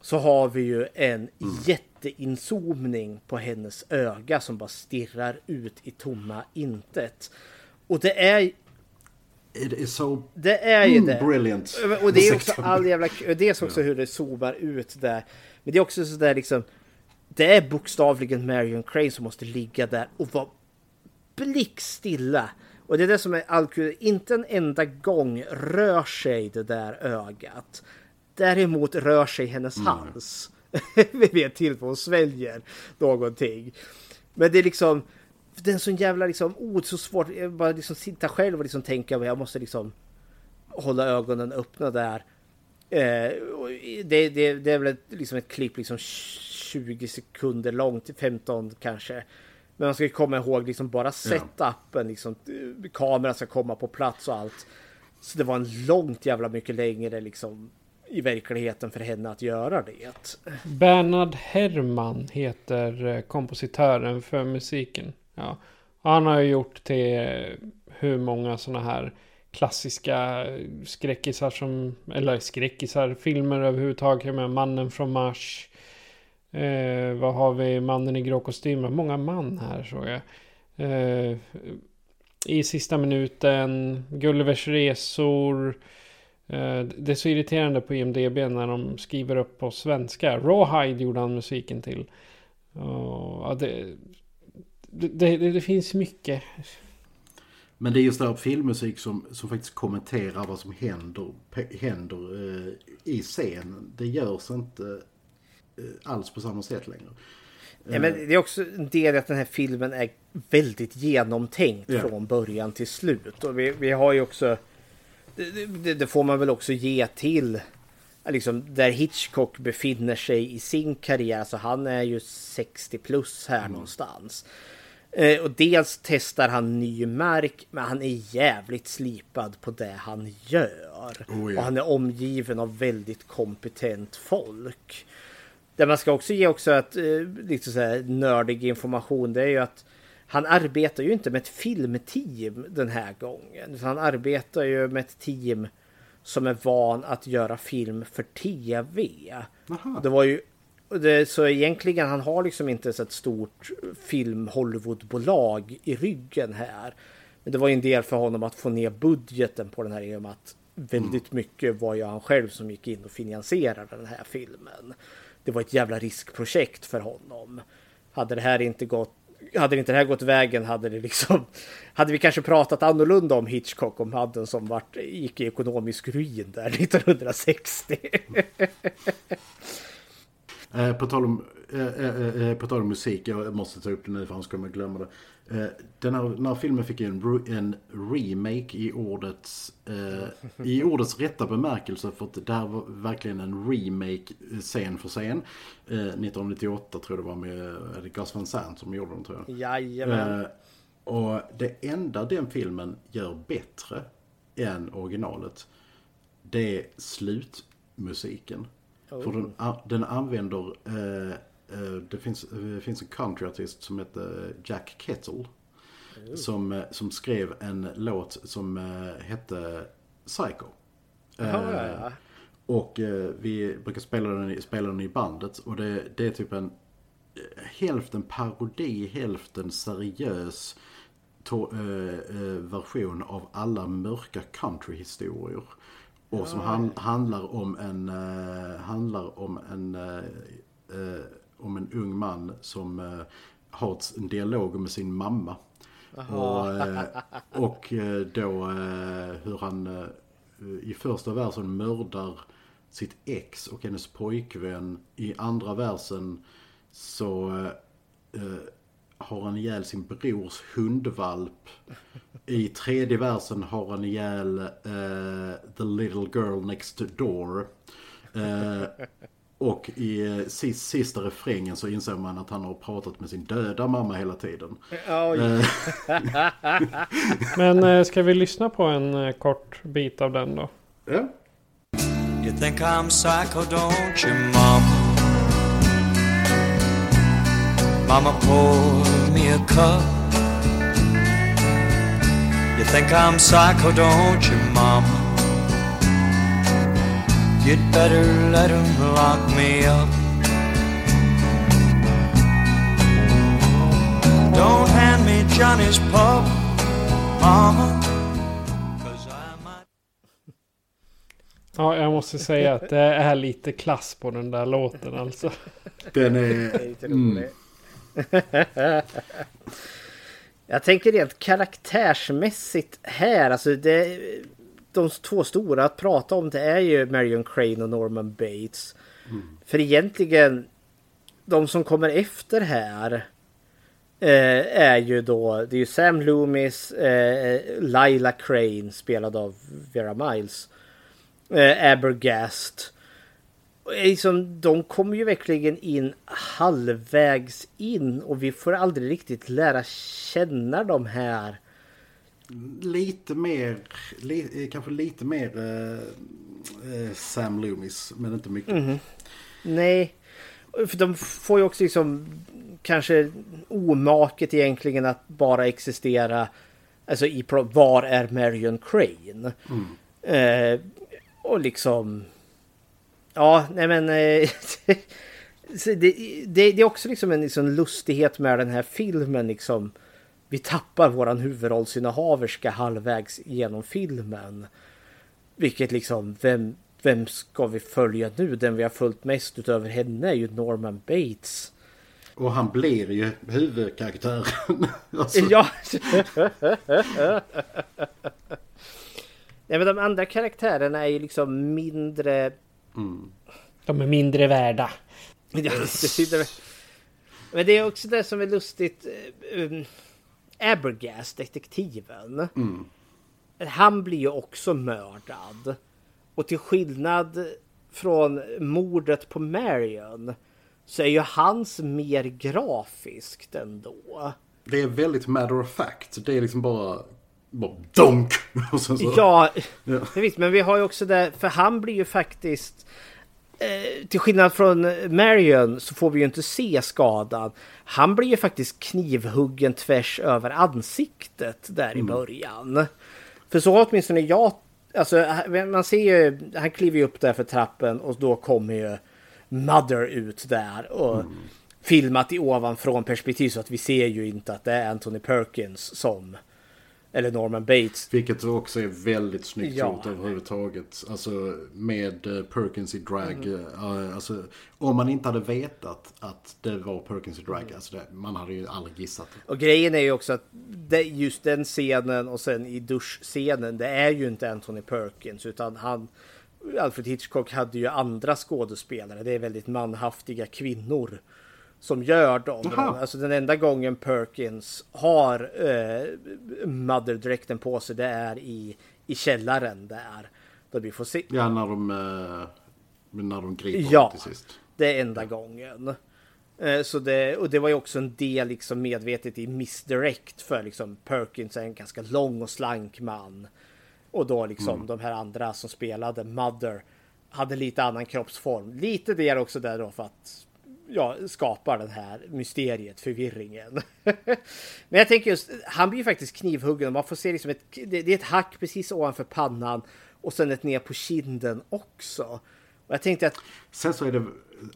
Så har vi ju en jätteinzoomning på hennes öga som bara stirrar ut i tomma intet. Och det är Det är så... det är ju Mm, det. brilliant. Och det är också all jävla... Det är också hur det zoomar ut där. Men det är också sådär liksom... Det är bokstavligen Marion Crane som måste ligga där och vara blickstilla. Och det är det som är all kul. Inte en enda gång rör sig det där ögat. Däremot rör sig hennes hals. <laughs> Vid ett tillfälle hon sväljer någonting. Men det är liksom... Det är en sån jävla liksom... Oh, så svårt. Jag bara liksom sitta själv och liksom tänka jag måste liksom hålla ögonen öppna där. Eh, det, det, det är väl ett, liksom ett klipp liksom 20 sekunder långt, 15 kanske. Men man ska komma ihåg liksom bara setupen, liksom, eh, kameran ska komma på plats och allt. Så det var en långt jävla mycket längre liksom i verkligheten för henne att göra det. Bernard Herrmann heter eh, kompositören för musiken. Ja. Han har ju gjort till eh, hur många sådana här klassiska skräckisar som, eller skräckisar, filmer överhuvudtaget med Mannen från Mars. Eh, vad har vi? Mannen i grå kostym. Många man här såg jag. Eh, I sista minuten, Gullivers resor. Eh, det är så irriterande på IMDB när de skriver upp på svenska. Rawhide gjorde han musiken till. Och, det, det, det, det finns mycket. Men det är just det här filmmusik som, som faktiskt kommenterar vad som händer, händer eh, i scenen. Det görs inte eh, alls på samma sätt längre. Ja, men det är också en del i att den här filmen är väldigt genomtänkt yeah. från början till slut. Och vi, vi har ju också... Det, det, det, får man väl också ge till liksom, där Hitchcock befinner sig i sin karriär. Så han är ju 60 plus här mm. någonstans. Eh, och dels testar han ny mark, men han är jävligt slipad på det han gör. Oh, ja. Och han är omgiven av väldigt kompetent folk. Det man ska också ge också att, eh, lite så här nördig information, det är ju att han arbetar ju inte med ett filmteam den här gången. Han arbetar ju med ett team som är van att göra film för tv. Aha. Det var ju det, så egentligen han har liksom inte ett stort film Hollywoodbolag i ryggen här. Men det var ju en del för honom att få ner budgeten på den här i och med att väldigt mm. mycket var ju han själv som gick in och finansierade den här filmen. Det var ett jävla riskprojekt för honom. Hade det här inte gått hade inte det här gått vägen hade det liksom <laughs> hade vi kanske pratat annorlunda om Hitchcock om hadden som vart, gick i ekonomisk ruin där <laughs> 1960. Eh, på, tal om, eh, eh, eh, på tal om musik, jag måste ta upp det nu för annars kommer jag glömma det. Eh, den här, den här filmen fick en, en remake i ordets, eh, i <laughs> ordets rätta bemärkelse. För att det här var verkligen en remake scen för scen. 1998 tror jag det var med Gus Van Sant som gjorde den tror jag. Jajamän. och det enda den filmen gör bättre än originalet. Det är slutmusiken. Oh. För den, den använder, eh, eh, det finns, det finns en countryartist som heter Jack Kettle. Oh. Som, eh, som skrev en låt som eh, hette Psycho. Oh, ja. Och eh, vi brukar spela den, spela den i bandet och det, det är typ en hälften parodi, hälften seriös to, eh, version av alla mörka countryhistorier. Och som han, handlar om en, uh, handlar om en, uh, uh, om en ung man som har en dialog med sin mamma. Och, och då hur han i första versen mördar sitt ex och hennes pojkvän. I andra versen så har han ihjäl sin brors hundvalp. I tredje versen har han ihjäl uh, The Little Girl Next Door. Uh, och i uh, sist, sista refrängen så inser man att han har pratat med sin döda mamma hela tiden. <laughs> Men ska vi lyssna på en kort bit av den då? Ja. You think I'm psycho don't you mama? Mama poured me a cup. Think I'm psycho, don't you, Mama? You'd better let him lock me up. Don't hand me Johnny's pup, Mama. <laughs> Ja, jag måste säga att det är lite klass på den där låten alltså. Den är... <laughs> Mm. <laughs> Jag tänker rent karaktärsmässigt här, alltså det, de två stora att prata om det är ju Marion Crane och Norman Bates. Mm. För egentligen, de som kommer efter här eh, är ju då, det är ju Sam Loomis, eh, Lila Crane spelad av Vera Miles, eh, Abergast liksom, de kommer ju verkligen in halvvägs in och vi får aldrig riktigt lära känna de här. Lite mer, li, kanske lite mer eh, eh Sam Loomis, men inte mycket. Mm. Nej, för de får ju också liksom kanske omaket egentligen att bara existera. Alltså i var är Marion Crane? Mm. Eh, och liksom. Ja, nej men. Eh, <laughs> det, det, det, är också liksom en liksom lustighet med den här filmen liksom. Vi tappar våran huvudrollsinnehaverska halvvägs genom filmen. Vilket liksom, vem, vem ska vi följa nu? Den vi har följt mest utöver henne är ju Norman Bates. Och han blir ju huvudkaraktären. <laughs> alltså. Ja. <laughs> Nej men de andra karaktärerna är ju liksom mindre... Mm. De är mindre värda. Ja, det men det är också det som är lustigt. Um, Abergast, detektiven. Mm. Han blir ju också mördad. Och till skillnad från mordet på Marion så är ju hans mer grafiskt ändå. Det är väldigt matter of fact. Det är liksom bara, bara donk. <laughs> Och sen så, ja, ja. Visst, men vi har ju också det, för han blir ju faktiskt eh, till skillnad från Marion så får vi ju inte se skadan. Han blir ju faktiskt knivhuggen tvärs över ansiktet där mm. i början. För så har åtminstone jag, alltså man ser ju, han kliver ju upp där för trappen och då kommer ju Mother ut där och mm. filmat i ovanfrån perspektiv så att vi ser ju inte att det är Anthony Perkins som eller Norman Bates. Vilket också är väldigt snyggt ja. gjort överhuvudtaget. Alltså med uh, Perkins i drag. Mm. Uh, alltså, om man inte hade vetat att det var Perkins i drag. Mm. Alltså det, man hade ju aldrig gissat det. Och grejen är ju också att det, just den scenen och sen i duschscenen. Det är ju inte Anthony Perkins utan han Alfred Hitchcock hade ju andra skådespelare. Det är väldigt manhaftiga kvinnor som gör dem. Alltså den enda gången Perkins har eh, Mother-dräkten på sig det är i, i källaren där. Där vi får se. Ja, när de, eh, när de griper ja, till sist. det är enda gången. Eh, så det, och det var ju också en del liksom medvetet i misdirect för liksom Perkins är en ganska lång och slank man. Och då liksom mm. de här andra som spelade Mother hade lite annan kroppsform. Lite det också där då för att ja, skapa den här mysteriet, förvirringen. <laughs> Men jag tänker just, han blir ju faktiskt knivhuggen man får se liksom ett, det, det är ett hack precis ovanför pannan och sen ett ner på kinden också. Och jag tänkte att... Sen så är det,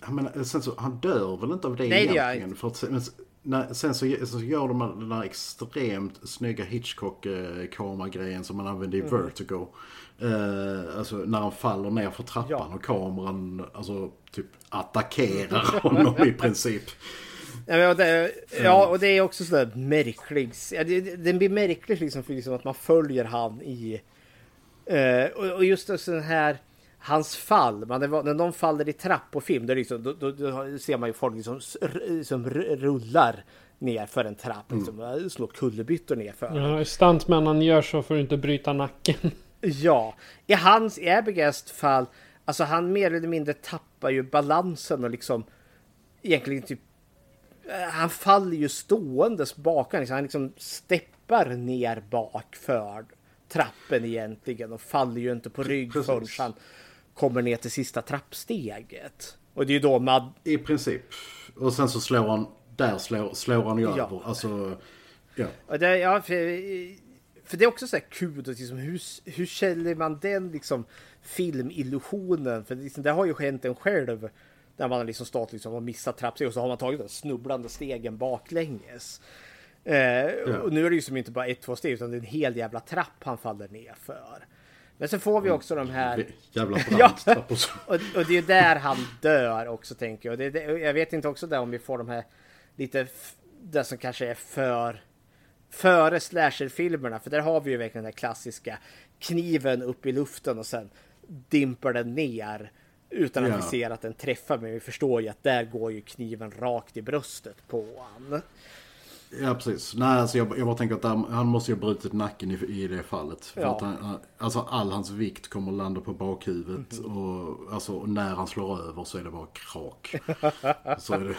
jag menar, sen så, han dör väl inte av det Nej, egentligen? Det att, men, när, sen så, så gör de den där extremt snygga Hitchcock-kameragrejen som man använde i mm. Vertigo. Uh, alltså när han faller ner för trappan ja. och kameran alltså typ attackerar honom i princip. Ja, och det, ja, och det är också sådär märkligt. Ja, det, den blir märklig liksom för liksom att man följer han i... Uh, och, och just den här hans fall, man, när de faller i trapp på film, då, liksom, då, då, då ser man ju folk liksom, som rullar ner för en trapp, mm. liksom, slår kullerbyttor ner för Ja, stuntmännen gör så för att inte bryta nacken. Ja, i hans, i Abigails fall, alltså han mer eller mindre tappar ju balansen och liksom egentligen typ eh, han faller ju ståendes bakom. Liksom. Han liksom steppar ner bak för trappen egentligen och faller ju inte på rygg förrän han kommer ner till sista trappsteget. Och det är ju då Mad... I princip. Och sen så slår han, där slår, slår han ju ja. över. Alltså, ja. Och det, ja, för, för det är också så här kul, liksom, hur, hur känner man den liksom filmillusionen? För liksom, det har ju hänt en själv. Där man har liksom stått liksom och missat trappsteg och så har man tagit den snubblande stegen baklänges. Eh, ja. Och nu är det ju som inte bara ett, två steg utan det är en hel jävla trapp han faller ner för. Men så får vi mm. också de här... Jävla brant <laughs> ja, och, och det är där han dör också tänker jag. Det, det, jag vet inte också där om vi får de här lite... Det som kanske är för... Före slasherfilmerna. För där har vi ju verkligen den klassiska kniven upp i luften och sen dimper den ner. Utan att ja. vi ser att den träffar. Men vi förstår ju att där går ju kniven rakt i bröstet på honom. Ja precis. Nej, alltså jag, jag bara tänker att han, han måste ju ha brutit nacken i, i det fallet. För ja. att han, alltså all hans vikt kommer att landa på bakhuvudet. Mm. Och, alltså, och när han slår över så är det bara krak. <laughs> så det.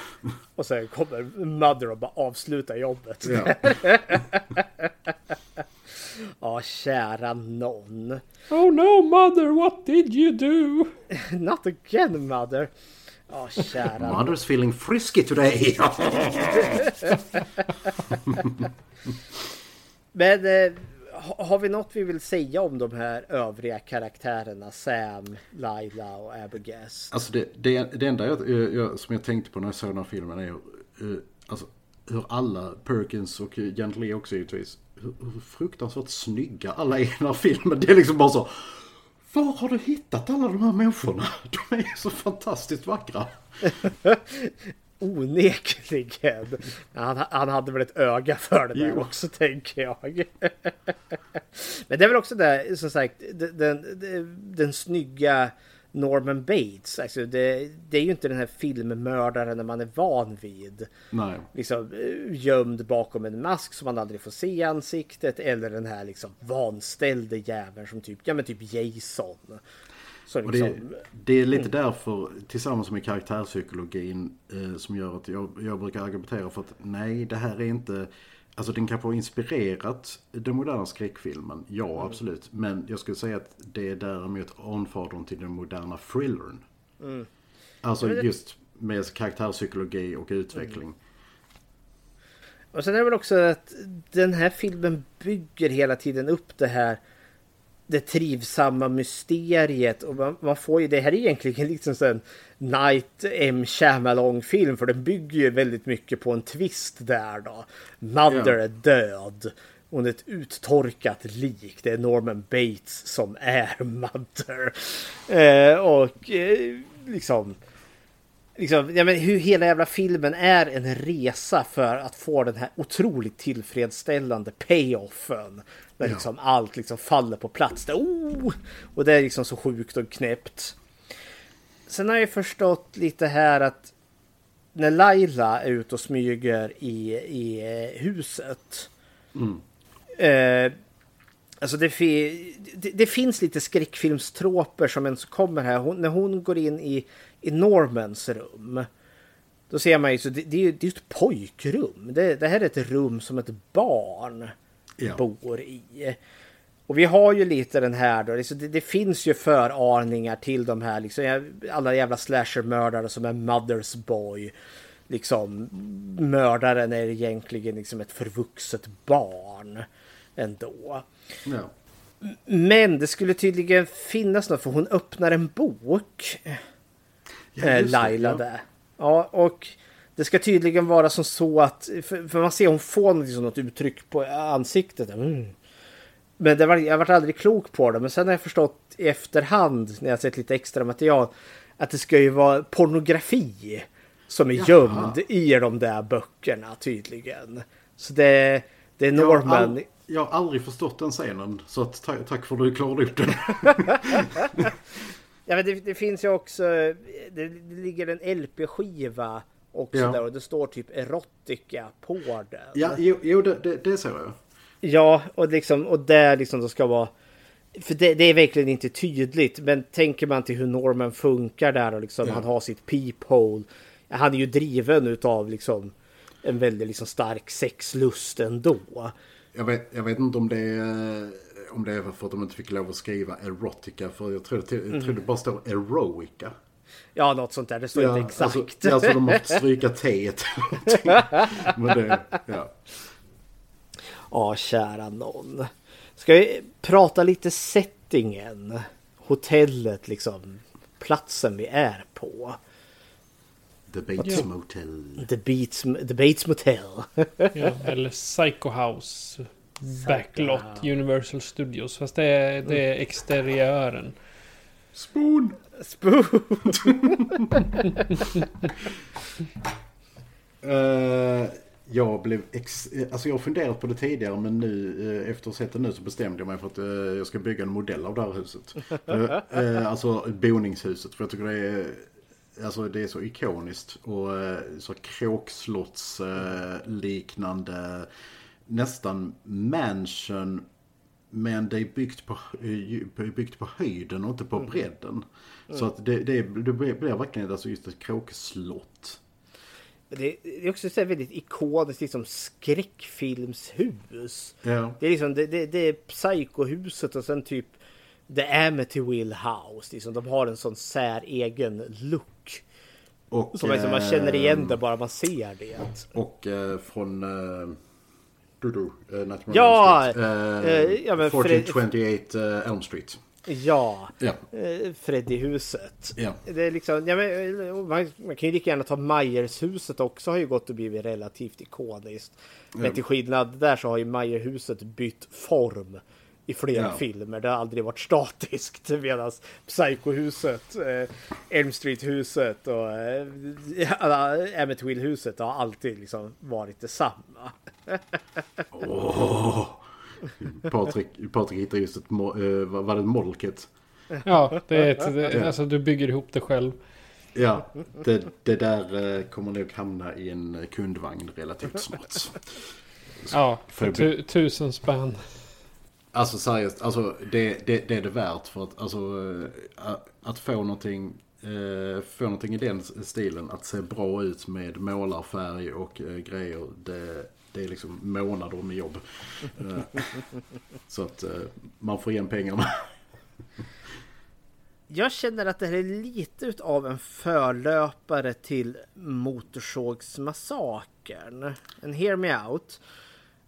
och sen kommer Mother och bara avsluta jobbet. Ja. <laughs> Ja, kära någon. Oh no mother, what did you do? <laughs> Not again mother. Ja, kära Mother's feeling frisky today. <laughs> Men eh, har vi något vi vill säga om de här övriga karaktärerna? Sam, Laila och Abigail? Alltså det, det, det enda jag, jag, som jag tänkte på när jag såg den här filmen är uh, alltså, hur alla, Perkins och Lee också givetvis, hur, hur fruktansvärt snygga alla är i den här filmen. Det är liksom bara så, var har du hittat alla de här människorna? <laughs> De är så fantastiskt vackra. <laughs> Onekligen. Han, han hade väl ett öga för det där jo. också tänker jag. <laughs> Men det är väl också det, som sagt, den, den, den snygga Norman Bates. Alltså det, det, är ju inte den här filmmördaren man är van vid. Nej. Liksom gömd bakom en mask som man aldrig får se i ansiktet. Eller den här liksom vanställde jäveln som typ, ja men typ Jason. Liksom, det, det, är lite mm. därför, tillsammans med karaktärpsykologin, eh, som gör att jag, jag brukar argumentera för att nej, det här är inte... Alltså den kanske har inspirerat den moderna skräckfilmen, ja mm. absolut. Men jag skulle säga att det är däremot anfadern till den moderna thrillern. Mm. Alltså det... just med karaktärpsykologi och utveckling. Mm. Och sen är det väl också att den här filmen bygger hela tiden upp det här det trivsamma mysteriet och man, man, får ju det här är egentligen <laughs> liksom en Night M. Shyamalan film för den bygger ju väldigt mycket på en twist där då. Mother ja. är död. Hon är ett uttorkat lik. Det är Norman Bates som är <laughs> Mother. Eh, och eh, liksom liksom, ja, men hur hela jävla filmen är en resa för att få den här otroligt tillfredsställande payoffen. Där ja. liksom allt liksom faller på plats. Det, oh! Och det är liksom så sjukt och knäppt. Sen har jag förstått lite här att när Laila är ute och smyger i, i eh, huset. Mm. Eh, alltså det, det, det, finns lite skräckfilmstroper som ens kommer här. Hon, när hon går in i i Normans rum. Då ser man ju, så det, det, är, det är ett pojkrum. Det, det, här är ett rum som ett barn ja. bor i. Och vi har ju lite den här då, liksom, det, det, finns ju föraningar till de här, liksom, alla jävla slashermördare som är Mothers Boy. Liksom, mördaren är egentligen liksom ett förvuxet barn ändå. Ja. Men det skulle tydligen finnas något, för hon öppnar en bok ja, eh, Laila ja. där. Ja, och det ska tydligen vara som så att, för, för man ser hon får liksom något uttryck på ansiktet. Mm. Men det var, jag varit aldrig klok på det. Men sen har jag förstått i efterhand när jag sett lite extra material att det ska ju vara pornografi som är Jaha. gömd i de där böckerna tydligen. Så det, det är Norman. Jag jag har aldrig förstått den scenen. Så att, tack, tack för att du klarade upp den. <laughs> Ja, men det, det, finns ju också, det, det ligger en LP-skiva också ja. där och det står typ erotica på den. Ja, jo, jo det, det, det ser jag. Ja, och liksom, och där liksom det ska vara för det, det, är verkligen inte tydligt, men tänker man till hur Norman funkar där och liksom ja. han har sitt peephole. Han är ju driven utav liksom en väldigt liksom stark sexlust ändå. Jag vet, jag vet inte om det är om det är för att de inte fick lov att skriva erotica. För jag tror, jag tror mm. det bara står eroica. Ja, något sånt där. Det står ja, inte exakt. Alltså, alltså de måste stryka t <laughs> Men det, ja. Ja, kära någon. Ska vi prata lite settingen? Hotellet, liksom. Platsen vi är på. The Bates Motel. The Bates, the Bates Motel. <laughs> ja, eller Psycho House. Backlot Universal Studios. Fast det är, det är exteriören. Spoon! Spoon! uh, <laughs> <laughs> jag blev ex... Alltså jag har funderat på det tidigare men nu uh, efter att ha sett det nu så bestämde jag mig för att uh, jag ska bygga en modell av det här huset. <laughs> alltså boningshuset. För jag tycker det är... Alltså det är så ikoniskt och så kråkslotts liknande nästan mansion. Men det är byggt på, byggt på höjden och inte på mm. bredden. Mm. Så att det, det, det blir verkligen alltså just ett kråkslott. Det är också så väldigt ikoniskt liksom skräckfilmshus. Ja. Det är liksom det, det, det är Psycho-huset och sen typ The Amityville House. Liksom, de har en sån säregen look. Och, som liksom, man känner igen eh, det bara man ser det. Och eh, från... Eh, du, du, eh, Ja, eh, Eh, ja, men Fred- 1428 eh, Elm Street. Ja, Ja. eh, Freddy-huset. Ja. Det är liksom, ja, men, eh, man, man kan ju lika gärna ta Myers-huset också har ju gått och blivit relativt ikoniskt. Men Ja. till skillnad där så har ju Myers-huset bytt form i flera Ja. filmer. Det har aldrig varit statiskt. <laughs> Medan Psycho-huset, eh, Elm Street-huset och eh, <laughs> alla Amityville-huset har alltid liksom varit detsamma. <laughs> Åh. Patrik, Patrik hittade just ett, eh, var det, kit? Ja, det är ett, det, Ja. alltså du bygger ihop det själv. Ja, det, det där eh, kommer nog hamna i en kundvagn relativt snart. Ja, För för tu, tusen spänn. Alltså seriöst, alltså det, det, det är det värt för att, alltså, eh, att få någonting, eh, få någonting i den stilen, att se bra ut med målarfärg och eh, grejer, det, det är liksom månader med jobb. Eh, så att eh, man får igen pengarna. Jag känner att det här är lite av en förlöpare till Motorsågsmassakern. En Hear Me Out.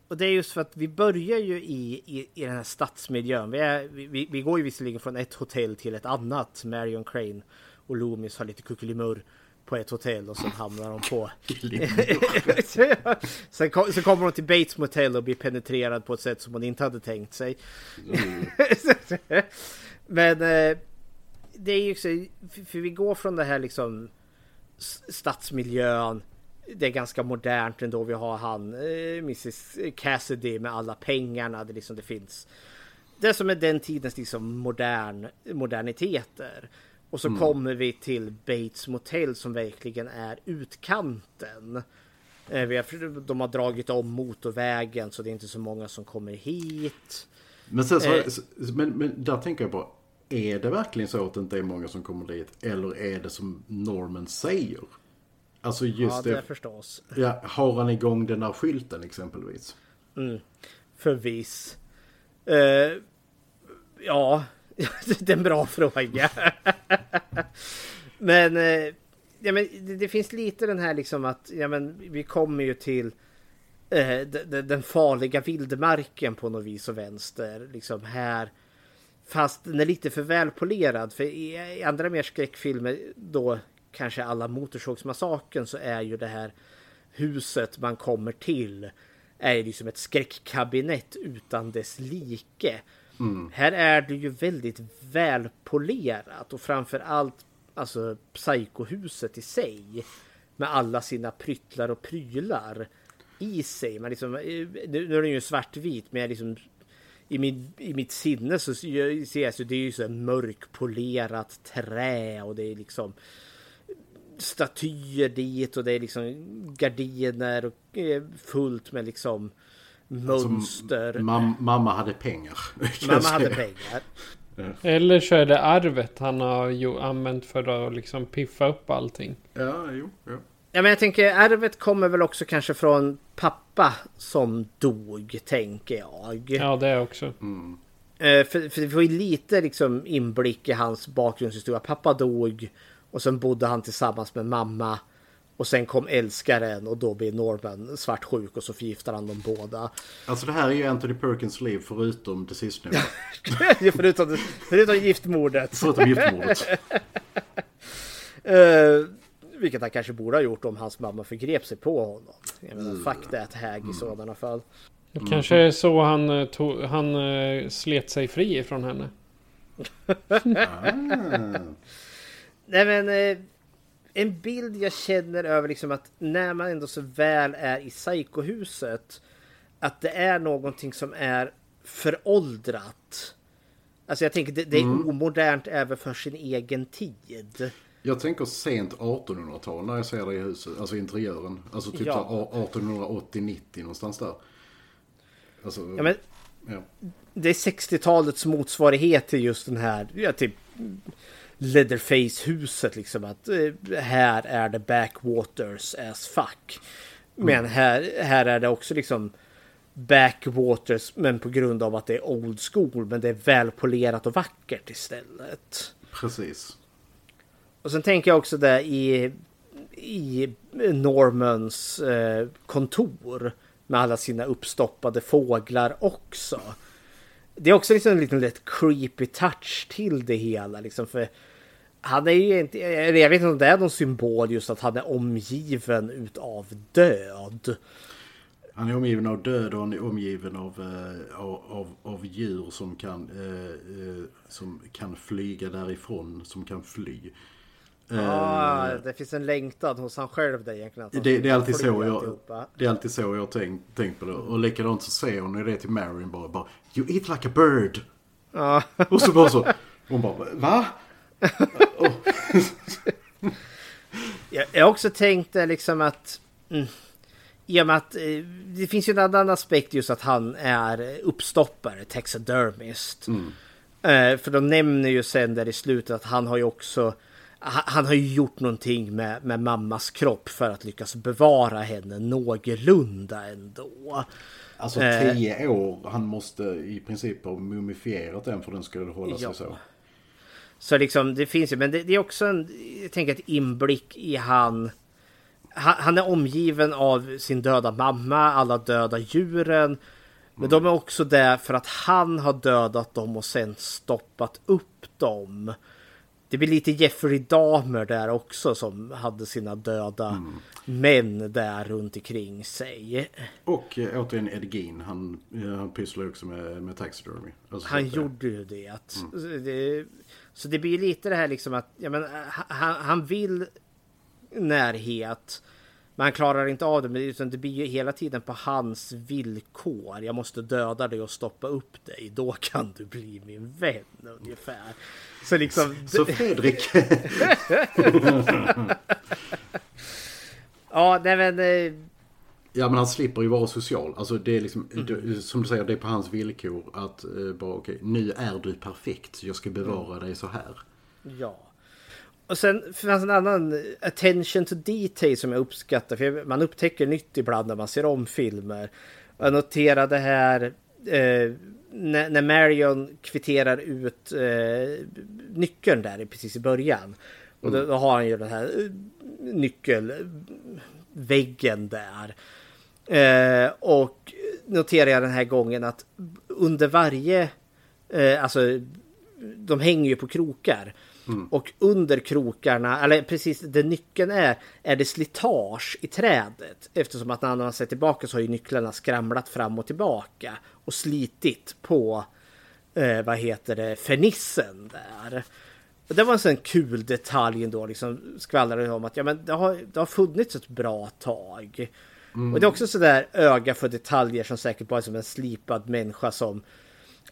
Och det är just för att vi börjar ju i, i, i den här stadsmiljön. Vi, är, vi, vi går ju visserligen från ett hotell till ett annat. Marion Crane och Loomis har lite kuckelimurr på ett hotell och sen hamnar de på... <laughs> <laughs> sen, kom, sen kommer de till Bates Motel och blir penetrerad på ett sätt som hon inte hade tänkt sig. <laughs> Men eh, det är ju så, för- vi går från det här liksom stadsmiljön. Det är ganska modernt ändå. Vi har han, eh, Mrs Cassidy med alla pengarna. Det, liksom, det finns det som är den tidens liksom modern, moderniteter. Och så Mm. kommer vi till Bates Motel som verkligen är utkanten. Eh, de har dragit om motorvägen så det är inte så många som kommer hit. Men, sen så, Eh. men, men där tänker jag på, är det verkligen så att det inte är många som kommer dit? Eller är det som Norman säger? Alltså just ja, det. det förstås. Ja, har han igång den där skylten exempelvis? Mm. Förvis. Uh, ja, <laughs> det är en bra fråga. men, eh, ja, men det, det finns lite den här liksom att ja, men vi kommer ju till eh, de- de- den farliga vildmarken på något vis och vänster. Liksom här. Fast den är lite för välpolerad. För i, i andra mer skräckfilmer då kanske alla Motorsågsmassakern så är ju det här huset man kommer till är ju liksom ett skräckkabinett utan dess like. Mm. Här är det ju väldigt välpolerat och framförallt alltså psykohuset i sig med alla sina pryttlar och prylar i sig. Man liksom, eh, nu, är den ju svartvit men jag liksom i, min, i mitt sinne så ser jag så det är ju så här mörkpolerat trä och det är liksom statyer dit och det är liksom gardiner och eh, fullt med liksom mönster. Alltså, mam, mamma hade pengar. <laughs> Mamma säga. hade pengar. Eller så är det arvet han har ju använt för att liksom piffa upp allting. Ja, jo, ja. Ja, men jag tänker arvet kommer väl också kanske från pappa som dog, tänker jag. Ja, det också. Eh, För, för vi får ju lite liksom inblick i hans bakgrundshistoria. Pappa dog och sen bodde han tillsammans med mamma. Och sen kom älskaren och då blev Norman svartsjuk och så förgiftar han dem båda. Alltså det här är ju Anthony Perkins liv förutom det sistnämnda. <laughs> förutom, förutom giftmordet. Förutom giftmordet. <laughs> Eh, vilket han kanske borde ha gjort om hans mamma förgrep sig på honom. Jag menar, fuck that hag i sådana fall. Det kanske är så han, eh, tog, han eh, slet sig fri ifrån henne. <laughs> Nej men eh, en bild jag känner över liksom att när man ändå så väl är i psykohuset att det är någonting som är föråldrat. Alltså jag tänker det, det är Mm. omodernt även för sin egen tid. Jag tänker sent 1800-tal när jag ser det i huset, alltså interiören. Alltså typ Ja. så 1880-90 någonstans där. Alltså, Ja, men ja. det är 60-talets motsvarighet till just den här, ja, typ Leatherface-huset liksom att eh, här är det backwaters as fuck. Men mm. här, här är det också liksom backwaters men på grund av att det är old school men det är välpolerat och vackert istället. Precis. Och sen tänker jag också där i, i Normans eh, kontor med alla sina uppstoppade fåglar också. Det är också liksom en liten lätt creepy touch till det hela liksom för han är ju inte, jag vet inte om det är någon symbol just att han är omgiven utav död. Han är omgiven av död och han är omgiven av, eh, av, av, djur som kan, eh, eh, som kan flyga därifrån, som kan fly. Ja, eh, det finns en längtan hos han själv där egentligen. Det, det, är alltid så jag, det är alltid så jag tänkt, tänkt på det. Och likadant så säger hon det till Marion bara, bara You eat like a bird. Ja. Och så bara så. Hon bara, va? <laughs> <laughs> jag, jag också tänkt liksom att mm, i och med att eh, det finns ju en annan aspekt just att han är uppstoppare, taxidermist. Mm. Eh, för de nämner ju sen där i slutet att han har ju också han har ju gjort någonting med, med mammas kropp för att lyckas bevara henne någorlunda ändå. Alltså eh, tio eh, år, han måste i princip ha mumifierat den för den skulle hålla sig ja. så. Så liksom det finns ju, men det, det, är också en, jag tänker ett inblick i han. Han är omgiven av sin döda mamma, alla döda djuren. Men de är också där för att han har dödat dem och sen stoppat upp dem. Det blir lite Jeffrey Dahmer där också som hade sina döda mm. män där runt omkring sig. Och äh, återigen Ed Gein, han, han pysslar också med, med taxidermy. Alltså, han gjorde ju det. Mm. det. Så det blir lite det här liksom att ja, men, han, han vill närhet. Men han klarar inte av det, utan det blir ju hela tiden på hans villkor. Jag måste döda dig och stoppa upp dig. Då kan du bli min vän ungefär. Så liksom... Så Fredrik. <laughs> ja, nej men... Eh, ja men han slipper ju vara social. Alltså det är liksom, mm. som du säger, det är på hans villkor att uh, bara okej, okay, nu är du perfekt. Jag ska bevara mm. dig så här. Ja. Och sen fanns en annan attention to detail som jag uppskattar. För man upptäcker nytt ibland när man ser om filmer. Jag noterade här eh, när, när Marion kvitterar ut eh, nyckeln där precis i början. Och då, mm. då, har han ju den här eh, nyckelväggen där. Eh, och noterar jag den här gången att under varje, eh, alltså de hänger ju på krokar. Mm. Och under krokarna, eller precis där nyckeln är, är det slitage i trädet. Eftersom att när man ser tillbaka så har ju nycklarna skramlat fram och tillbaka och slitit på, eh, vad heter det, fernissen där. Och det var en sån kul detalj ändå, liksom skvallrade om att ja, men det, har, det har funnits ett bra tag. Mm. Och det är också sådär öga för detaljer som säkert bara är som en slipad människa som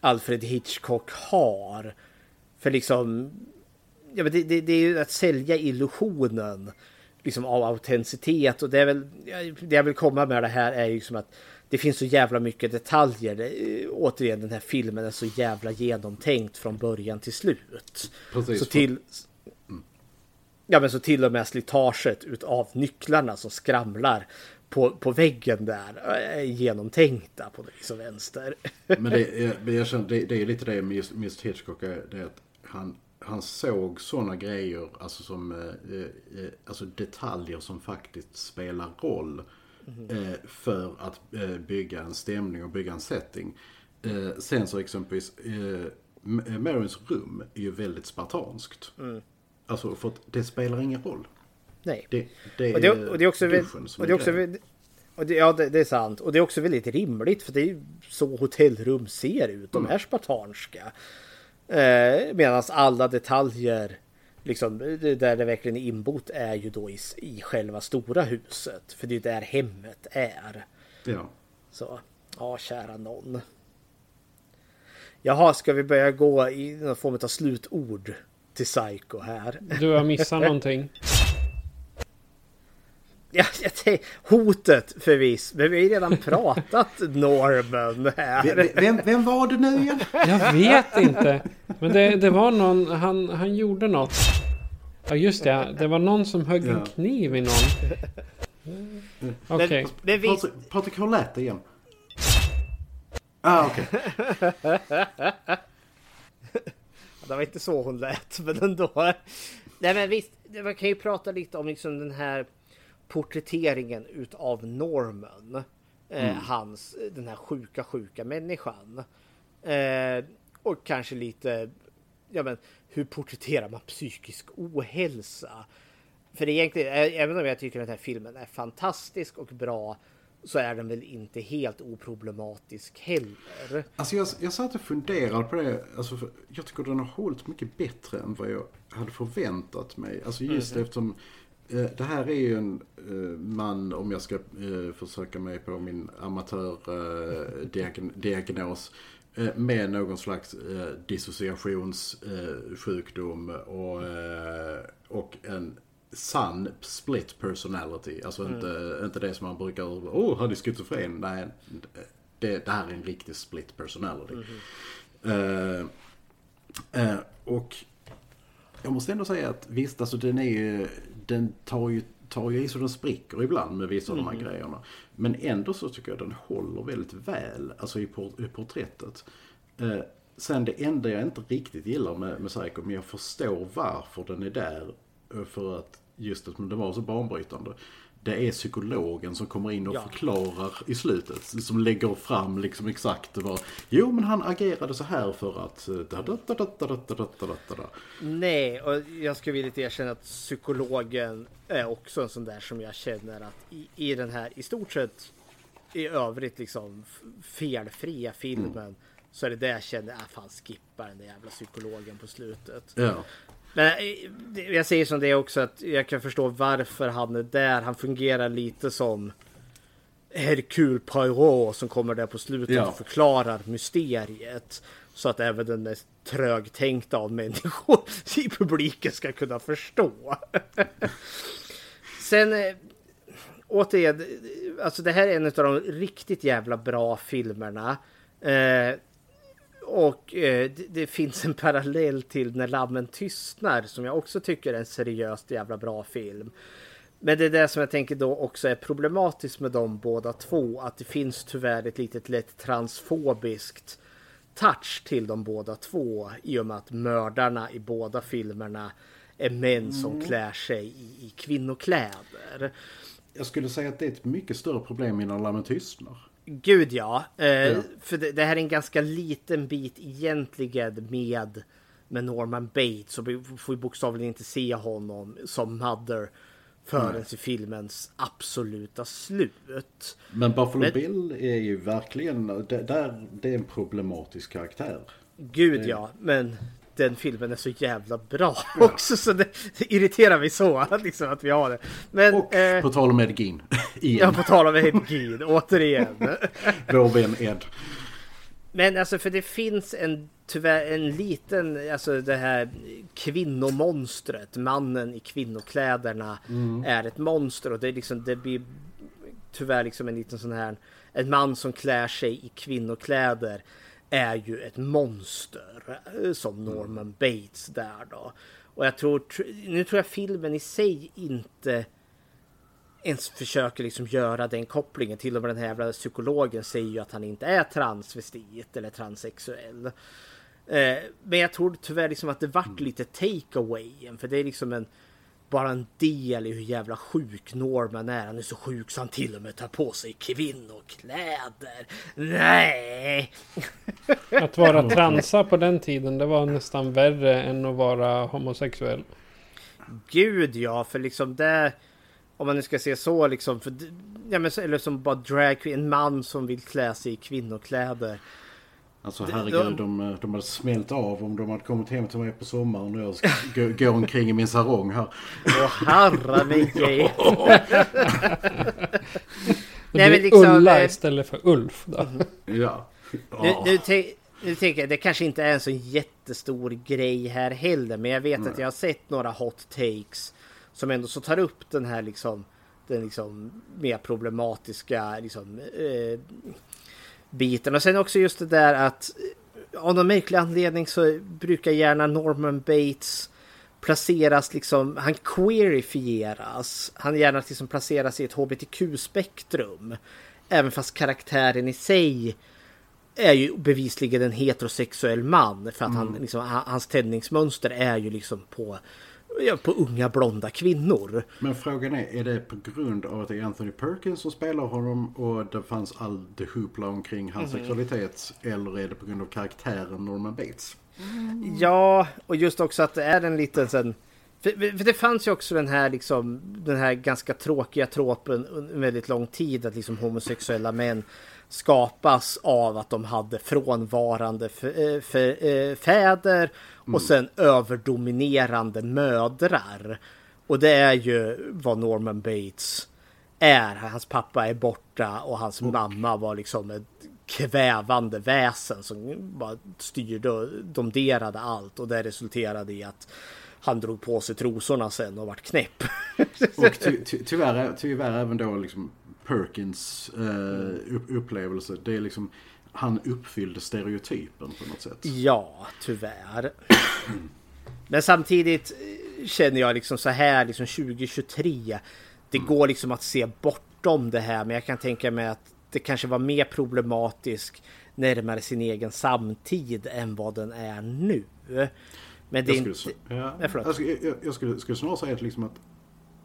Alfred Hitchcock har. För liksom ja, men det, det, det, är ju att sälja illusionen liksom av autenticitet och det är väl det jag vill komma med det här är ju som att det finns så jävla mycket detaljer. Det, återigen, den här filmen är så jävla genomtänkt från början till slut. Precis. Så till, ja, men så till och med slitaget utav nycklarna som skramlar på, på väggen där är genomtänkta på vis och vänster. <laughs> Men det är, jag känner, det, det är lite det med just, just Hitchcock, är, det är att han han såg sådana grejer, alltså som eh, eh, alltså detaljer som faktiskt spelar roll mm. eh, för att eh, bygga en stämning och bygga en setting. Eh, sen så exempelvis, eh, Marions rum är ju väldigt spartanskt. Mm. Alltså för att det spelar ingen roll. Nej. Det, det, och det, och det är också, och det är också och det, ja, det, det, är sant. Och det är också väldigt rimligt för det är ju så hotellrum ser ut. De mm. är spartanska. Eh, Medan alla detaljer, liksom, där det verkligen är inbott, är ju då i, i själva stora huset. För det är där hemmet är. Ja. Så, ja kära någon. Jaha, ska vi börja gå i någon form av slutord till Psycho här? Du har missat någonting. <laughs> Ja, jag tänkte, hotet förvis, men vi har redan pratat Norman här. Vem, vem, vem var det nu igen? Jag vet inte. Men det, det var någon, han, han gjorde något. Ja just det, det var någon som högg en Ja. kniv i någon. Okej. Men vi... Patrik, Patrik, hur lät det igen? Ah, okej. <laughs> Det var inte så hon lät, men ändå. Nej men visst, man kan ju prata lite om liksom den här porträtteringen utav Norman. Eh, Mm. hans, den här sjuka, sjuka människan. Eh, och kanske lite, ja men hur porträtterar man psykisk ohälsa? För egentligen, även om jag tycker den här filmen är fantastisk och bra så är den väl inte helt oproblematisk heller. Alltså jag, jag satt och funderade på det. Alltså jag tycker den har hållit mycket bättre än vad jag hade förväntat mig. Alltså just Mhm. eftersom det här är ju en eh, man, om jag ska eh, försöka mig på min amatördiagnos, eh, diagn- diagnos, eh, med någon slags eh, dissociationssjukdom eh, sjukdom och, eh, och en sann split personality. Alltså Mm. inte, inte det som man brukar, åh, han är schizofren. Nej, det, det här är en riktig split personality. Eh, eh, och jag måste ändå säga att visst, alltså den är ju, den tar ju, tar ju i så den spricker ibland med vissa av de här Mhm. grejerna. Men ändå så tycker jag den håller väldigt väl, alltså i, por, i porträttet. Eh, sen det enda jag inte riktigt gillar med, med Psycho, men jag förstår varför den är där. eh, För att just att den var så banbrytande det är psykologen som kommer in och ja. förklarar i slutet. Som lägger fram liksom exakt vad... Jo, men han agerade så här för att... Nej, och jag skulle vilja erkänna att psykologen är också en sån där som jag känner att i, i den här i stort sett i övrigt liksom felfria filmen mm. så är det där jag känner, att fan skippa den där jävla psykologen på slutet. Ja. Men eh, jag säger som det också att jag kan förstå varför han är där. Han fungerar lite som Hercule Poirot som kommer där på slutet Ja. och förklarar mysteriet. Så att även den mest trögtänkta av människor <laughs> i publiken ska kunna förstå. <laughs> Sen eh, återigen, alltså det här är en av de riktigt jävla bra filmerna. Eh, och eh, det, det finns en parallell till När lammen tystnar som jag också tycker är en seriöst jävla bra film. Men det är det som jag tänker då också är problematiskt med de båda två. Att det finns tyvärr ett litet lätt transfobiskt touch till de båda två. I och med att mördarna i båda filmerna är män som Mm. klär sig i, i kvinnokläder. Jag skulle säga att det är ett mycket större problem innan lammen tystnar. Gud ja. Eh, Ja. För det, det här är en ganska liten bit egentligen med, med Norman Bates. Så vi får bokstavligen inte se honom som Mother förrän till filmens absoluta slut. Men Buffalo Men- Bill är ju verkligen, det, där, det är en problematisk karaktär. Gud Eh. ja, men den filmen är så jävla bra också så det, det irriterar mig så liksom, att vi har det. Men, eh, På tal om Ed Gein. <laughs> Igen. ja, på tal om Ed Gein, återigen. <laughs> Vän Ed. Men alltså för det finns en tyvärr en liten, alltså det här kvinnomonstret, mannen i kvinnokläderna Mm. är ett monster och det är liksom, det blir tyvärr liksom en liten sån här, en man som klär sig i kvinnokläder är ju ett monster eh, som Norman Bates där då. Och jag tror, tr- nu tror jag filmen i sig inte ens försöker liksom göra den kopplingen. Till och med den här jävla psykologen säger ju att han inte är transvestit eller transsexuell. Eh, men jag tror tyvärr liksom att det vart lite takeawayen. För det är liksom en bara en del i hur jävla sjuk Norman är. Han är så sjuk så han till och med tar på sig kvinnokläder. Nej! <laughs> Att vara transa på den tiden, det var nästan värre än att vara homosexuell. Gud ja, för liksom det... Om man nu ska se så liksom. För, ja, men, eller som bara drag en man som vill klä sig i kvinnokläder. Alltså herregud, de, de hade smält av om de hade kommit hem till mig på sommaren och jag ska <laughs> gå, gå omkring i min sarong här. Åh herre mig. <laughs> Det Nej, blir liksom, Ulla eh, istället för Ulf då. Ja. Nu, nu, nu tänker jag, det kanske inte är en så jättestor grej här heller. Men jag vet att jag har sett några hot takes. Som ändå så tar upp den här liksom den liksom mer problematiska liksom, eh, biten. Och sen också just det där att av någon märklig anledning så brukar gärna Norman Bates placeras liksom, han queerifieras. Han gärna liksom placeras i ett hbtq-spektrum. Även fast karaktären i sig är ju bevisligen en heterosexuell man. För att han, Mm. liksom, ha- hans tändningsmönster är ju liksom på, på unga blonda kvinnor. Men frågan är, är det på grund av att det är Anthony Perkins som spelar honom och det fanns all det hoopla omkring hans Mhm. sexualitet? Eller är det på grund av karaktären Norman Bates? Ja, och just också att det är en liten sen... För, för det fanns ju också den här liksom den här ganska tråkiga tropen under en väldigt lång tid att liksom homosexuella män skapas av att de hade frånvarande eh, eh, fäder Mm. och sen överdominerande mödrar. Och det är ju vad Norman Bates är. Hans pappa är borta och hans mamma var liksom ett kvävande väsen som bara styrde och domderade allt och det resulterade i att han drog på sig trosorna sen och vart knäpp. Och ty, <laughs> ty, tyvärr, tyvärr även då liksom Perkins eh, upp, upplevelse. Det är liksom, han uppfyllde stereotypen på något sätt. Ja, tyvärr. Men samtidigt eh, känner jag liksom så här liksom 2023. Det går liksom att se bortom det här men jag kan tänka mig att det kanske var mer problematisk närmare sin egen samtid än vad den är nu. Men det är jag inte... skulle, ja, Nej, förlåt. jag, skulle, jag, jag skulle, skulle snarare säga att, liksom att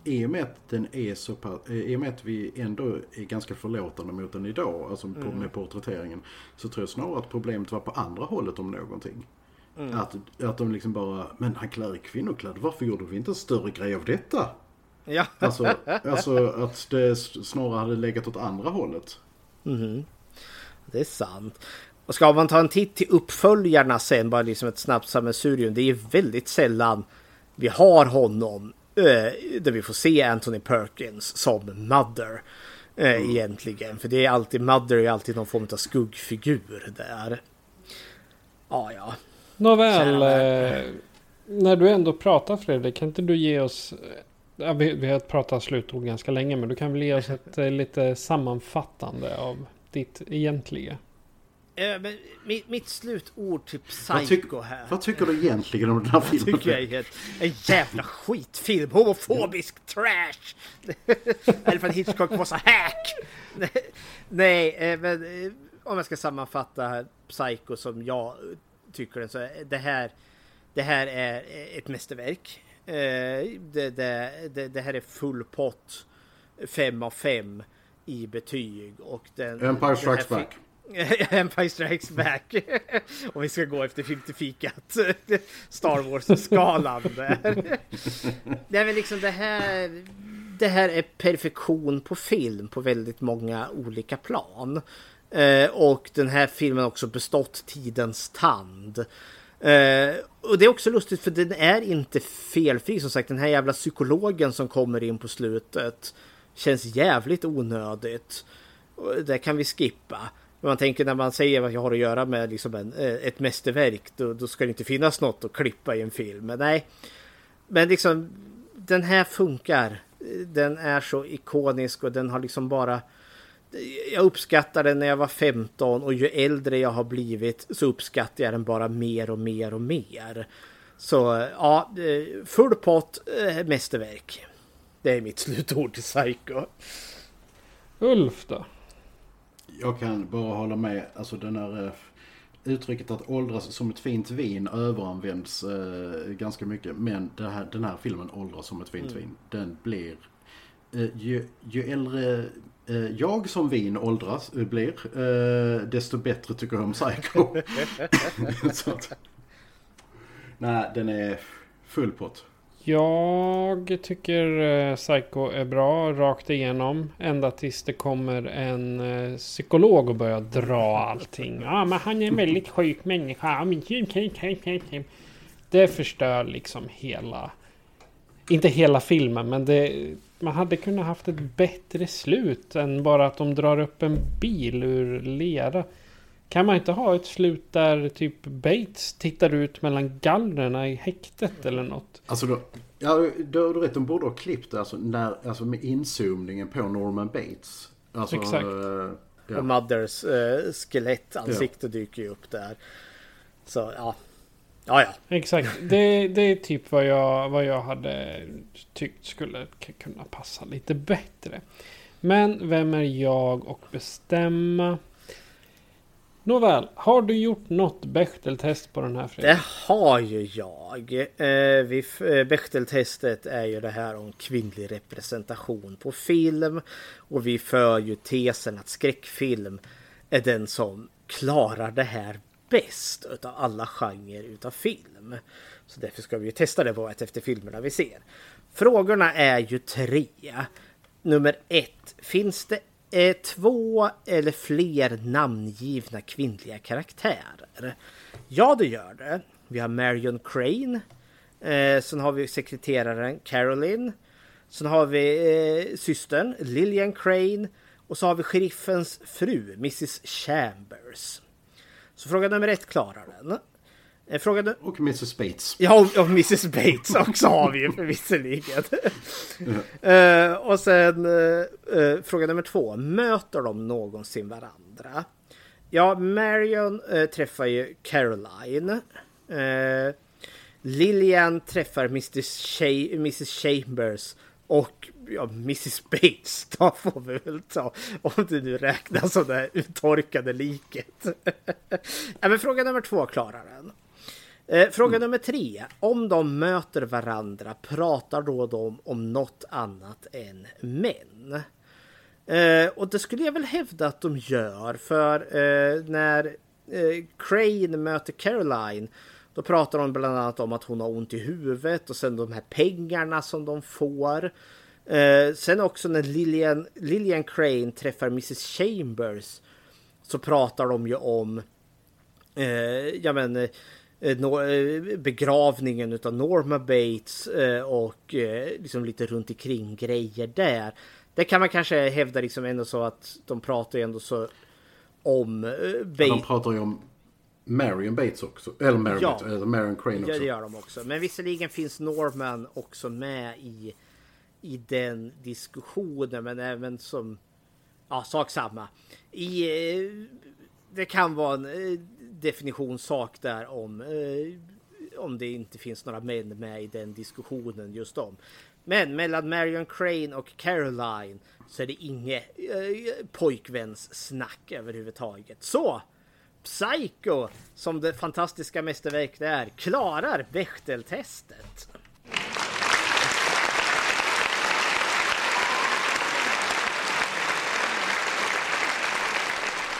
i och med att den är så pass, eh, i och med att vi ändå är ganska förlåtande mot den idag, alltså Mm. med porträtteringen, så tror jag snarare att problemet var på andra hållet om någonting. Mm. Att, att de liksom bara, men han klär i kvinnokläder, varför gjorde vi inte en större grej av detta? Ja. Alltså, alltså att det snarare hade legat åt andra hållet. Mhm. Det är sant. Och ska man ta en titt till uppföljarna sen, bara liksom ett snabbt sammelsurium. Det är väldigt sällan vi har honom där vi får se Anthony Perkins som Mother. Eh, Egentligen. För det är alltid Mother är alltid någon form av skuggfigur där. Ja, ja. Nåväl, eh, när du ändå pratar Fredrik, kan inte du ge oss... eh, Ja, vi, vi har pratat slutord ganska länge, men du kan väl ge oss <laughs> ett eh, lite sammanfattande av ditt egentliga. Eh, men mitt, mitt slutord till Vad, Psycho tyck- här. vad tycker du egentligen om den här Jag filmen? tycker jag är en jävla skitfilm. Homofobisk trash. Eller för att Hitchcock var så hack. <laughs> Nej, eh, men eh, om jag ska sammanfatta Psycho som jag tycker den så är det här. Det här är ett mästerverk. Eh, Det, det, det, det här är full pott. Fem av fem i betyg och den... Empire Strikes Back. <laughs> Empire Strikes Back. <laughs> Om vi ska gå efter filmfikat. <laughs> Star Wars-skalan där. Det är väl liksom det här. Det här är perfektion på film på väldigt många olika plan. Eh, och den här filmen har också bestått tidens tand. Eh, och det är också lustigt för den är inte felfri. Som sagt den här jävla psykologen som kommer in på slutet känns jävligt onödigt. Och Det kan vi skippa. Man tänker när man säger att jag har att göra med liksom en, eh, ett mästerverk då, då ska det inte finnas något att klippa i en film. Men nej. Men liksom den här funkar. Den är så ikonisk och den har liksom bara jag uppskattar den när jag var 15 och ju äldre jag har blivit så uppskattar jag den bara mer och mer och mer. Så ja, eh, full pott, eh, mästerverk. Det är mitt <laughs> slutord till Psycho. Ulf då? Jag kan bara hålla med. Alltså den här eh, uttrycket att åldras som ett fint vin överanvänds eh, ganska mycket. Men här, den här filmen åldras som ett fint Mm. vin. Den blir... Eh, ju, ju äldre eh, jag som vin åldras eh, blir, eh, desto bättre tycker jag om Psycho. <laughs> <laughs> Att, nej, den är full pott. Jag tycker eh, Psycho är bra rakt igenom. Ända tills det kommer en eh, psykolog och börjar dra allting. Ja, men han är en väldigt sjuk människa. Det förstör liksom hela... Inte hela filmen, men det... Man hade kunnat haft ett bättre slut än bara att de drar upp en bil ur lera. Kan man inte ha ett slut där typ Bates tittar ut mellan gallrarna i häktet eller något? Alltså då, Ja, du, du vet, de borde ha klippt det alltså, när, alltså med inzoomningen på Norman Bates. Alltså, Exakt. eh, ja. Och Mothers uh, skelettansikte dyker ju upp där. Så ja. Ja, ja. Exakt. Det, det är typ vad jag, vad jag hade tyckt skulle kunna passa lite bättre. Men vem är jag och bestämma? Nåväl, har du gjort något Bechteltest på den här filmen? Det har ju jag. Eh, eh, Bechteltestet är ju det här om kvinnlig representation på film. Och vi för ju tesen att skräckfilm är den som klarar det här bäst utav alla genrer utav film. Så därför ska vi ju testa det på ett efter filmerna vi ser. Frågorna är ju tre. Nummer ett. Finns det eh, två eller fler namngivna kvinnliga karaktärer? Ja, det gör det. Vi har Marion Crane. Eh, sen har vi sekreteraren Caroline. Sen har vi eh, systern Lillian Crane. Och så har vi sheriffens fru, Mrs Chambers. Så fråga nummer ett klarar den. Eh, Fråga nu... Och Mrs Bates. Ja, och, och Mrs Bates också har vi ju visserligen. Eh, och sen eh, fråga nummer två. Möter de någonsin varandra? Ja, Marion eh, träffar ju Caroline. Eh, Lilian träffar Mrs. Cha- Mrs Chambers och ja, Mrs Bates. Då får vi väl ta om det nu räknas som det uttorkade liket. <laughs> ja, men fråga nummer två klarar den. Eh, fråga nummer tre. Om de möter varandra, pratar då de om något annat än män? Eh, och det skulle jag väl hävda att de gör. För eh, när eh, Crane möter Caroline då pratar de bland annat om att hon har ont i huvudet och sen de här pengarna som de får. Eh, sen också när Lillian, Lillian Crane träffar Mrs Chambers så pratar de ju om eh, ja men, eh, begravningen utav Norma Bates eh, och eh, liksom lite runt omkring grejer där. Det kan man kanske hävda liksom ändå så att de pratar ju ändå så om eh, Ja, Bates. de pratar ju om Marion Bates också. Eller Marion, Ja. Bates, eller Marion Crane också. Ja, det gör de också. Men visserligen finns Norman också med i, i den diskussionen, men även som... Ja, sak samma. I, eh, det kan vara en eh, definitionssak där om, eh, om det inte finns några män med i den diskussionen just om. Men mellan Marion Crane och Caroline så är det inget eh, pojkvänssnack överhuvudtaget. Så! Psycho, som det fantastiska mästerverk det är, klarar Bechteltestet.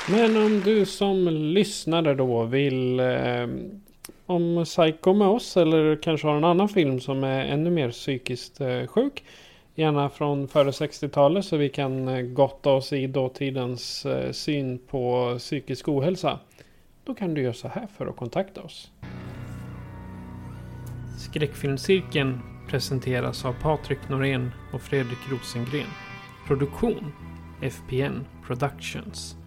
Men om du som lyssnare då vill eh, om Psycho med oss eller kanske har en annan film som är ännu mer psykiskt eh, sjuk. Gärna från före 60-talet så vi kan eh, gotta oss i dåtidens eh, syn på psykisk ohälsa. Då kan du göra så här för att kontakta oss. Skräckfilmscirkeln presenteras av Patrik Norén och Fredrik Rosengren. Produktion FPN Productions.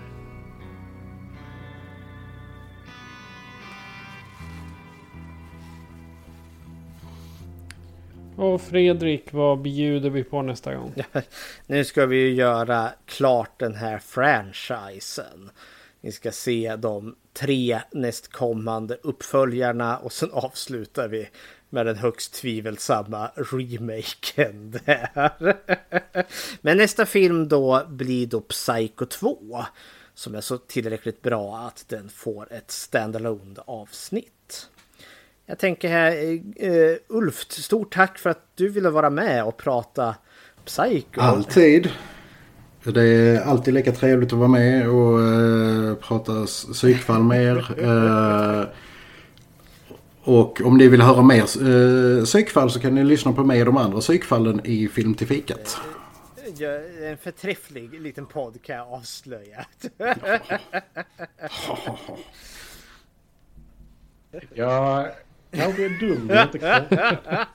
Och Fredrik, vad bjuder vi på nästa gång? <laughs> Nu ska vi ju göra klart den här franchisen. Vi ska se de tre nästkommande uppföljarna och sen avslutar vi med den högst tvivelsamma remaken där. <laughs> Men nästa film då blir då Psycho 2 som är så tillräckligt bra att den får ett standalone avsnitt. Jag tänker här, uh, Ulf, stort tack för att du ville vara med och prata Psycho. Alltid. Det är alltid lika trevligt att vara med och eh, prata psykfall med er. Eh, och om ni vill höra mer eh, psykfall så kan ni lyssna på mig och de andra psykfallen i Film till fikat. Ja, En förträfflig liten podd kan jag avslöja. Jag kanske är dum, men inte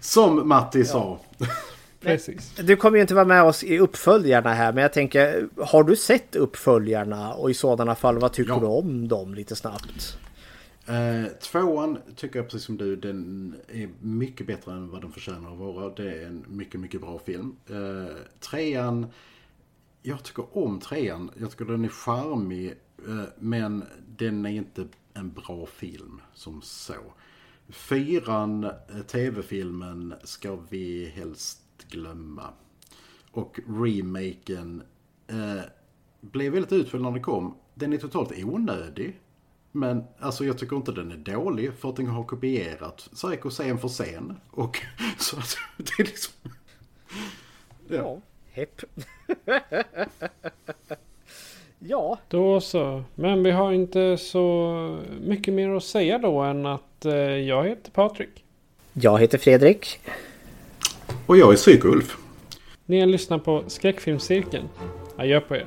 Som Matti sa. Precis. Du kommer ju inte vara med oss i uppföljarna här, men jag tänker, har du sett uppföljarna? Och i sådana fall, vad tycker Ja. du om dem lite snabbt? Eh, tvåan tycker jag precis som du, den är mycket bättre än vad den förtjänar att vara. Det är en mycket, mycket bra film. Eh, trean, jag tycker om trean. Jag tycker den är charmig. Eh, men den är inte en bra film som så. Fyran, eh, tv-filmen, ska vi helst glömma. Och remaken eh, blev väldigt utföljd när den kom. Den är totalt onödig. Men alltså jag tycker inte den är dålig för att den har kopierat Psycho scen för scen. Och <laughs> så att det är liksom... Ja, hepp. <laughs> ja. Då så. Men vi har inte så mycket mer att säga då än att eh, jag heter Patrik. Jag heter Fredrik. Och jag är Psyko-Ulf. Ni har lyssnat på Skräckfilmscirkeln. Adjö på er.